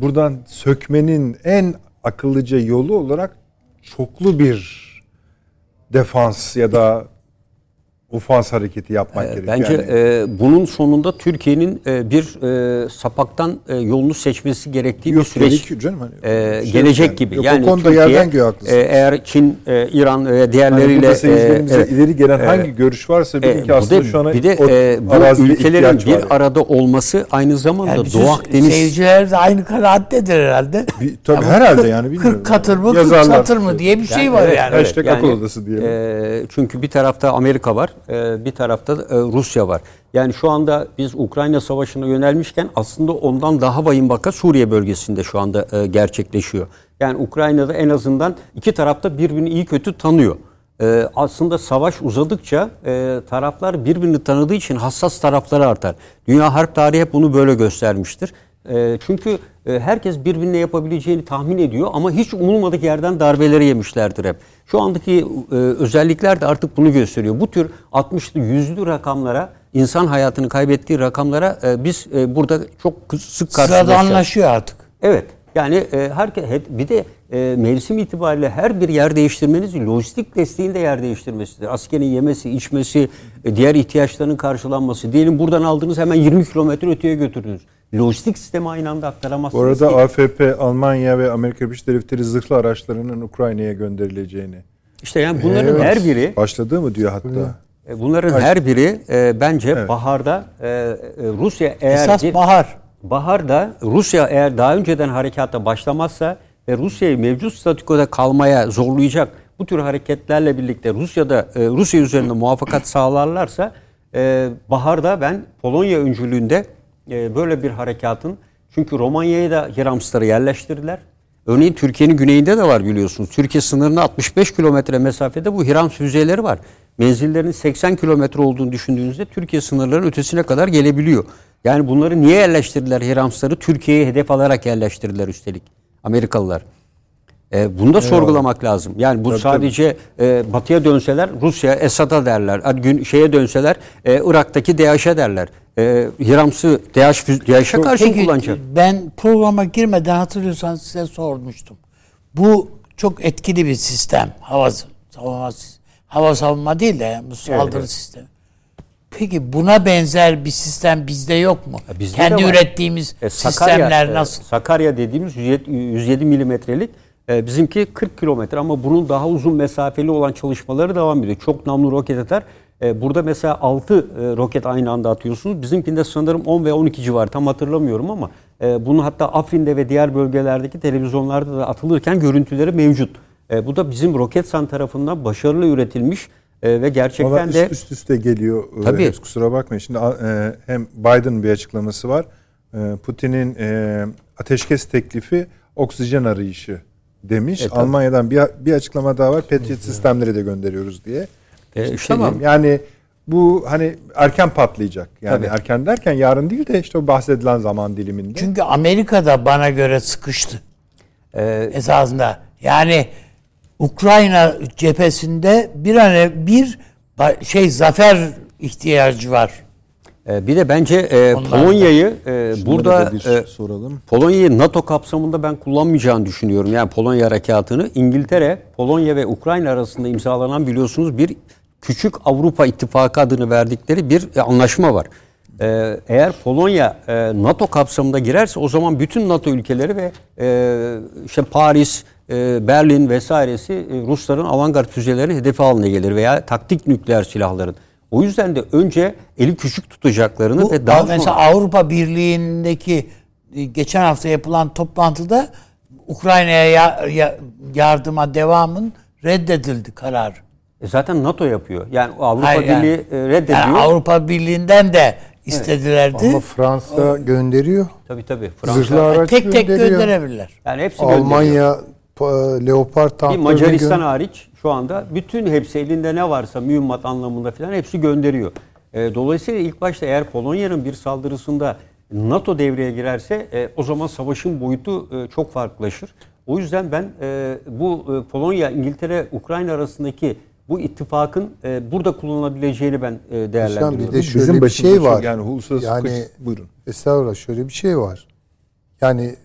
buradan sökmenin en akıllıca yolu olarak çoklu bir defans ya da ofans hareketi yapmak e, gerekiyor. Bence yani. e, bunun sonunda Türkiye'nin e, bir e, sapaktan e, yolunu seçmesi gerektiği Yok, bir süreç canım, hani, e, şey gelecek yani. gibi. Yok, yani o konuda Türkiye, yerden göğe. E, eğer Çin, e, İran ve diğerleriyle hani e, evet, ileri gelen e, hangi görüş varsa bilin e, ki aslında de, şu an bir de e, bu ülkelerin bir var. arada olması aynı zamanda yani Doğu Akdeniz seyirciler de aynı kanaattedir herhalde. Bir, tabii yani herhalde yani bilmiyorum. 40 katır mı 40 satır mı diye bir şey var yani. Hashtag akıl odası diyelim. Çünkü bir tarafta Amerika var e, bir tarafta e, Rusya var. Yani şu anda biz Ukrayna Savaşı'na yönelmişken aslında ondan daha vahim vaka Suriye bölgesinde şu anda e, gerçekleşiyor. Yani Ukrayna'da en azından iki tarafta birbirini iyi kötü tanıyor. aslında savaş uzadıkça taraflar birbirini tanıdığı için hassas tarafları artar. Dünya harp tarihi hep bunu böyle göstermiştir. Çünkü herkes birbirine yapabileceğini tahmin ediyor ama hiç umulmadık yerden darbeleri yemişlerdir hep. Şu andaki e, özellikler de artık bunu gösteriyor. Bu tür 60'lı 100'lü rakamlara insan hayatını kaybettiği rakamlara e, biz e, burada çok sık karşılaşıyoruz. Sıradanlaşıyor artık. Evet. Yani e, herkes bir de e, mevsim itibariyle her bir yer değiştirmeniz lojistik desteğin de yer değiştirmesidir. Askerin yemesi, içmesi, e, diğer ihtiyaçlarının karşılanması. Diyelim buradan aldınız hemen 20 kilometre öteye götürdünüz. Lojistik sistemi aynı anda aktaramazsınız. Bu arada ki. AFP, Almanya ve Amerika Birleşik Devletleri zırhlı araçlarının Ukrayna'ya gönderileceğini. İşte yani bunların evet. her biri başladı mı diyor hatta. E, bunların her biri e, bence evet. baharda e, e, Rusya eğer esas bir, bahar baharda Rusya eğer daha önceden harekata başlamazsa ve Rusya'yı mevcut statükoda kalmaya zorlayacak bu tür hareketlerle birlikte Rusya'da e, Rusya üzerinde muvaffakat sağlarlarsa e, baharda ben Polonya öncülüğünde e, böyle bir harekatın çünkü Romanya'ya da Hiramsları yerleştirdiler. Örneğin Türkiye'nin güneyinde de var biliyorsunuz. Türkiye sınırına 65 kilometre mesafede bu Hirams füzeleri var. Menzillerinin 80 kilometre olduğunu düşündüğünüzde Türkiye sınırlarının ötesine kadar gelebiliyor. Yani bunları niye yerleştirdiler Hiramsları? Türkiye'ye hedef alarak yerleştirdiler üstelik Amerikalılar. E, bunu da Eyvallah. sorgulamak lazım. Yani bu tabii, sadece E, batıya dönseler Rusya Esad'a derler. Gün şeye dönseler e, Irak'taki DAEŞ'e derler. E, Hirams'ı DAEŞ DAEŞ'e karşı Peki, kullanacak. Ben programa girmeden hatırlıyorsanız size sormuştum. Bu çok etkili bir sistem. Hava savunma hava savunma değil de yani bu saldırı evet. sistemi. Peki buna benzer bir sistem bizde yok mu? Bizde Kendi ürettiğimiz e, Sakarya, sistemler e, nasıl? Sakarya dediğimiz 107 milimetrelik e, bizimki 40 kilometre ama bunun daha uzun mesafeli olan çalışmaları devam ediyor. Çok namlu roket atar. E, burada mesela 6 e, roket aynı anda atıyorsunuz. Bizimkinde sanırım 10 ve 12 civarı tam hatırlamıyorum ama e, bunu hatta Afrin'de ve diğer bölgelerdeki televizyonlarda da atılırken görüntüleri mevcut. Bu da bizim Roketsan tarafından başarılı üretilmiş ve gerçekten Vallahi de üst, üste geliyor. Tabii. Hepsi kusura bakmayın. Şimdi hem Biden bir açıklaması var. Putin'in ateşkes teklifi oksijen arayışı demiş. E, Almanya'dan bir, bir açıklama daha var. Patriot sistemleri de gönderiyoruz diye. E, işte tamam yani bu hani erken patlayacak. Yani Tabii. erken derken yarın değil de işte o bahsedilen zaman diliminde. Çünkü Amerika'da bana göre sıkıştı. Ee, esasında. Yani Ukrayna cephesinde bir an bir şey zafer ihtiyacı var. E, bir de bence e, Polonya'yı e, burada e, soralım. Polonya'yı NATO kapsamında ben kullanmayacağını düşünüyorum. Yani Polonya harekatını İngiltere, Polonya ve Ukrayna arasında imzalanan biliyorsunuz bir küçük Avrupa İttifakı adını verdikleri bir e, anlaşma var. E, eğer Polonya e, NATO kapsamında girerse o zaman bütün NATO ülkeleri ve e, işte Paris, e, Berlin vesairesi e, Rusların avantgard füzelerinin hedefi haline gelir veya taktik nükleer silahların. O yüzden de önce eli küçük tutacaklarını Bu, ve daha mesela sonra... Avrupa Birliği'ndeki geçen hafta yapılan toplantıda Ukrayna'ya ya- ya- yardıma devamın reddedildi karar. E zaten NATO yapıyor. Yani Avrupa Hayır, yani- Birliği e, reddediyor. Yani Avrupa Birliği'nden de istedilerdi. Ama Fransa gönderiyor. Tabii tabii. Fransa. Zırhlı araç tek tek gönderiyor. gönderebilirler. Yani hepsi gönderiyor. Almanya pa- Leopard Bir tanklarını Macaristan gö- hariç şu anda bütün hepsi elinde ne varsa mühimmat anlamında falan hepsi gönderiyor. E, dolayısıyla ilk başta eğer Polonya'nın bir saldırısında NATO devreye girerse e, o zaman savaşın boyutu e, çok farklılaşır. O yüzden ben e, bu e, Polonya, İngiltere, Ukrayna arasındaki bu ittifakın e, burada kullanılabileceğini ben e, değerlendiriyorum. bir de şöyle bir başımıza şey var. Yani uluslararası Yani- hukuk- buyurun. Estağfurullah şöyle bir şey var. Yani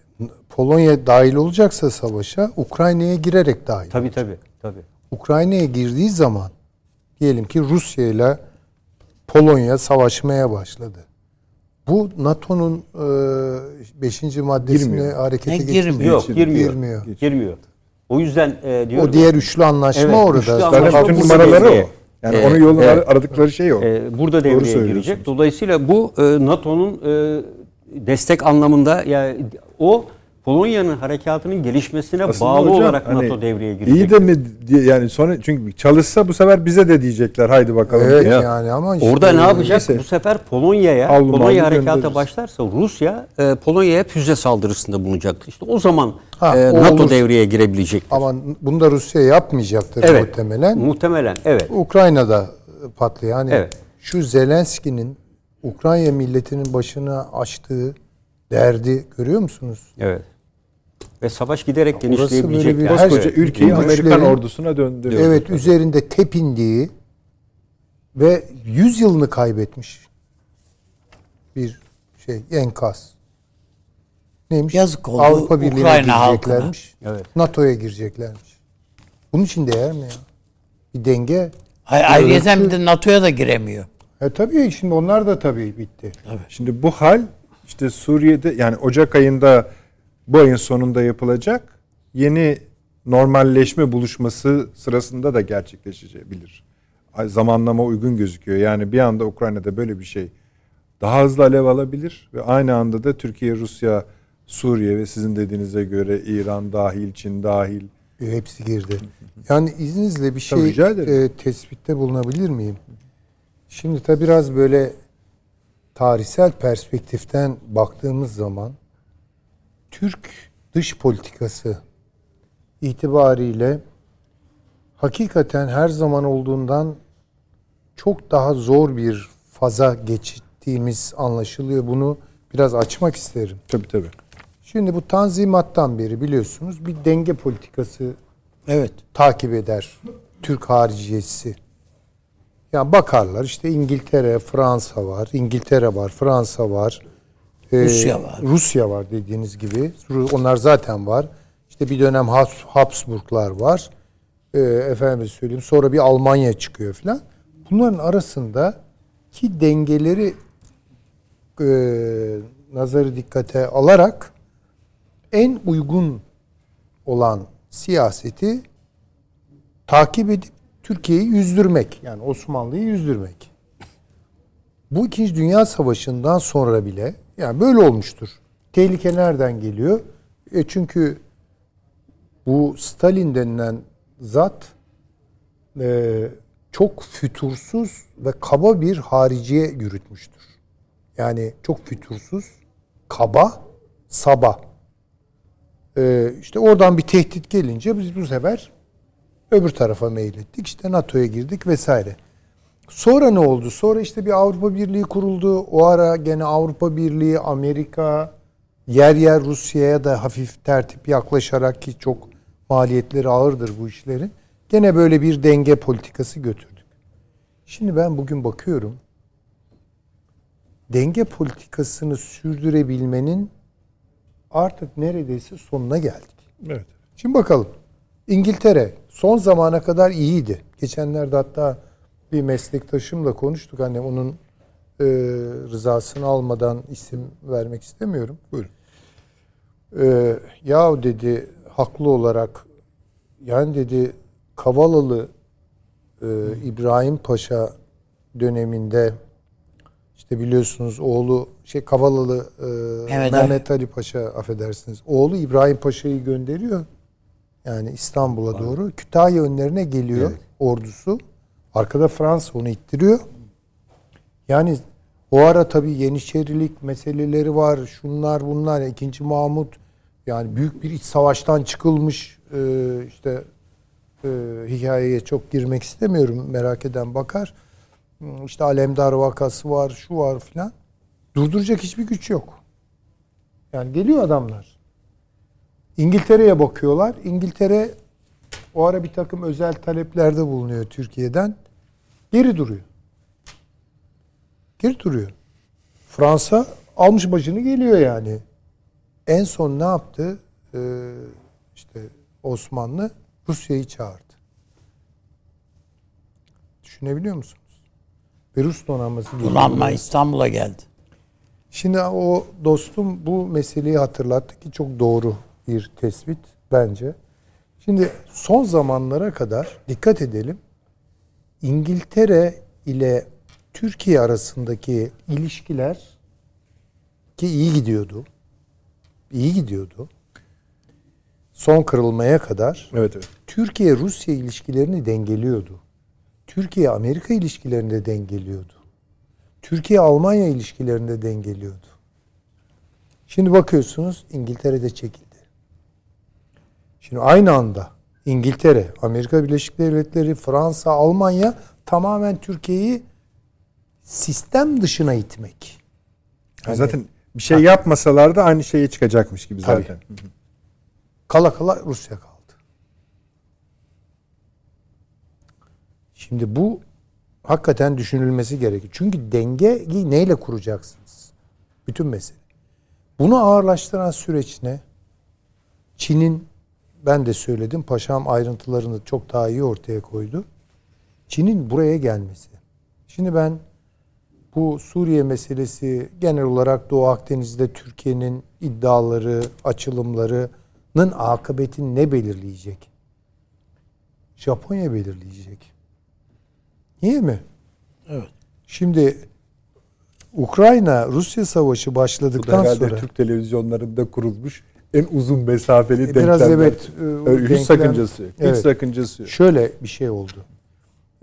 Polonya dahil olacaksa savaşa Ukrayna'ya girerek dahil. Tabii tabii. tabii. Ukrayna'ya girdiği zaman diyelim ki Rusya ile Polonya savaşmaya başladı. Bu NATO'nun 5. maddesine Girmiyor. harekete geçirmiyor. girmiyor? Yok girmiyor. Girmiyor. Girmiyor. O yüzden e, diyorum. O diğer üçlü anlaşma Evet, orada. üçlü anlaşma Zaten bütün numaraları devreye. o. Yani Ee, onun yolunu evet. aradıkları şey o. e, burada Doğru devreye girecek. Dolayısıyla bu e, NATO'nun e, destek anlamında yani o Polonya'nın harekatının gelişmesine Aslında bağlı hocam, olarak hani NATO devreye girecek. İyi de mi diye yani sonra çünkü çalışsa bu sefer bize de diyecekler haydi bakalım Evet diye. yani ama işte Orada ne yapacak? neyse. Bu sefer Polonya'ya, mallı Polonya harekata başlarsa Rusya e, Polonya'ya füze saldırısında bulunacaktır. İşte o zaman Ha, e, NATO olur. devreye girebilecektir. Ama bunu da Rusya yapmayacaktır evet. muhtemelen. Muhtemelen evet. Ukrayna'da patlıyor. Yani Evet. şu Zelenski'nin Ukrayna milletinin başına açtığı derdi görüyor musunuz? Evet. Ve savaş giderek böyle genişleyebilecek. bir- yani. Koskoca şey- ülkeyi Amerikan ordusuna döndürüyor. Evet, üzerinde tepindiği ve 100 yılını kaybetmiş bir şey enkaz. Neymiş? Yazık oldu Avrupa Birliği'ne Ukrayna gireceklermiş. Evet. NATO'ya gireceklermiş. Bunun için değer mi ya? Bir denge. Ay, ayrıyeten bir de NATO'ya da giremiyor. E tabii şimdi onlar da tabii bitti. Şimdi bu hal işte Suriye'de yani Ocak ayında bu ayın sonunda yapılacak yeni normalleşme buluşması sırasında da gerçekleşebilir. Zamanlama uygun gözüküyor. Yani bir anda Ukrayna'da böyle bir şey daha hızlı alev alabilir ve aynı anda da Türkiye, Rusya, Suriye ve sizin dediğinize göre İran dahil, Çin dahil E, Hepsi girdi. Yani izninizle bir şey e, tespitte bulunabilir miyim? Şimdi tabi biraz böyle tarihsel perspektiften baktığımız zaman Türk dış politikası itibariyle hakikaten her zaman olduğundan çok daha zor bir faza geçtiğimiz anlaşılıyor. Bunu biraz açmak isterim. tabii tabii. Şimdi bu tanzimattan beri biliyorsunuz bir denge politikası Evet. takip eder Türk hariciyesi. Yani bakarlar işte İngiltere, Fransa var, İngiltere var, Fransa var. E, Rusya var. Rusya var dediğiniz gibi. Onlar zaten var. İşte bir dönem Habs- Habsburglar var. E, efendim söyleyeyim sonra bir Almanya çıkıyor filan. Bunların arasında ki dengeleri e, nazarı dikkate alarak en uygun olan siyaseti takip edip Türkiye'yi yüzdürmek. Yani Osmanlı'yı yüzdürmek. Bu İkinci Dünya Savaşı'ndan sonra bile yani böyle olmuştur. Tehlike nereden geliyor? E çünkü bu Stalin denilen zat e, çok fütursuz ve kaba bir hariciye yürütmüştür. Yani çok fütursuz, kaba, saba. Ee, işte oradan bir tehdit gelince biz bu sefer öbür tarafa meylettik. İşte NATO'ya girdik vesaire. Sonra ne oldu? Sonra işte bir Avrupa Birliği kuruldu. O ara gene Avrupa Birliği, Amerika, yer yer Rusya'ya da hafif tertip yaklaşarak ki çok maliyetleri ağırdır bu işlerin. Gene böyle bir denge politikası götürdük. Şimdi ben bugün bakıyorum. denge politikasını sürdürebilmenin artık neredeyse sonuna geldik. Evet. Şimdi bakalım. İngiltere son zamana kadar iyiydi. Geçenlerde hatta bir meslektaşımla konuştuk. Hani onun e, rızasını almadan isim vermek istemiyorum. Buyurun. E, ya dedi haklı olarak yani dedi Kavalalı e, İbrahim Paşa döneminde işte biliyorsunuz oğlu şey Kavalalı e, Mehmet Mehmet Ali Paşa affedersiniz. Oğlu İbrahim Paşa'yı gönderiyor. Yani İstanbul'a doğru. Kütahya önlerine geliyor ordusu. Arkada Fransa onu ittiriyor. Yani o ara tabii Yeniçerilik meseleleri var. Şunlar bunlar. İkinci Mahmut yani büyük bir iç savaştan çıkılmış e, işte e, hikayeye çok girmek istemiyorum. Merak eden bakar. Hmm, İşte Alemdar vakası var, şu var filan. Durduracak hiçbir güç yok. Yani geliyor adamlar. İngiltere'ye bakıyorlar. İngiltere o ara bir takım özel taleplerde bulunuyor Türkiye'den. Geri duruyor. Geri duruyor. Fransa almış başını geliyor yani. En son ne yaptı? Ee, işte Osmanlı Rusya'yı çağırdı. Düşünebiliyor musunuz? Ve Rus donanması. Donanma İstanbul'a geldi. Şimdi o dostum bu meseleyi hatırlattı ki çok doğru bir tespit bence. Şimdi son zamanlara kadar dikkat edelim. İngiltere ile Türkiye arasındaki ilişkiler ki iyi gidiyordu. İyi gidiyordu. Son kırılmaya kadar Evet evet. Türkiye-Rusya ilişkilerini dengeliyordu. Türkiye-Amerika ilişkilerini de dengeliyordu. Türkiye-Almanya ilişkilerini de dengeliyordu. Şimdi bakıyorsunuz İngiltere'de çekildi. Şimdi aynı anda İngiltere, Amerika Birleşik Devletleri, Fransa, Almanya tamamen Türkiye'yi sistem dışına itmek. Yani zaten bir şey yapmasalar da aynı şeye çıkacakmış gibi Tabii. zaten. kala kala Rusya kaldı. Şimdi bu hakikaten düşünülmesi gerekiyor. Çünkü dengeyi neyle kuracaksınız? Bütün mesele. Bunu ağırlaştıran süreç ne? Çin'in ben de söyledim paşam ayrıntılarını çok daha iyi ortaya koydu. Çin'in buraya gelmesi. Şimdi ben bu Suriye meselesi genel olarak Doğu Akdeniz'de Türkiye'nin iddiaları, açılımlarının akıbetini ne belirleyecek? Japonya belirleyecek. Niye mi? Evet. Şimdi Ukrayna Rusya savaşı Bu da başladıktan herhalde sonra Türk televizyonlarında kurulmuş en uzun mesafeli E, biraz denklemler. evet, e, hiç denklem- sakıncası yok. Hiç Evet. sakıncası yok. şöyle bir şey oldu.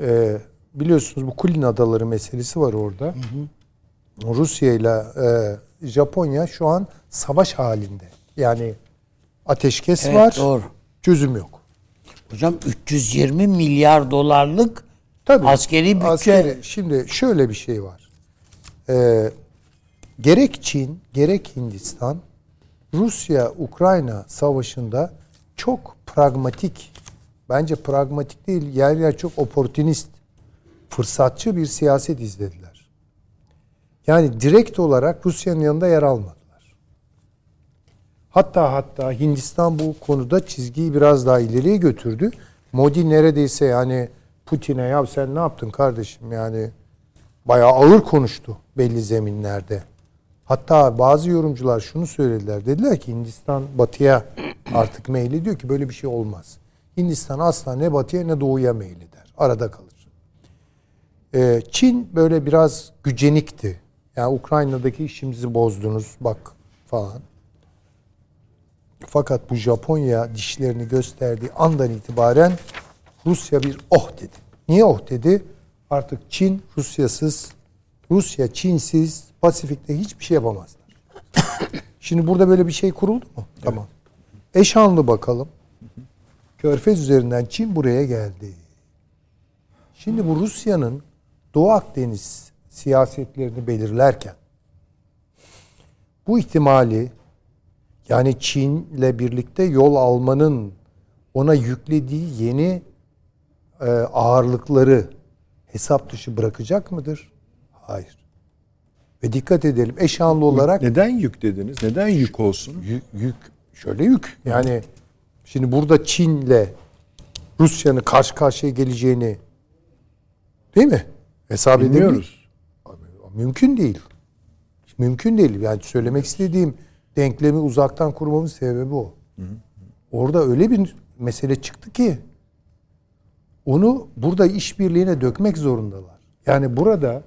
Ee, biliyorsunuz bu Kulin Adaları meselesi var orada. Rusya ile e, Japonya şu an savaş halinde. Yani ateşkes Evet, var, doğru. çözüm yok. Hocam 320 milyar dolarlık Tabii. askeri bütçe Askeri- Şimdi şöyle bir şey var. Ee, gerek Çin, gerek Hindistan Rusya-Ukrayna savaşında çok pragmatik, bence pragmatik değil, yer yer çok oportunist, fırsatçı bir siyaset izlediler. Yani direkt olarak Rusya'nın yanında yer almadılar. Hatta hatta Hindistan bu konuda çizgiyi biraz daha ileriye götürdü. Modi neredeyse yani Putin'e ya sen ne yaptın kardeşim yani bayağı ağır konuştu belli zeminlerde. Hatta bazı yorumcular şunu söylediler. Dediler ki Hindistan batıya artık meyli diyor ki böyle bir şey olmaz. Hindistan asla ne batıya ne doğuya meyleder. Arada kalır. Ee, Çin böyle biraz gücenikti. Yani Ukrayna'daki işimizi bozdunuz bak falan. Fakat bu Japonya dişlerini gösterdiği andan itibaren Rusya bir oh dedi. Niye oh dedi? Artık Çin Rusyasız, Rusya Çinsiz Pasifik'te hiçbir şey yapamazlar. Şimdi burada böyle bir şey kuruldu mu? Tamam. Eşanlı bakalım. Körfez üzerinden Çin buraya geldi. Şimdi bu Rusya'nın Doğu Akdeniz siyasetlerini belirlerken bu ihtimali yani Çin'le birlikte yol almanın ona yüklediği yeni e, ağırlıkları hesap dışı bırakacak mıdır? Hayır. Ve dikkat edelim eşanlı olarak Neden yük dediniz? Neden yük olsun? yük, yük şöyle yük. Yani şimdi burada Çin'le Rusya'nın karşı karşıya geleceğini değil mi? Hesap edebiliyor. Bilmiyoruz. Mümkün değil. Mümkün değil. Yani söylemek istediğim denklemi uzaktan kurmamın sebebi o. Orada öyle bir mesele çıktı ki onu burada işbirliğine dökmek zorundalar. Yani burada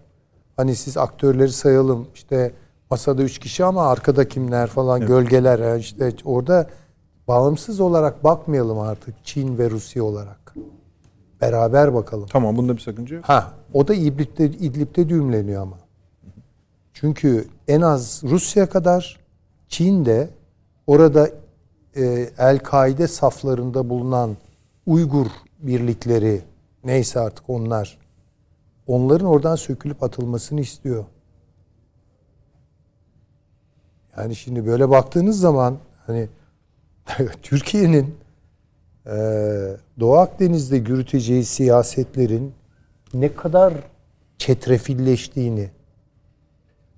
hani siz aktörleri sayalım işte masada üç kişi ama arkada kimler falan gölgeler ha işte orada bağımsız olarak bakmayalım artık Çin ve Rusya olarak. Beraber bakalım. Tamam bunda bir sakınca yok. Ha, o da İdlib'de, İdlib'de düğümleniyor ama. Çünkü en az Rusya kadar Çin de orada e, El-Kaide saflarında bulunan Uygur birlikleri neyse artık onlar onların oradan sökülüp atılmasını istiyor. Yani şimdi böyle baktığınız zaman hani Türkiye'nin ee, Doğu Akdeniz'de yürüteceği siyasetlerin ne kadar çetrefilleştiğini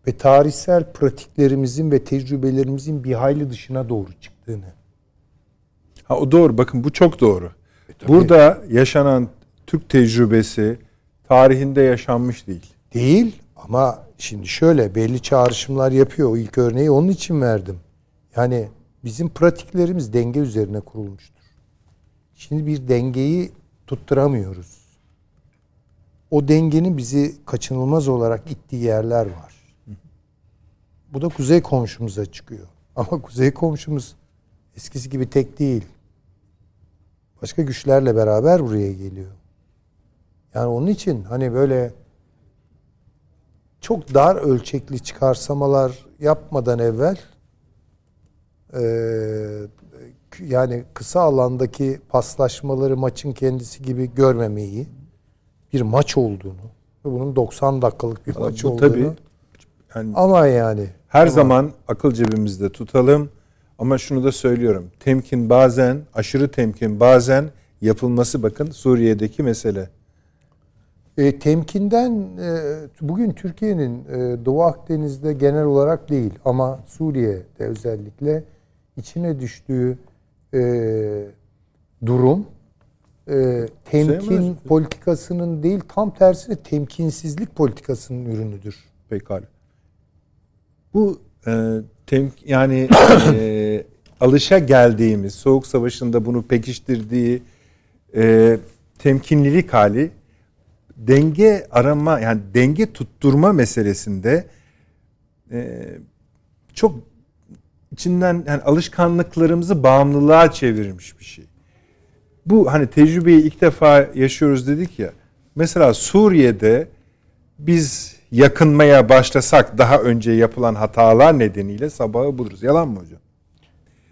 ve tarihsel pratiklerimizin ve tecrübelerimizin bir hayli dışına doğru çıktığını. Ha, o doğru. Bakın bu çok doğru. Burada yaşanan Türk tecrübesi tarihinde yaşanmış değil. Değil ama şimdi şöyle belli çağrışımlar yapıyor. O ilk örneği onun için verdim. Yani bizim pratiklerimiz denge üzerine kurulmuştur. Şimdi bir dengeyi tutturamıyoruz. O dengenin bizi kaçınılmaz olarak ittiği yerler var. Bu da kuzey komşumuza çıkıyor. Ama kuzey komşumuz eskisi gibi tek değil. Başka güçlerle beraber buraya geliyor. Yani onun için hani böyle çok dar ölçekli çıkarsamalar yapmadan evvel eee yani kısa alandaki paslaşmaları maçın kendisi gibi görmemeyi, bir maç olduğunu ve bunun 90 dakikalık bir maç bu olduğunu. tabii yani Ama yani her zaman akıl cebimizde tutalım. Ama şunu da söylüyorum. Temkin bazen, aşırı temkin bazen yapılması bakın Suriye'deki mesele. E, temkinden e, bugün Türkiye'nin e, Doğu Akdeniz'de genel olarak değil ama Suriye'de özellikle içine düştüğü e, durum e, temkin Sevmez. politikasının değil tam tersine temkinsizlik politikasının ürünüdür. Pekala. Bu e, tem, yani e, alışa geldiğimiz Soğuk Savaşı'nda bunu pekiştirdiği e, temkinlilik hali denge arama yani denge tutturma meselesinde e, çok içinden yani alışkanlıklarımızı bağımlılığa çevirmiş bir şey. Bu hani tecrübeyi ilk defa yaşıyoruz dedik ya. Mesela Suriye'de biz yakınmaya başlasak daha önce yapılan hatalar nedeniyle sabahı buluruz. Yalan mı hocam?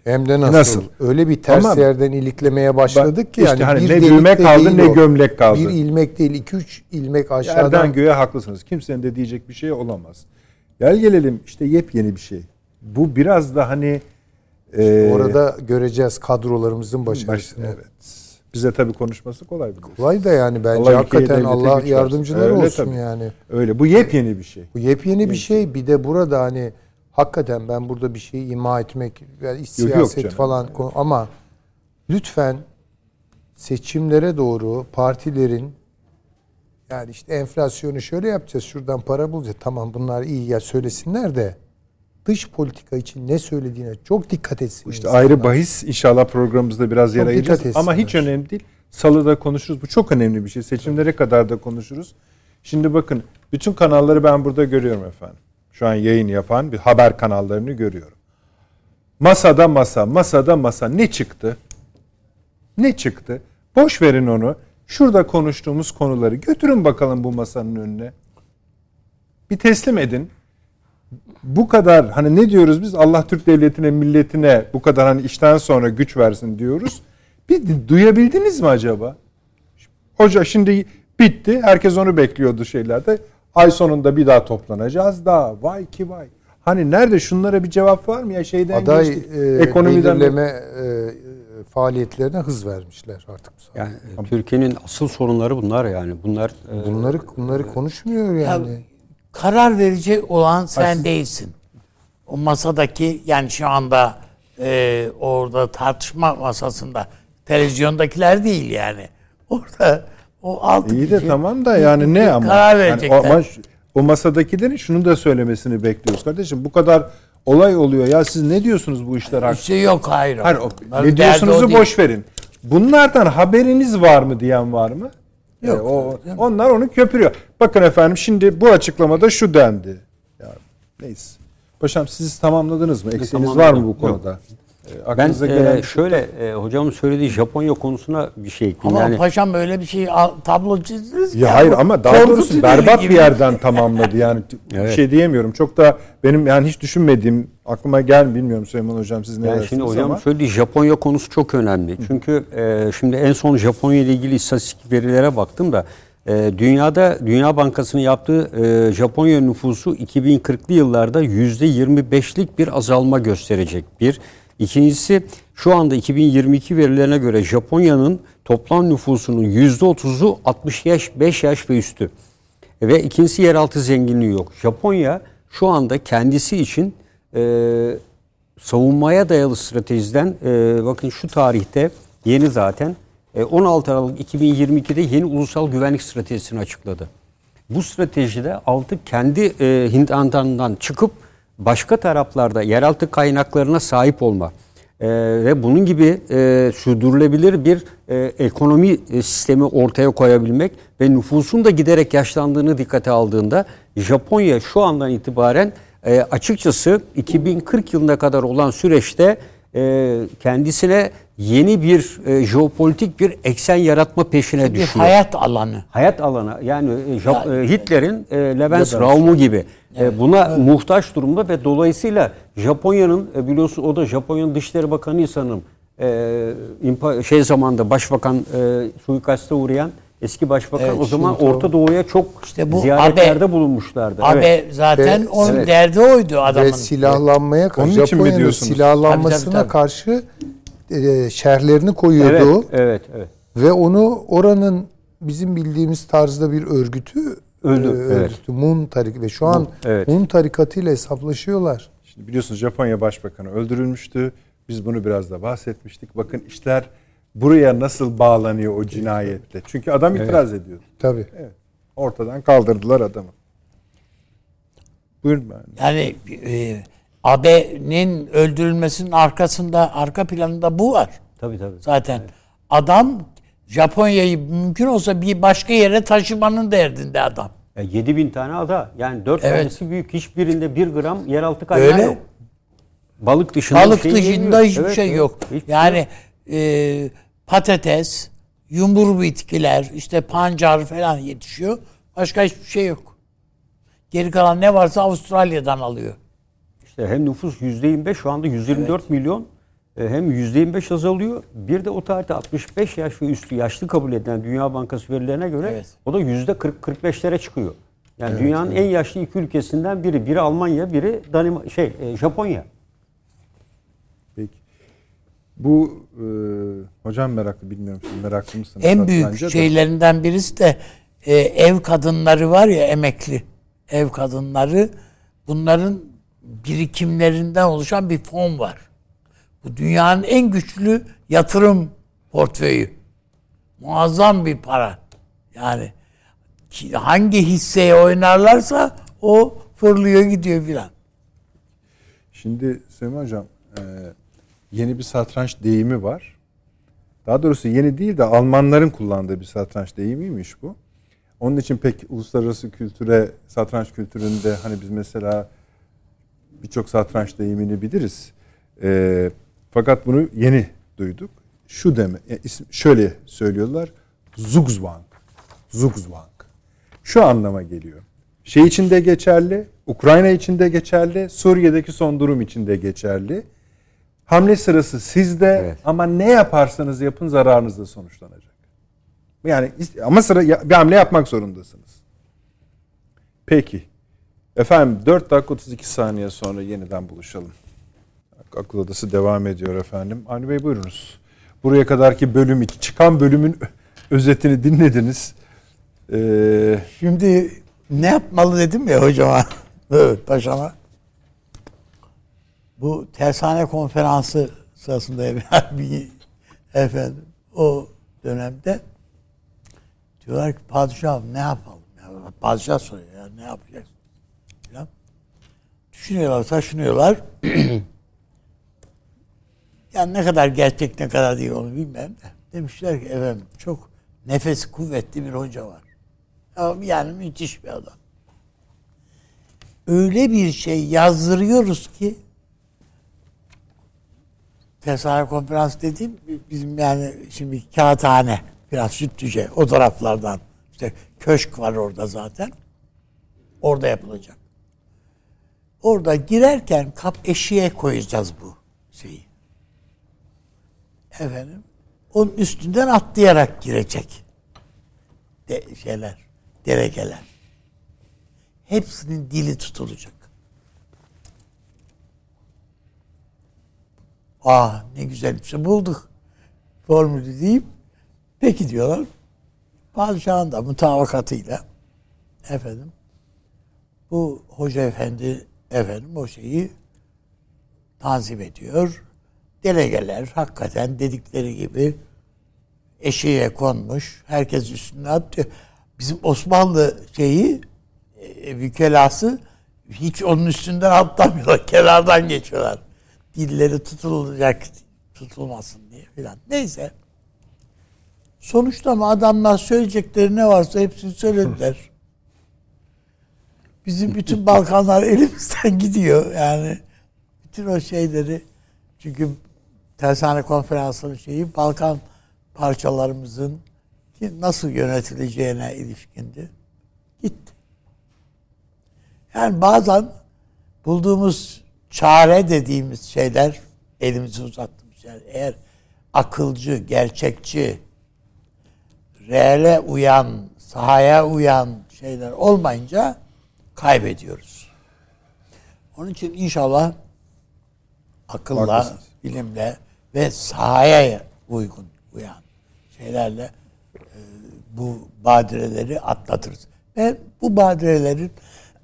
Hem de nasıl? Nasıl? Öyle bir ters Ama- yerden iliklemeye başladık ki İşte yani hani ne de kaldı, ne o. gömlek kaldı. Bir ilmek değil, iki üç ilmek aşağıdan. Yerden göğe haklısınız. Kimsenin de diyecek bir şey olamaz. Gel gelelim işte yepyeni bir şey. Bu biraz da hani e, Orada göreceğiz kadrolarımızın baş, başarısını. evet. Bize tabii konuşması kolay bir Kolay da yani bence ülkeyi hakikaten Allah yardımcıları Öyle olsun tabii. yani. Öyle. Bu yepyeni bir şey. Bu yepyeni bir şey. Bir de burada hani hakikaten ben burada bir şey ima etmek yani iç Yok, yok siyaset canım. falan konu- ama lütfen seçimlere doğru partilerin yani işte enflasyonu şöyle yapacağız şuradan para bulacağız. Tamam bunlar iyi ya söylesinler de dış politika için ne söylediğine çok dikkat etsin. İşte insanlar. ayrı bahis inşallah programımızda biraz yer ayıracağız. Ama hiç önemli değil. Salıda konuşuruz. Bu çok önemli bir şey. Seçimlere kadar da konuşuruz. Şimdi bakın bütün kanalları ben burada görüyorum efendim. Şu an yayın yapan bir haber kanallarını görüyorum. Masada masa, masada masa ne çıktı? Ne çıktı? Boş verin onu. Şurada konuştuğumuz konuları götürün bakalım bu masanın önüne. Bir teslim edin bu kadar hani ne diyoruz biz Allah Türk devletine milletine bu kadar hani işten sonra güç versin diyoruz. Bir duyabildiniz mi acaba? Hoca şimdi bitti. Herkes onu bekliyordu şeylerde. Ay sonunda bir daha toplanacağız daha. Vay ki vay. Hani nerede şunlara bir cevap var mı ya şeyden aday geçtik. e, Ekonomiden belirleme e, faaliyetlerine hız vermişler artık. Yani e, Türkiye'nin asıl sorunları bunlar yani. Bunlar e, bunları bunları konuşmuyor yani. Ya, karar verecek olan sen siz- değilsin. O masadaki yani şu anda e, orada tartışma masasında televizyondakiler değil yani. Orada o altı İyi de kişi tamam da yani ne ama? Karar Yani verecekler. o, ama şu- o masadakilerin şunu da söylemesini bekliyoruz kardeşim. Bu kadar olay oluyor. Ya siz ne diyorsunuz bu işler hakkında? İşte yok hayır. Hayır, o- ne diyorsunuzu değil. boş verin. Bunlardan haberiniz var mı diyen var mı? Yok, E, o, onlar onu köpürüyor. Bakın efendim şimdi bu açıklamada şu dendi. Ya, neyse. Paşam siz tamamladınız mı? Eksiğiniz var mı bu konuda? E, Ben e, gelen şöyle e, hocamın söylediği Japonya konusuna bir şey ekleyeyim. Ama yani paşam öyle bir şey al- tablo çizdiniz ki Ya ya. hayır ama daha doğrusu berbat gibi. bir yerden tamamladı yani bir Evet. şey diyemiyorum. Çok da benim yani hiç düşünmediğim aklıma gel bilmiyorum Süleyman hocam siz ne Yani dersiniz şimdi hocam ama söylediği Japonya konusu çok önemli. Çünkü e, şimdi en son Japonya ile ilgili istatistik verilere baktım da e, dünyada Dünya Bankası'nın yaptığı e, Japonya nüfusu 2040'lı yıllarda %25'lik bir azalma gösterecek. Bir. İkincisi şu anda 2022 verilerine göre Japonya'nın toplam nüfusunun %30'u 60 yaş, 5 yaş ve üstü. Ve ikincisi yeraltı zenginliği yok. Japonya şu anda kendisi için e, savunmaya dayalı stratejiden e, bakın şu tarihte yeni zaten e, 16 Aralık 2022'de yeni ulusal güvenlik stratejisini açıkladı. Bu stratejide altı kendi e, Hindistan'dan çıkıp başka taraflarda yeraltı kaynaklarına sahip olma e, ve bunun gibi e, sürdürülebilir bir e, ekonomi e, sistemi ortaya koyabilmek ve nüfusun da giderek yaşlandığını dikkate aldığında Japonya şu andan itibaren e, açıkçası 2040 yılına kadar olan süreçte e, kendisine yeni bir e, jeopolitik bir eksen yaratma peşine Bir düşüyor. hayat alanı. Hayat alanı yani e, Jap- Ya- e, Hitler'in e, Levens Raum'u gibi e, buna muhtaç durumda ve dolayısıyla Japonya'nın e, biliyorsun o da Japonya'nın Dışişleri Bakanı sanırım e, şey zamanda başbakan e, suikaste uğrayan eski başbakan Evet, o zaman. Orta Doğu'ya çok İşte bu ziyaretlerde Abe- bulunmuşlardı. Abi Evet. zaten Ve- onun Evet. derdi oydu adamın. Ve silahlanmaya karşı Onun için mi Japonya'nın diyorsunuz? silahlanmasına Tabii, tabii, tabii. karşı e, şerhlerini koyuyordu. Evet, evet, evet. Ve onu oranın bizim bildiğimiz tarzda bir örgütü Öldü, e, evet. örgütü Mun tarikatı ve şu an evet. Mun tarikatıyla hesaplaşıyorlar. Şimdi biliyorsunuz Japonya Başbakanı öldürülmüştü. Biz bunu biraz da bahsetmiştik. Bakın işler buraya nasıl bağlanıyor o cinayetle. Çünkü adam itiraz ediyordu. Tabii. Evet. Ortadan kaldırdılar adamı. Buyurun ben. Yani e, Abe'nin öldürülmesinin arkasında, arka planında bu var. Tabii tabii. Zaten adam Japonya'yı mümkün olsa bir başka yere taşımanın derdinde adam. Ya 7 bin tane ada yani 4 Evet. tanesi büyük hiçbirinde 1 gram yeraltı kaynağı Öyle. yok. Balık dışında Balık şey dışında hiçbir Evet, şey evet. yok. Hiçbir şey yani yok. e, patates, yumru bitkiler, işte pancar falan yetişiyor. Başka hiçbir şey yok. Geri kalan ne varsa Avustralya'dan alıyor. İşte hem nüfus %25 şu anda 124 milyon e, hem %25 azalıyor. Bir de o tarihte 65 yaş ve üstü yaşlı kabul edilen Dünya Bankası verilerine göre Evet. o da %40-45'lere çıkıyor. Yani dünyanın en yaşlı iki ülkesinden biri. Biri Almanya, biri Danima şey e, Japonya. Bu e, hocam meraklı bilmiyorum siz meraklı mısınız? En büyük de. şeylerinden birisi de e, ev kadınları var ya emekli ev kadınları bunların birikimlerinden oluşan bir fon var. Bu dünyanın en güçlü yatırım portföyü. Muazzam bir para. Yani hangi hisseye oynarlarsa o fırlıyor gidiyor filan. Şimdi Süleyman Hocam e, yeni bir satranç deyimi var. Daha doğrusu yeni değil de Almanların kullandığı bir satranç deyimiymiş bu. Onun için pek uluslararası kültüre, satranç kültüründe hani biz mesela birçok satranç deyimini biliriz. E, fakat bunu yeni duyduk. Şu deme, e, şöyle söylüyorlar. Zugzwang. Zugzwang. Şu anlama geliyor. Şey için de geçerli, Ukrayna için de geçerli, Suriye'deki son durum için de geçerli. Hamle sırası sizde Evet. ama ne yaparsanız yapın zararınızla sonuçlanacak. Yani ama sıra bir hamle yapmak zorundasınız. Peki. Efendim 4 dakika 32 saniye sonra yeniden buluşalım. Akıl Odası devam ediyor efendim. Avni Bey buyurunuz. Buraya kadarki bölüm çıkan bölümün özetini dinlediniz. Ee, Şimdi ne yapmalı dedim ya hocama. Evet paşama. Bu tersane konferansı sırasında bir efendim o dönemde diyorlar ki padişahım ne yapalım? Ya, padişah soruyor ya ne yapacaksın? Falan. Düşünüyorlar, taşınıyorlar. yani ne kadar gerçek ne kadar değil onu bilmem de. Demişler ki efendim çok nefesi kuvvetli bir hoca var. Yani müthiş bir adam. Öyle bir şey yazdırıyoruz ki Tesadüf konferans dediğim bizim yani şimdi kağıthane biraz Sütlüce o taraflardan işte köşk var orada zaten. Orada yapılacak. Orada girerken kap eşiğe koyacağız bu şeyi. Efendim onun üstünden atlayarak girecek. De, şeyler, delegeler. Hepsinin dili tutulacak. Ah ne güzel şey bulduk. Formülü deyip peki diyorlar. Padişahın da mutabakatıyla efendim bu hoca efendi efendim o şeyi tanzim ediyor. Delegeler hakikaten dedikleri gibi eşeğe konmuş. Herkes üstüne atıyor. Bizim Osmanlı şeyi e, vükelası hiç onun üstünden atlamıyorlar. Kenardan geçiyorlar dilleri tutulacak tutulmasın diye filan. Neyse. Sonuçta mı adamlar söyleyecekleri ne varsa hepsini söylediler. Bizim bütün Balkanlar elimizden gidiyor. Yani bütün o şeyleri çünkü tersane konferansının şeyi Balkan parçalarımızın nasıl yönetileceğine ilişkindi. Gitti. Yani bazen bulduğumuz çare dediğimiz şeyler elimizi uzattığımız yani eğer akılcı, gerçekçi, reale uyan, sahaya uyan şeyler olmayınca kaybediyoruz. Onun için inşallah akılla, Haklısınız. bilimle ve sahaya uygun uyan şeylerle e, bu badireleri atlatırız. Ve bu badirelerin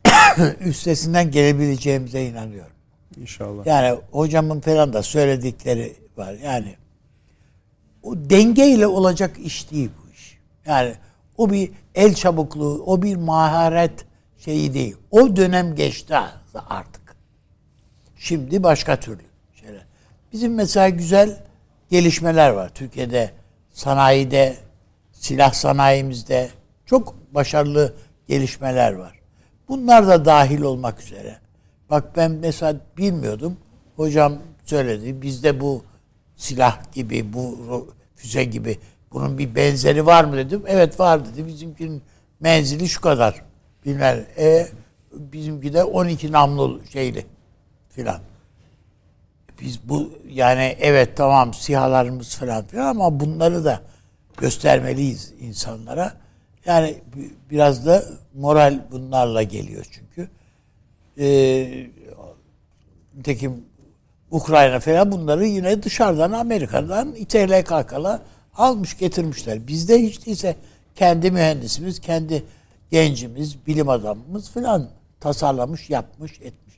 üstesinden gelebileceğimize inanıyorum. İnşallah. Yani hocamın falan da söyledikleri var. Yani o dengeyle olacak iş değil bu iş. Yani o bir el çabukluğu, o bir maharet şeyi değil. O dönem geçti artık. Şimdi başka türlü şeyler. Bizim mesela güzel gelişmeler var. Türkiye'de sanayide, silah sanayimizde çok başarılı gelişmeler var. Bunlar da dahil olmak üzere Bak ben mesela bilmiyordum. Hocam söyledi. Bizde bu silah gibi, bu füze gibi bunun bir benzeri var mı dedim. Evet var dedi. Bizimkinin menzili şu kadar. Bilmem. E, bizimki de 12 namlu şeyli filan. Biz bu yani evet tamam sihalarımız falan filan ama bunları da göstermeliyiz insanlara. Yani biraz da moral bunlarla geliyor çünkü e, nitekim Ukrayna falan bunları yine dışarıdan Amerika'dan İTL kakala almış getirmişler. Bizde hiç değilse kendi mühendisimiz, kendi gencimiz, bilim adamımız falan tasarlamış, yapmış, etmiş.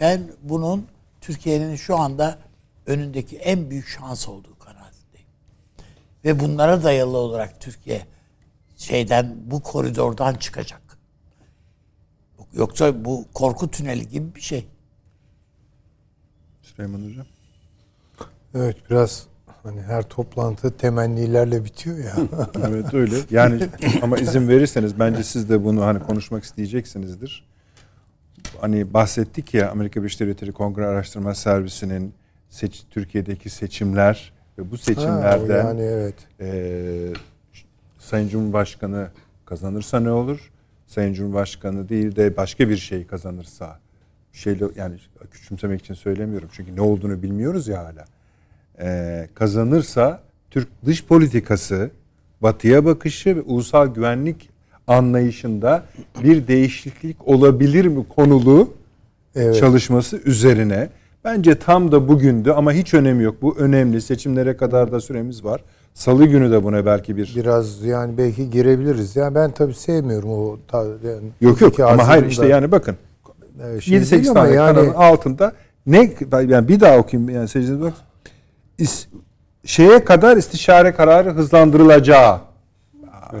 Ben bunun Türkiye'nin şu anda önündeki en büyük şans olduğu kanaatindeyim. Ve bunlara dayalı olarak Türkiye şeyden bu koridordan çıkacak. Yoksa bu korku tüneli gibi bir şey. Süleyman Hocam. Evet biraz hani her toplantı temennilerle bitiyor ya. evet öyle. Yani ama izin verirseniz bence siz de bunu hani konuşmak isteyeceksinizdir. Hani bahsettik ya Amerika Birleşik Devletleri Kongre Araştırma Servisi'nin seç, Türkiye'deki seçimler ve bu seçimlerden ha, yani evet. e, Sayın Cumhurbaşkanı kazanırsa ne olur? Sayın Cumhurbaşkanı değil de başka bir şey kazanırsa şeyle yani küçümsemek için söylemiyorum çünkü ne olduğunu bilmiyoruz ya hala. Ee, kazanırsa Türk dış politikası, batıya bakışı ve ulusal güvenlik anlayışında bir değişiklik olabilir mi konulu evet. çalışması üzerine Bence tam da bugündü ama hiç önemi yok. Bu önemli. Seçimlere kadar da süremiz var. Salı günü de buna belki bir... Biraz yani belki girebiliriz. Yani ben tabii sevmiyorum o yani Yok yok ama hayır işte yani bakın. e, şey 7-8 değil ama tane yani kanalın altında ne yani bir daha okuyayım yani seyirciniz bak. İs- şeye kadar istişare kararı hızlandırılacağı.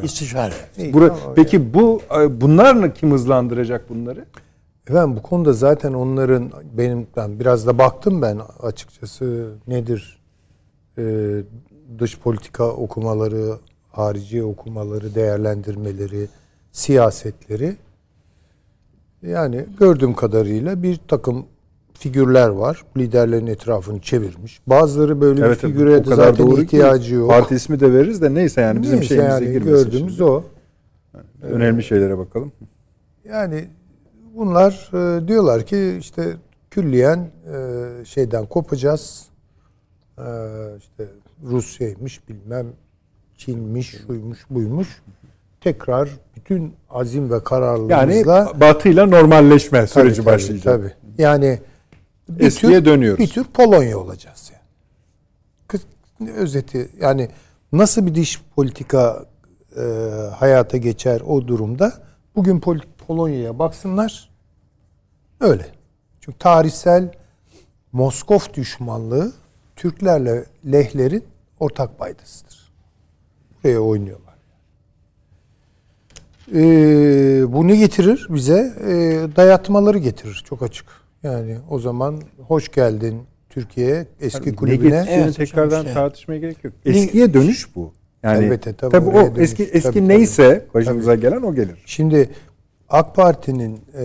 İstişare. İyi, Bura- tamam, peki bu e, bunlar kim hızlandıracak bunları? Efendim bu konuda zaten onların benim ben biraz da baktım ben açıkçası nedir Ee, dış politika okumaları, harici okumaları, değerlendirmeleri, siyasetleri. Yani gördüğüm kadarıyla bir takım figürler var. Liderlerin etrafını çevirmiş. Bazıları böyle bir figüre de zaten doğru ihtiyacı yok. Parti ismi de veririz de neyse yani bizim Neyse şeyimize yani girmesin. gördüğümüz şimdi. o. Önemli şeylere bakalım. Yani bunlar e, diyorlar ki işte külliyen e, şeyden kopacağız. E, işte Rusya'ymış bilmem Çin'miş, şuymuş, buymuş. Tekrar bütün azim ve Yani kararlılığımızla batıyla normalleşme Tabii, süreci tabii, başlayacak. Tabii. Yani bir Eskiye dönüyoruz. Bir tür Polonya olacağız yani. Kız- Özeti yani nasıl bir dış politika e, hayata geçer o durumda bugün Pol- Polonya'ya baksınlar öyle. Çünkü tarihsel Moskov düşmanlığı Türklerle Lehlerin ortak paydasıdır. Buraya oynuyorlar. Ee, bu ne getirir bize? Ee, dayatmaları getirir çok açık. Yani o zaman hoş geldin Türkiye eski Ne kulübüne. Evet, tekrardan hocam, tartışmaya gerek yok. Eskiye dönüş bu. Yani Elbette, tabii, tabii, o dönüş. eski eski Tabii, neyse başımıza gelen o gelir. Şimdi AK Parti'nin e,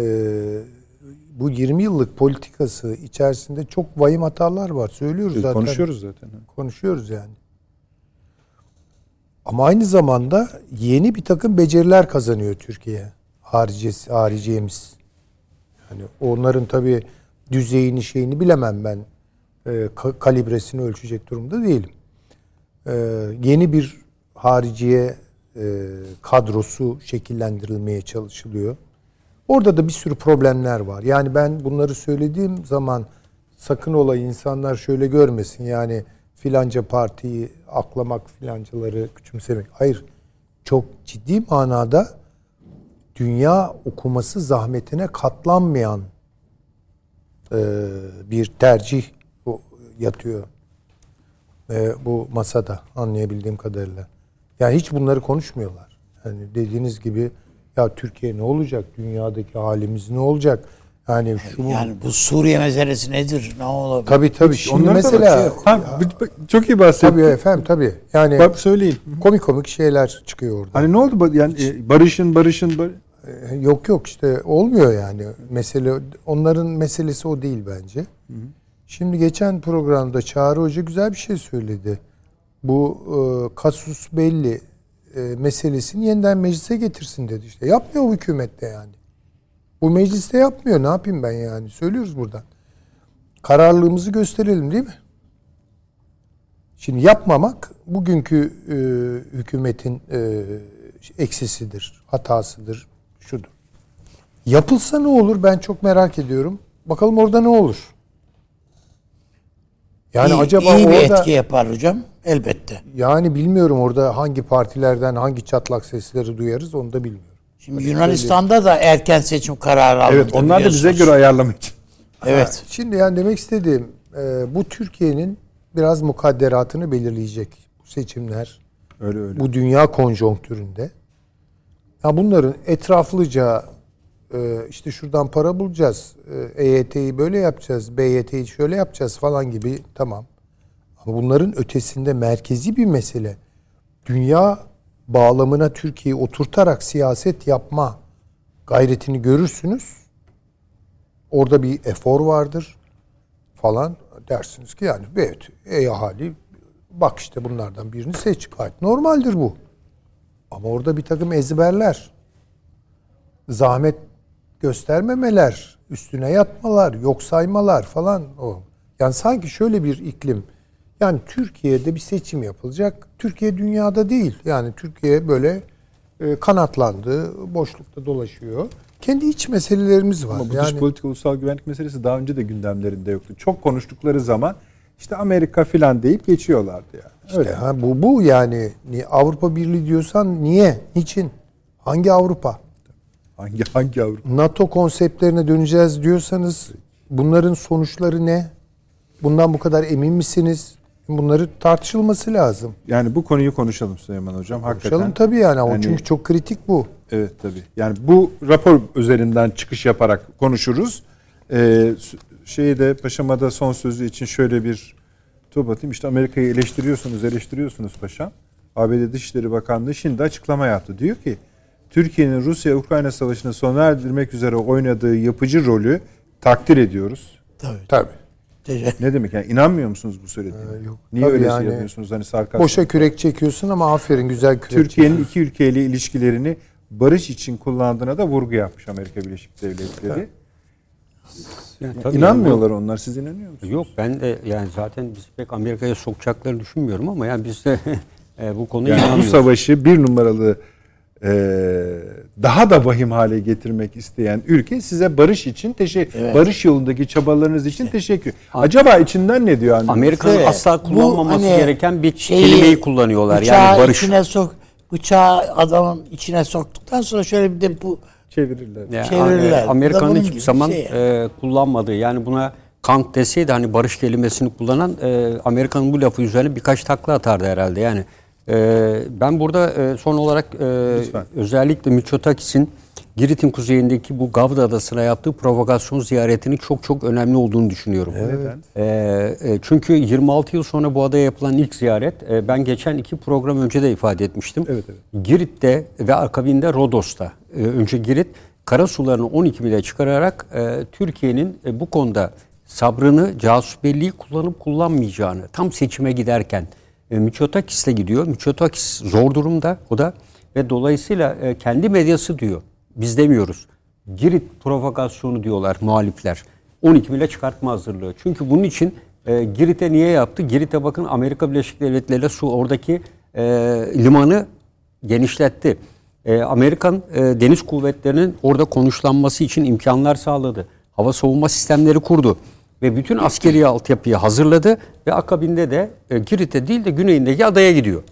bu 20 yıllık politikası içerisinde çok vahim hatalar var. Söylüyoruz Biz zaten. konuşuyoruz zaten. Konuşuyoruz yani. Ama aynı zamanda yeni bir takım beceriler kazanıyor Türkiye. Hariciyesi, hariciyemiz. Yani onların tabii düzeyini şeyini bilemem ben. E, ka- kalibresini ölçecek durumda değilim. E, yeni bir hariciye e, kadrosu şekillendirilmeye çalışılıyor. Orada da bir sürü problemler var. Yani ben bunları söylediğim zaman sakın ola insanlar şöyle görmesin. Yani filanca partiyi aklamak, filancaları küçümsemek. Hayır. Çok ciddi manada dünya okuması zahmetine katlanmayan e, bir tercih yatıyor e, bu masada anlayabildiğim kadarıyla. Yani hiç bunları konuşmuyorlar. Yani dediğiniz gibi ya Türkiye ne olacak? Dünyadaki halimiz ne olacak? Yani şu Yani bu Suriye meselesi nedir? Ne olabilir? tabii tabii. Şimdi mesela şey. Ha, çok iyi bahsettin. tabii efendim tabii. Yani Bak söyleyin. komik komik şeyler çıkıyor orada. Hani ne oldu? Yani e, barışın barışın bar- E, Yok yok işte olmuyor yani. Mesele onların meselesi o değil bence. Şimdi geçen programda Çağrı Hoca güzel bir şey söyledi. Bu e, kasus belli e, meselesini yeniden meclise getirsin dedi işte. Yapmıyor bu hükümette yani. Bu mecliste yapmıyor. Ne yapayım ben yani? Söylüyoruz buradan. Kararlılığımızı gösterelim değil mi? Şimdi yapmamak bugünkü e, hükümetin e, eksisidir, hatasıdır, şudur. Yapılsa ne olur ben çok merak ediyorum. Bakalım orada ne olur? Yani iyi, acaba iyi bir orada etki yapar hocam. Elbette. yani bilmiyorum orada hangi partilerden hangi çatlak sesleri duyarız onu da bilmiyorum. Şimdi Yunanistan'da da erken seçim kararı alındı. Evet onlar da bize göre ayarlamak için. Evet. Şimdi yani demek istediğim e, bu Türkiye'nin biraz mukadderatını belirleyecek bu seçimler. Öyle öyle. bu dünya konjonktüründe ya bunların etraflıca işte şuradan para bulacağız. E, EYT'yi böyle yapacağız. BYT'yi şöyle yapacağız falan gibi tamam. Ama bunların ötesinde merkezi bir mesele. Dünya bağlamına Türkiye'yi oturtarak siyaset yapma gayretini görürsünüz. Orada bir efor vardır falan dersiniz ki yani evet ey ahali bak işte bunlardan birini seç gayet normaldir bu. Ama orada bir takım ezberler, zahmet göstermemeler, üstüne yatmalar, yok saymalar falan o. Yani sanki şöyle bir iklim. Yani Türkiye'de bir seçim yapılacak. Türkiye dünyada değil. Yani Türkiye böyle e, kanatlandı, boşlukta dolaşıyor. kendi iç meselelerimiz var. Ama bu dış yani politika ulusal güvenlik meselesi daha önce de gündemlerinde yoktu. Çok konuştukları zaman işte Amerika filan deyip geçiyorlardı yani. işte Öyle. ha, bu bu yani Ni- Avrupa Birliği diyorsan niye? Niçin? Hangi Avrupa? Hangi hangi Avrupa? NATO konseptlerine döneceğiz diyorsanız bunların sonuçları ne? Bundan bu kadar emin misiniz? Bunları tartışılması lazım. Yani bu konuyu konuşalım Süleyman Hocam. Hakikaten. Konuşalım tabii yani. O Yani- çünkü çok kritik bu. Evet tabii. Yani bu rapor üzerinden çıkış yaparak konuşuruz. Ee, şeyi de Paşam'a da son sözü için şöyle bir top atayım. İşte Amerika'yı eleştiriyorsunuz, eleştiriyorsunuz Paşam. ABD Dışişleri Bakanlığı şimdi açıklama yaptı. Diyor ki Türkiye'nin Rusya-Ukrayna savaşını sona erdirmek üzere oynadığı yapıcı rolü takdir ediyoruz. Tabii. Tabii. Ne demek yani inanmıyor musunuz bu söylediğine? Ee, yok. Niye Tabii öyle yani şey yapıyorsunuz hani sarkastik? Boşa kürek çekiyorsun ama aferin güzel kürek Türkiye'nin iki ülkeyle ilişkilerini barış için kullandığına da vurgu yapmış Amerika Birleşik Devletleri. Yani İnanmıyorlar onlar. Siz inanıyor musunuz? Yok ben de yani zaten biz pek Amerika'ya sokacaklarını düşünmüyorum ama yani biz de e, bu konuya Yani bu inanmıyoruz. savaşı bir numaralı daha da vahim hale getirmek isteyen ülke size barış için teşekkür, barış yolundaki çabalarınız için teşekkür. Acaba içinden ne diyor? Hani? Amerika'nın Evet. asla Bu kullanmaması hani gereken bir şeyi, kelimeyi kullanıyorlar. Yani barış. içine sok bıçağı adamın içine soktuktan sonra şöyle bir de bu çevirirler. Yani çevirirler. e, Amerika'nın hiçbir gibi zaman şey e, kullanmadığı yani buna kank deseydi hani barış kelimesini kullanan e, Amerika'nın bu lafı üzerine birkaç takla atardı herhalde yani. E, ben burada e, son olarak e, Lütfen. özellikle Mitsotakis'in Girit'in kuzeyindeki bu Gavda Adası'na yaptığı provokasyon ziyaretinin çok çok önemli olduğunu düşünüyorum. Neden? E, e, çünkü 26 yıl sonra bu adaya yapılan ilk ziyaret e, ben geçen iki program önce de ifade etmiştim. Evet, evet. Girit'te ve akabinde Rodos'ta e, önce Girit kara sularını 12 mile çıkararak e, Türkiye'nin e, bu konuda sabrını, casusbelliği kullanıp kullanmayacağını tam seçime giderken e, Mitsotakis'le gidiyor. Mitsotakis zor durumda o da ve dolayısıyla e, kendi medyası diyor. Biz demiyoruz. Girit provokasyonu diyorlar muhalifler. 12 mile çıkartma hazırlığı. Çünkü bunun için e, Girit'e niye yaptı? Girit'e bakın Amerika Birleşik Devletleri ile su oradaki e, limanı genişletti. E, Amerikan e, deniz kuvvetlerinin orada konuşlanması için imkanlar sağladı. Hava savunma sistemleri kurdu ve bütün askeri altyapıyı hazırladı ve akabinde de e, Girit'e değil de güneyindeki adaya gidiyor.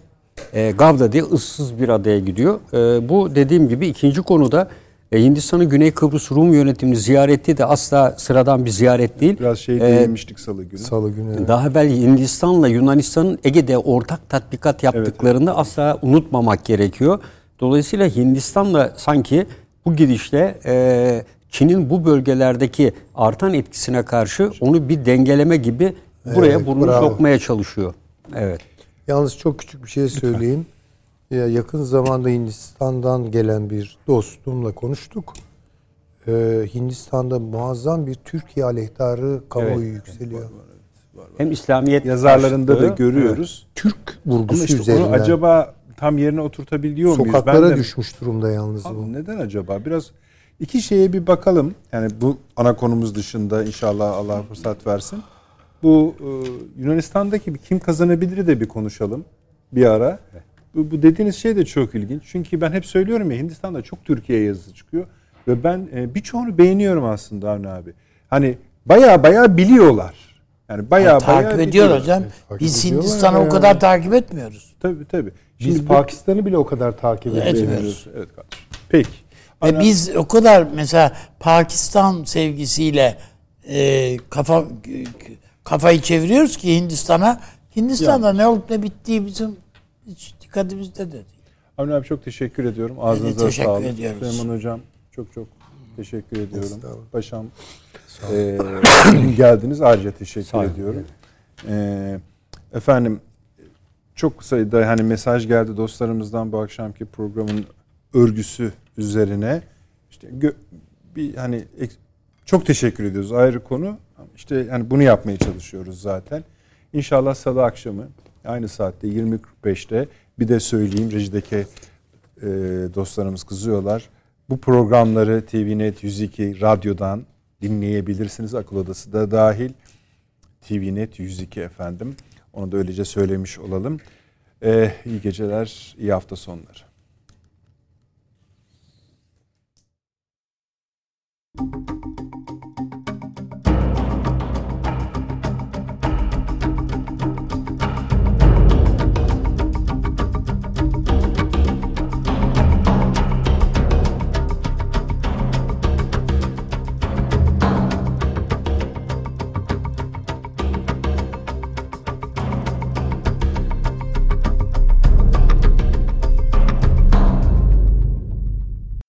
E, Gavda diye ıssız bir adaya gidiyor. E, bu dediğim gibi ikinci konuda e, Hindistan'ın Güney Kıbrıs Rum yönetimini ziyareti de asla sıradan bir ziyaret değil. Biraz şey E, değinmiştik salı günü. Salı günü. daha evvel Hindistan'la Yunanistan'ın Ege'de ortak tatbikat yaptıklarını asla unutmamak gerekiyor. Dolayısıyla Hindistan'la sanki bu gidişle e, Çin'in bu bölgelerdeki artan etkisine karşı onu bir dengeleme gibi buraya Evet, burnunu bravo. sokmaya çalışıyor. Evet. Yalnız çok küçük bir şey söyleyeyim. Ya yakın zamanda Hindistan'dan gelen bir dostumla konuştuk. Ee, Hindistan'da muazzam bir Türkiye aleyhtarı kamuoyu yükseliyor. Hem İslamiyet Yazarlarında da görüyoruz. Türk Ama vurgusu işte üzerinden. onu acaba tam yerine oturtabiliyor muyuz? Sokaklara Ben de- düşmüş durumda yalnız bu. Abi neden acaba? Biraz iki şeye bir bakalım. Yani bu ana konumuz dışında inşallah Allah fırsat versin. Bu e, Yunanistan'daki bir kim kazanabilir de bir konuşalım bir ara. Bu, bu dediğiniz şey de çok ilginç. Çünkü ben hep söylüyorum ya Hindistan'da çok Türkiye yazısı çıkıyor. Ve ben e, birçoğunu beğeniyorum aslında Avni abi. Hani baya baya biliyorlar. Yani baya baya takip ediyor biliyorlar. hocam. takip Biz Hindistan'ı o kadar takip etmiyoruz. Tabii tabii. Biz Şimdi bu- Pakistan'ı bile o kadar takip Etmiyoruz. ediyoruz. Evet kardeşim. Peki. Ve Ana- biz o kadar mesela Pakistan sevgisiyle e, kafa kafayı çeviriyoruz ki Hindistan'a. Hindistan'da ne olup ne bittiği bizim hiç dikkatimizde de değil. Avni abi çok teşekkür ediyorum. Ağzınıza teşekkür sağlık. ediyoruz. Süleyman hocam çok çok teşekkür ediyorum. Paşam eee, geldiniz ayrıca teşekkür Sağ ediyorum. Eee, efendim çok sayıda hani mesaj geldi dostlarımızdan bu akşamki programın örgüsü üzerine. İşte bir hani çok teşekkür ediyoruz ayrı konu. İşte hani bunu yapmaya çalışıyoruz zaten. İnşallah salı akşamı aynı saatte 20.45'te bir de söyleyeyim rejideki e, dostlarımız kızıyorlar. Bu programları TVNet 102 radyodan dinleyebilirsiniz. Akıl Odası da dahil. TVNet 102 efendim. Onu da öylece söylemiş olalım. E, iyi geceler, iyi hafta sonları. Thank you